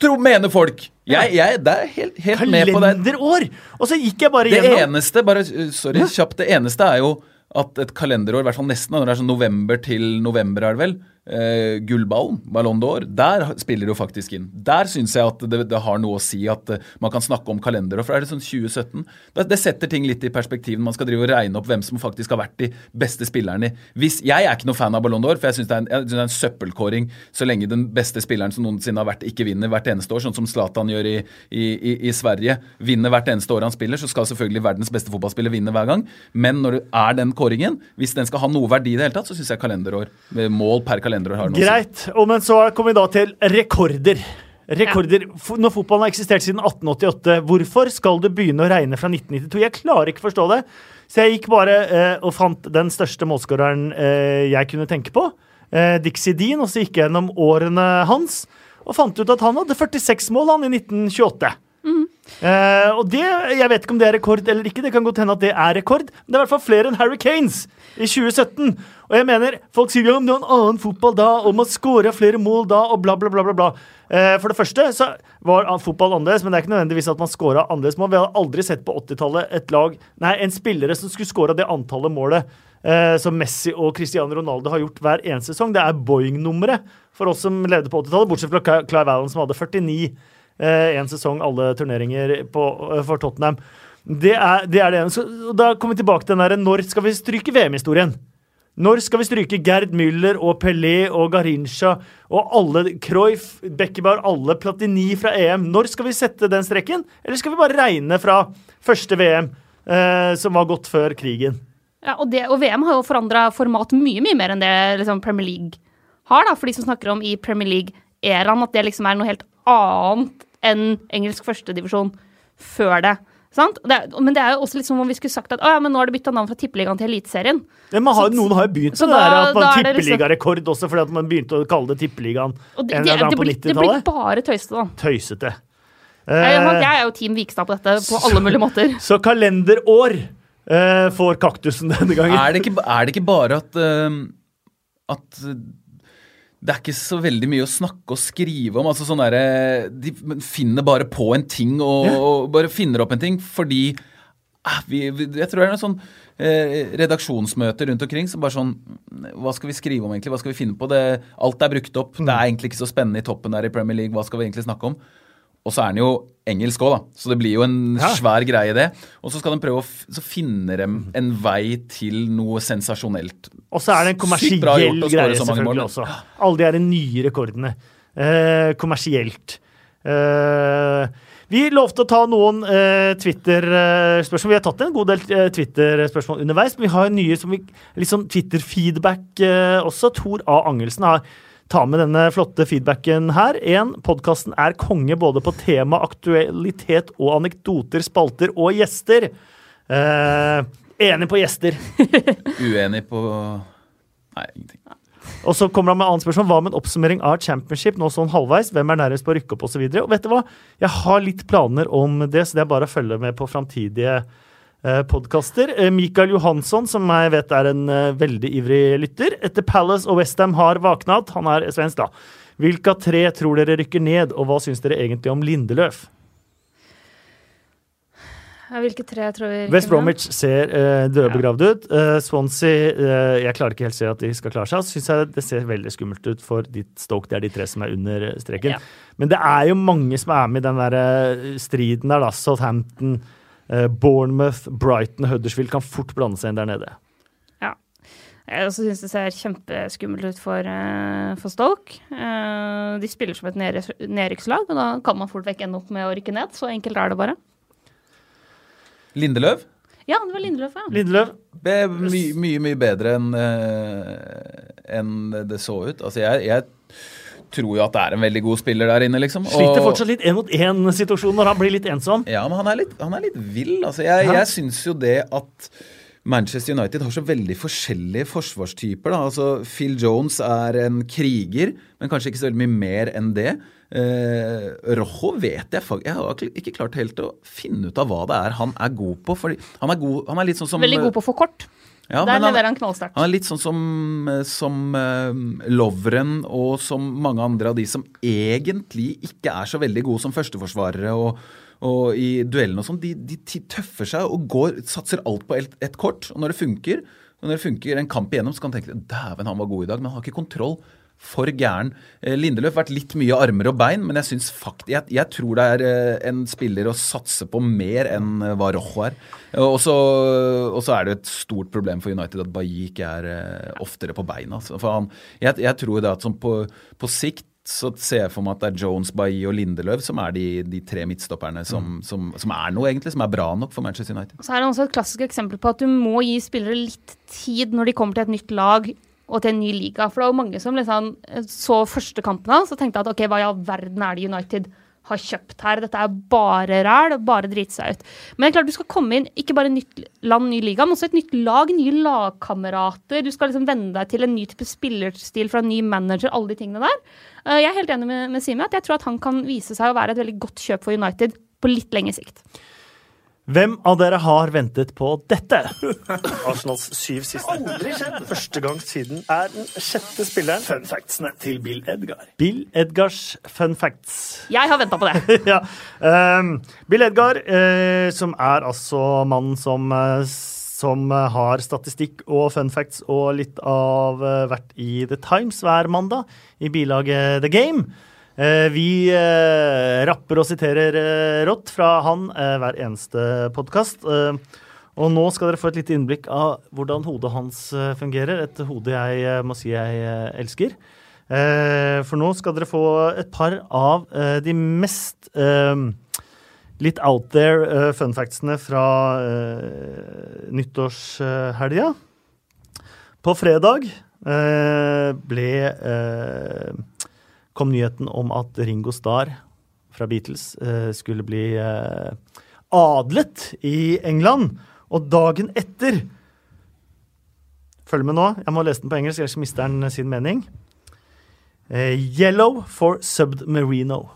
Tro, mener folk. Jeg, jeg det er helt, helt med på det. Kalenderår! Og så gikk jeg bare Det gjennom eneste bare, sorry, kjapt, det eneste er jo at et kalenderår, i hvert fall nesten, når det er sånn november til november, er det vel, eh, gullballen, Ballon d'Or, der spiller det jo faktisk inn. Der syns jeg at det, det har noe å si at eh, man kan snakke om kalenderår. For er det sånn 2017? Det, det setter ting litt i perspektiv når man skal drive og regne opp hvem som faktisk har vært de beste spillerne. Hvis, jeg er ikke noe fan av Ballon d'Or, for jeg syns det, det er en søppelkåring så lenge den beste spilleren som noensinne har vært, ikke vinner hvert eneste år, sånn som Zlatan gjør i, i, i, i Sverige. Vinner hvert eneste år han spiller, så skal selvfølgelig verdens beste fotballspiller vinne hver gang. Men når det er den kåringen, hvis den skal ha noe verdi i det hele tatt, så syns jeg kalenderår, mål per kalenderår, har noe. Greit. Og men så kommer vi da til rekorder. Rekorder. Ja. Når fotballen har eksistert siden 1888, hvorfor skal du begynne å regne fra 1992? Jeg klarer ikke å forstå det. Så jeg gikk bare eh, og fant den største målskåreren eh, jeg kunne tenke på. Eh, Dixie Dean, og så gikk jeg gjennom årene hans. Og fant ut at han hadde 46 mål han i 1928. Eh, og det, Jeg vet ikke om det er rekord eller ikke, det kan godt hende at det er rekord. Men det er i hvert fall flere enn Harry Kanes i 2017. Og jeg mener, Folk sier jo om det var en annen fotball da, om man scora flere mål da, og bla, bla, bla. bla, bla. Uh, for det første så var fotball annerledes, men det er ikke nødvendigvis at man scora annerledes mål. Vi hadde aldri sett på 80-tallet et lag, nei, en spillere som skulle scora det antallet målet uh, som Messi og Cristiano Ronaldo har gjort hver eneste sesong. Det er Boeing-nummeret for oss som levde på 80-tallet, bortsett fra Clive Allen, som hadde 49 eh, en sesong, alle turneringer på, eh, for Tottenham. Det er det, er det. Så, da kommer vi tilbake til den der Når skal vi stryke VM-historien? Når skal vi stryke Gerd Müller og Pelé og Garincha og alle Cruyff, Beckebar, alle Platini fra EM? Når skal vi sette den streken? Eller skal vi bare regne fra første VM, eh, som var gått før krigen? Ja, og, det, og VM har jo forandra format mye mye mer enn det liksom, Premier League har. da, For de som snakker om i Premier League-æraen at det liksom er noe helt annet enn engelsk førstedivisjon før det. Sant? Det, er- men det er jo også litt som om vi skulle sagt at å, ja, men nå har det bytta navn fra Tippeligaen til Eliteserien. Men noen har jo begynt så med det der at man da er liksom- også, fordi at man begynte å kalle det Tippeligaen en det, eller annen det, på blir, det blir 90-tallet. bare tøysete, da. Tøysete. Eh, jeg er jo Team Vikstad på dette på alle mulige måter. Så kalenderår eh, får kaktusen denne gangen. Er det ikke, er det ikke bare at, uh, at det er ikke så veldig mye å snakke og skrive om. altså sånn der, De finner bare på en ting og, Ja. og bare finner opp en ting fordi eh, vi, Jeg tror det er noen sånn eh, redaksjonsmøter rundt omkring som bare sånn Hva skal vi skrive om, egentlig? Hva skal vi finne på? Det, alt er brukt opp. Det er egentlig ikke så spennende i toppen der i Premier League. Hva skal vi egentlig snakke om? Og så er den jo engelsk òg, da. Så det blir jo en Ja. svær greie, det. Og så skal de prøve å f så finner de en vei til noe sensasjonelt. Og så er det en kommersiell greie selvfølgelig mål. også. Alle de her nye rekordene. Eh, kommersielt. Eh, vi lovte å ta noen eh, Twitter-spørsmål. Vi har tatt en god del eh, Twitter-spørsmål underveis, men vi har nye som vi, litt sånn Twitter-feedback eh, også. Tor A. Angelsen har Ta med denne flotte feedbacken her. En, Podkasten er konge både på tema, aktualitet og anekdoter, spalter og gjester. Eh, enig på gjester. Uenig på Nei, ingenting. Og så kommer han med annet spørsmål. Hva med en oppsummering av championship nå sånn halvveis? Hvem er nærmest på å rykke opp osv.? Og, så og vet du hva? Jeg har litt planer om det, så det er bare å følge med på framtidige podkaster. Eh, Mikael Johansson, som jeg vet er en eh, veldig ivrig lytter. Etter Palace og Westham har vaknet, han er svensk, da. Hvilke tre tror dere rykker ned, og hva syns dere egentlig om Lindeløf? Ja, Hvilke tre tror vi West Bromwich ser uh, dødbegravd ut. Uh, Swansea uh, Jeg klarer ikke helt se at de skal klare seg. Så syns jeg det ser veldig skummelt ut for ditt Stoke. Det er de tre som er under eh, streken. Ja. Men det er jo mange som er med i den der eh, striden der, da. Southampton, eh, Bournemouth, Brighton, Huddersfield kan fort blande seg inn der nede. Ja. Jeg også syns det ser kjempeskummelt ut for, eh, for Stoke. Eh, de spiller som et nedry- nedrykkslag, men da kan man fort vekk ende opp med å rykke ned. Så enkelt er det bare. Lindeløv Ja, det var Lindeløf, ja. Lindeløv, ble mye, mye, mye bedre enn en det så ut. Altså, jeg, jeg tror jo at det er en veldig god spiller der inne, liksom. sliter Og- fortsatt litt én mot én-situasjon når han blir litt ensom. Ja, men han er litt, han er litt vill. Altså, jeg, Ja. jeg syns jo det at Manchester United har så veldig forskjellige forsvarstyper. Da. Altså, Phil Jones er en kriger, men kanskje ikke så veldig mye mer enn det. Eh, Rojo vet jeg faktisk Jeg har ikke- ikke klart helt å finne ut av hva det er han er god på. Fordi han er, god, han er litt sånn som Veldig god på å få kort. Ja, Der men han- leverer han knallsterkt. Han er litt sånn som, som uh, Lovren og som mange andre av de som egentlig ikke er så veldig gode som førsteforsvarere og, og i duellene og sånn. De, de tøffer seg og går, satser alt på ett et kort. Og når det funker, og når det funker en kamp igjennom, så kan du tenke dæven, han var god i dag, men han har ikke kontroll. For gæren. Eh, Lindeløf har vært litt mye armer og bein, men jeg, synes fakt, jeg, jeg tror det er eh, en spiller å satse på mer enn eh, hva Rojo er. Og så, er det et stort problem for United at Bailly ikke er oftere på beina. For han, jeg, jeg tror det at sånn på, på sikt så ser jeg for meg at det er Jones, Bailly og Lindeløf som er de, de tre midtstopperne som, som, som er noe, egentlig. Som er bra nok for Manchester United. Så er det også et klassisk eksempel på at du må gi spillere litt tid når de kommer til et nytt lag og til en ny liga. For det var jo mange som liksom så første kampen hans og tenkte at ok, hva i all verden er det United har kjøpt her? Dette er bare ræl, bare drite seg ut. Men det er klart du skal komme inn, ikke bare nytt land, ny liga, men også et nytt lag, nye lagkamerater. Du skal liksom venne deg til en ny type spillerstil fra en ny manager, alle de tingene der. Eh, Jeg er helt enig med, med Simi at jeg tror at han kan vise seg å være et veldig godt kjøp for United på litt lengre sikt. Hvem av dere har ventet på dette? Arsenals syv siste. Aldri skjedd. Første gang siden er den sjette spilleren. Fun factsene til Bill Edgar. Bill Edgars fun facts. Jeg har venta på det. ja. um, Bill Edgar, uh, som er altså mannen som, uh, som eh, har statistikk og fun facts og litt av uh, hvert i The Times hver mandag i bilaget The Game. Eh, vi eh, rapper og siterer eh, rått fra han hver eneste podkast. og nå skal dere få et lite innblikk av hvordan hodet hans fungerer. Et hode jeg må si jeg elsker. For nå skal dere få et par av de mest litt out there fun factsene fra nyttårshelga. På fredag ble kom nyheten om at Ringo Starr fra Beatles eh, skulle bli eh, adlet i England. Og dagen etter Følg med nå. Jeg må lese den på engelsk, ellers mister den sin mening. Eh, yellow for submarino.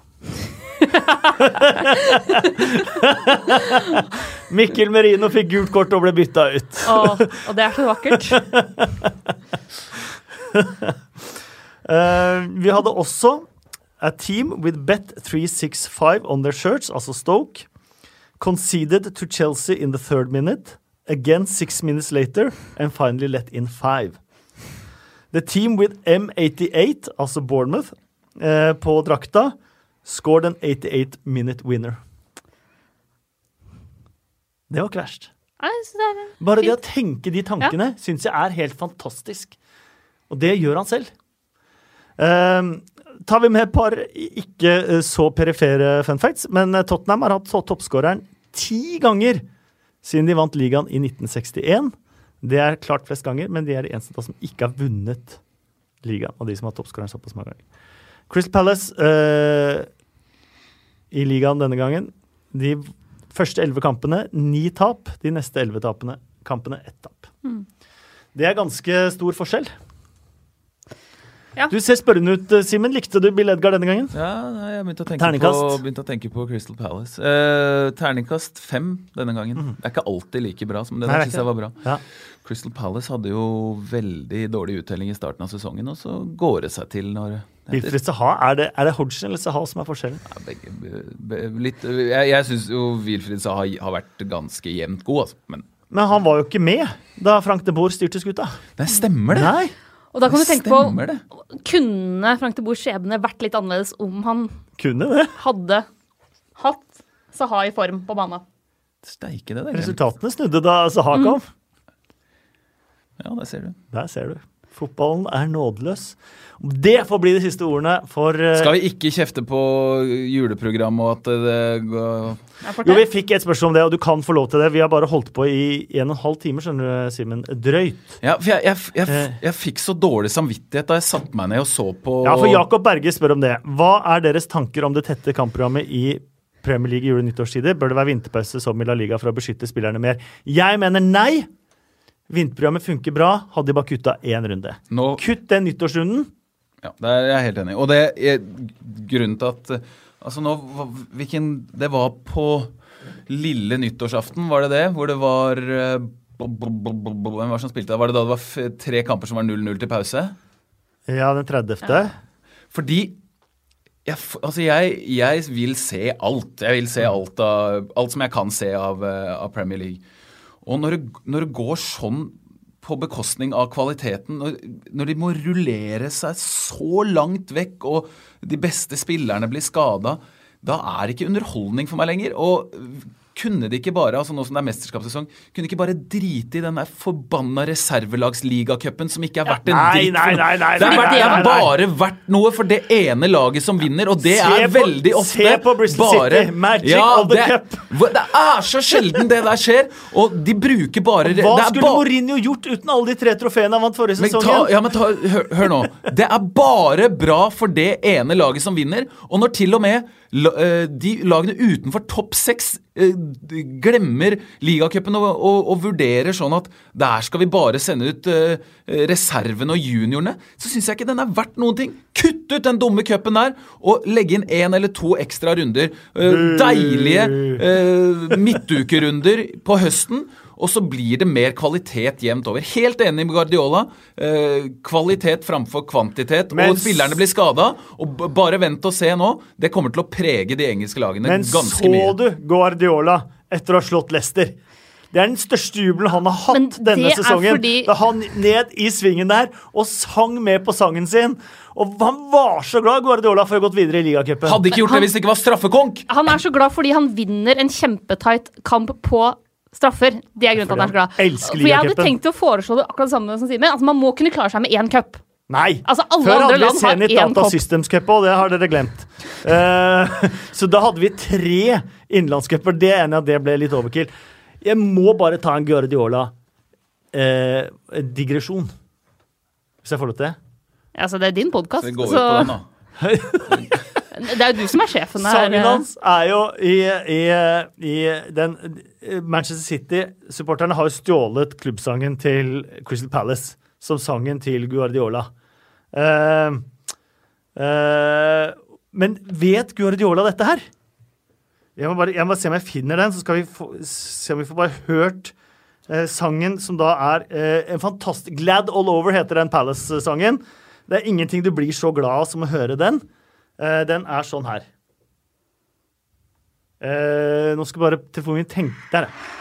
Mikkel Merino fikk gult kort og ble bytta ut. Og, og det er så vakkert. Eh, vi hadde også a team with bet 365 on their shirts, altså Stoke, conceded to Chelsea in the third minute, again six minutes later, and finally let in five. The team with M88, altså Bournemouth, eh, på drakta, scored an 88 minute winner. Det var ikke verst. Bare det å tenke de tankene syns jeg er helt fantastisk. Og det gjør han selv. Ehm, tar vi med et par ikke eh, så perifere fun facts, men eh, Tottenham har hatt toppskåreren ti ganger siden de vant ligaen i 1961. Det er klart flest ganger, men de er de eneste som ikke har vunnet ligaen. av de som har toppskåreren såpass mange ganger. Crystal Palace eh, i ligaen denne gangen. De første elleve kampene ni tap. De neste elleve kampene ett tap. Det er ganske stor forskjell. Ja. Du ser spørrende ut, eh, Simen. Likte du Bill Edgar denne gangen? Ja, jeg begynte å tenke, på, begynte å tenke på Crystal Palace. Eh, terningkast fem denne gangen. Det er ikke alltid like bra som det. Nei, det syns jeg var bra. Ja. Crystal Palace hadde jo veldig dårlig uttelling i starten av sesongen, og så går det seg til når Wilfried Saha, er det, er det Hodgson eller Saha som er forskjellen? Ja, begge, be, be, litt, jeg jeg syns jo Wilfried Saha har vært ganske jevnt god, altså. Men Men han var jo ikke med da Frank de Boer styrte skuta. det stemmer, det. Nei, Og da kan du tenke på det. Kunne Frank de Boers skjebne vært litt annerledes om han kunne det. hadde hatt Saha i form på banen? Steike det, det er glemt. Resultatene snudde da Saha kom. Ja, der ser du. Der ser du. Fotballen er nådeløs. Det får bli de siste ordene for eh, Skal vi ikke kjefte på juleprogrammet og at det går Jo, vi fikk et spørsmål om det, og du kan få lov til det. Vi har bare holdt på i en og en halv time, skjønner du, Simen. Drøyt. Ja, for jeg, jeg, jeg, Eh. jeg, fikk så dårlig samvittighet da jeg satte meg ned og så på Ja, for Jakob Berge spør om det. Hva er deres tanker om det tette kampprogrammet i Premier League i jule- og nyttårstider? Bør det være vinterpause som i La Liga for å beskytte spillerne mer? Jeg mener nei! Vinterprogrammet funker bra. Hadde de bare kutta én runde. Nå, Kutt den nyttårsrunden. ja, det er jeg helt enig i. Og det er grunnen til at Altså nå, hvilken Det var på lille nyttårsaften, var det det? Hvor det var eh, Hvem var det som spilte da? Var det da det var tre kamper som var 0-0 til pause? Ja, den 30. Fordi jeg, altså jeg, jeg vil se alt. Jeg vil se alt, av, alt som jeg kan se av, eh, av Premier League. Og når det, når det går sånn på bekostning av kvaliteten, når, de må rullere seg så langt vekk, og de beste spillerne blir skada, da er det ikke underholdning for meg lenger. Og kunne de ikke bare, altså nå som det er mesterskapssesong, kunne de ikke bare drite i den der forbanna reservelagsligacupen som ikke er verdt en dritt? nei, nei, nei, det er, nei, verdt- det nei, er bare verdt noe for det ene laget som vinner, og det er veldig ofte se på Bristol bare City, magic of the det, cup. Det er så sjelden det der skjer, og de bruker bare Hva det skulle Mourinho gjort uten alle de tre trofeene han vant forrige sesong? ja, men hør, hør nå. Det er bare bra for det ene laget som vinner. Og når til og med de lagene utenfor topp seks eh, glemmer ligacupen og, og, og vurderer sånn at der skal vi bare sende ut eh, reservene og juniorene, så syns jeg ikke den er verdt noen ting. Kutt ut den dumme cupen der, og legge inn én eller to ekstra runder. Eh, deilige eh, midtukerunder på høsten. Og så blir det mer kvalitet jevnt over. Helt enig med Guardiola. Eh, kvalitet framfor kvantitet. Mens, og spillerne blir skada. Og bare vent og se nå. Det kommer til å prege de engelske lagene Men ganske så du Guardiola etter å ha slått Leicester? Det er den største jubelen han har Men hatt denne er sesongen. fordi- Da han ned i svingen der og sang med på sangen sin. Og han var så glad Guardiola for å ha gått videre i ligacupen. Hadde ikke gjort Han- det hvis det ikke var straffekonk! Han er så glad fordi han vinner en kjempetight kamp på straffer. Det er grunnen til at han er så glad. Elsker For jeg hadde ligacupen. tenkt å foreslå det akkurat det samme som Simen. Altså, man må kunne klare seg med én cup. Nei. Altså, alle Før andre hadde vi Zenit Data. Systems Cup, og det har dere glemt. Uh, så da hadde vi tre innenlandscuper. Det er enig at det ble litt overkill. Jeg må bare ta en Guardiola-digresjon. Hvis jeg får lov til det? Altså, det er din podkast, Så vi går så på den, da. det er jo du som er sjefen her. Sangen hans er jo i, i, i den Manchester City-supporterne har jo stjålet klubbsangen til Crystal Palace som sangen til Guardiola. Uh, uh, men vet Guardiola dette her? Jeg må, bare, jeg må bare se om jeg finner den, så skal vi få, se om vi får bare hørt eh, sangen som da er en fantastisk Glad All Over heter den Palace-sangen. Det er ingenting du blir så glad av som å høre den. Eh, den er sånn her. Eh, nå skal bare telefonen min tenke Der, ja.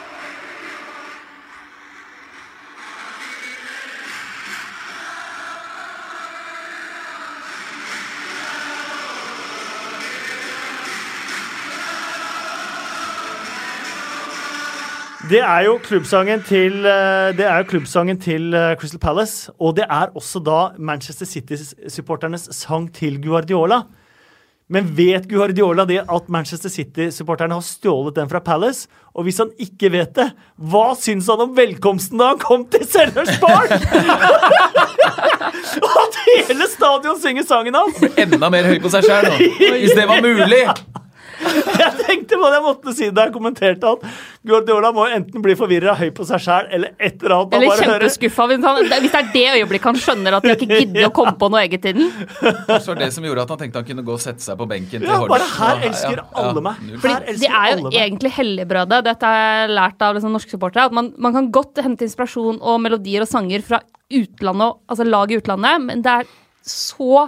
Det er jo klubbsangen til, eh, jo klubbsangen til Crystal Palace. Og det er også da Manchester City-supporternes sang til Guardiola. Men vet Guardiola det at Manchester City-supporterne har stjålet den fra Palace? Og hvis han ikke vet det, hva syns han om velkomsten da han kom til Sellers Park? at hele stadion synger sangen hans! Enda mer høy på seg sjøl nå. Hvis det var mulig! Jeg tenkte på det jeg måtte si da jeg kommenterte at Guardiola må enten bli forvirra, høy på seg sjæl, eller et eller annet. Eller kjempeskuffa hvis, han, hvis det er det øyeblikket han skjønner at han ikke gidder å komme på noe eget i den. Kanskje det var det som gjorde at han tenkte han kunne gå og sette seg på benken til Ja, bare her elsker ja, alle ja, meg. Fordi de det er jo egentlig helligbrødet. Dette har jeg lært av liksom norske supportere. At man, man kan godt hente inspirasjon og melodier og sanger fra utlandet, altså lag i utlandet, men det er så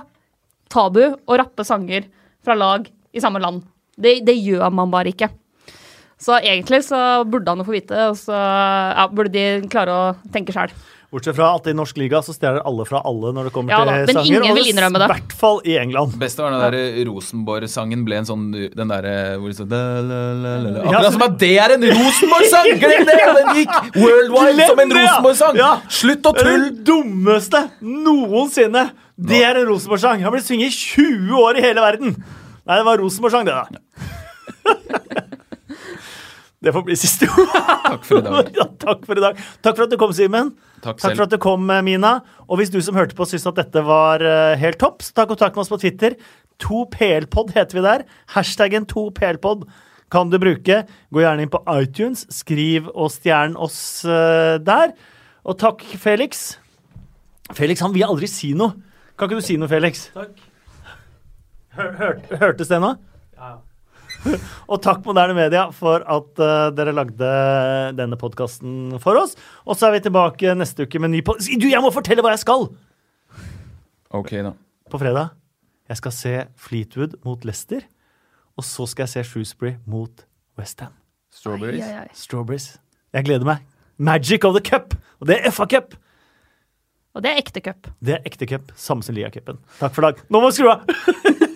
tabu å rappe sanger fra lag i samme land. Det, det gjør man bare ikke. Så egentlig så burde han jo få vite det, og så ja, burde de klare å tenke sjøl. Bortsett fra at i norsk liga så stjeler alle fra alle når det kommer Ja til men sanger. ingen og vil innrømme det. I hvert fall i England. Beste var den der Rosenborg-sangen ble en sånn Den derre hvor det står la, la, la, la, la. Ja, Akkurat så- som at det er en Rosenborg-sang! Glem det! Den gikk worldwide som en! Rosenborg-sang! Ja. Slutt å tulle! det dummeste noensinne! Det er en Rosenborg-sang. Han ble sunget i 20 år i hele verden. Nei, det var Rosenborg-sang, det, da. Det får bli siste ord. Takk for i dag. Ja, takk for i dag. Takk for at du kom, Simen. Takk Takk for at du kom, eh, Mina. Og hvis du som hørte på syns at dette var eh, helt topp, så ta kontakt med oss på Twitter. 2PLpod heter vi der. Hashtaggen 2PLpod kan du bruke. Gå gjerne inn på iTunes, skriv og stjern oss eh, der. Og takk, Felix. Felix han vil aldri si noe. Kan ikke du si noe, Felix? Takk. Hør, hør, hørtes det nå? Ja. Og takk Moderne Media for at uh, dere lagde denne podkasten for oss. Og så er vi tilbake neste uke med en ny podkast. Du, jeg må fortelle hva jeg skal! Ok, da. På fredag. Jeg skal se Fleetwood mot Leicester. Og så skal jeg se Shrewsbury mot Westham. Strawberries. Ai, ai, ai. Strawberries. Jeg gleder meg. Magic of the cup! Og det er FA-cup! Og det er ekte cup. Det er ekte cup. Samme som Lia-cupen. Takk for i dag. Nå må vi skru av!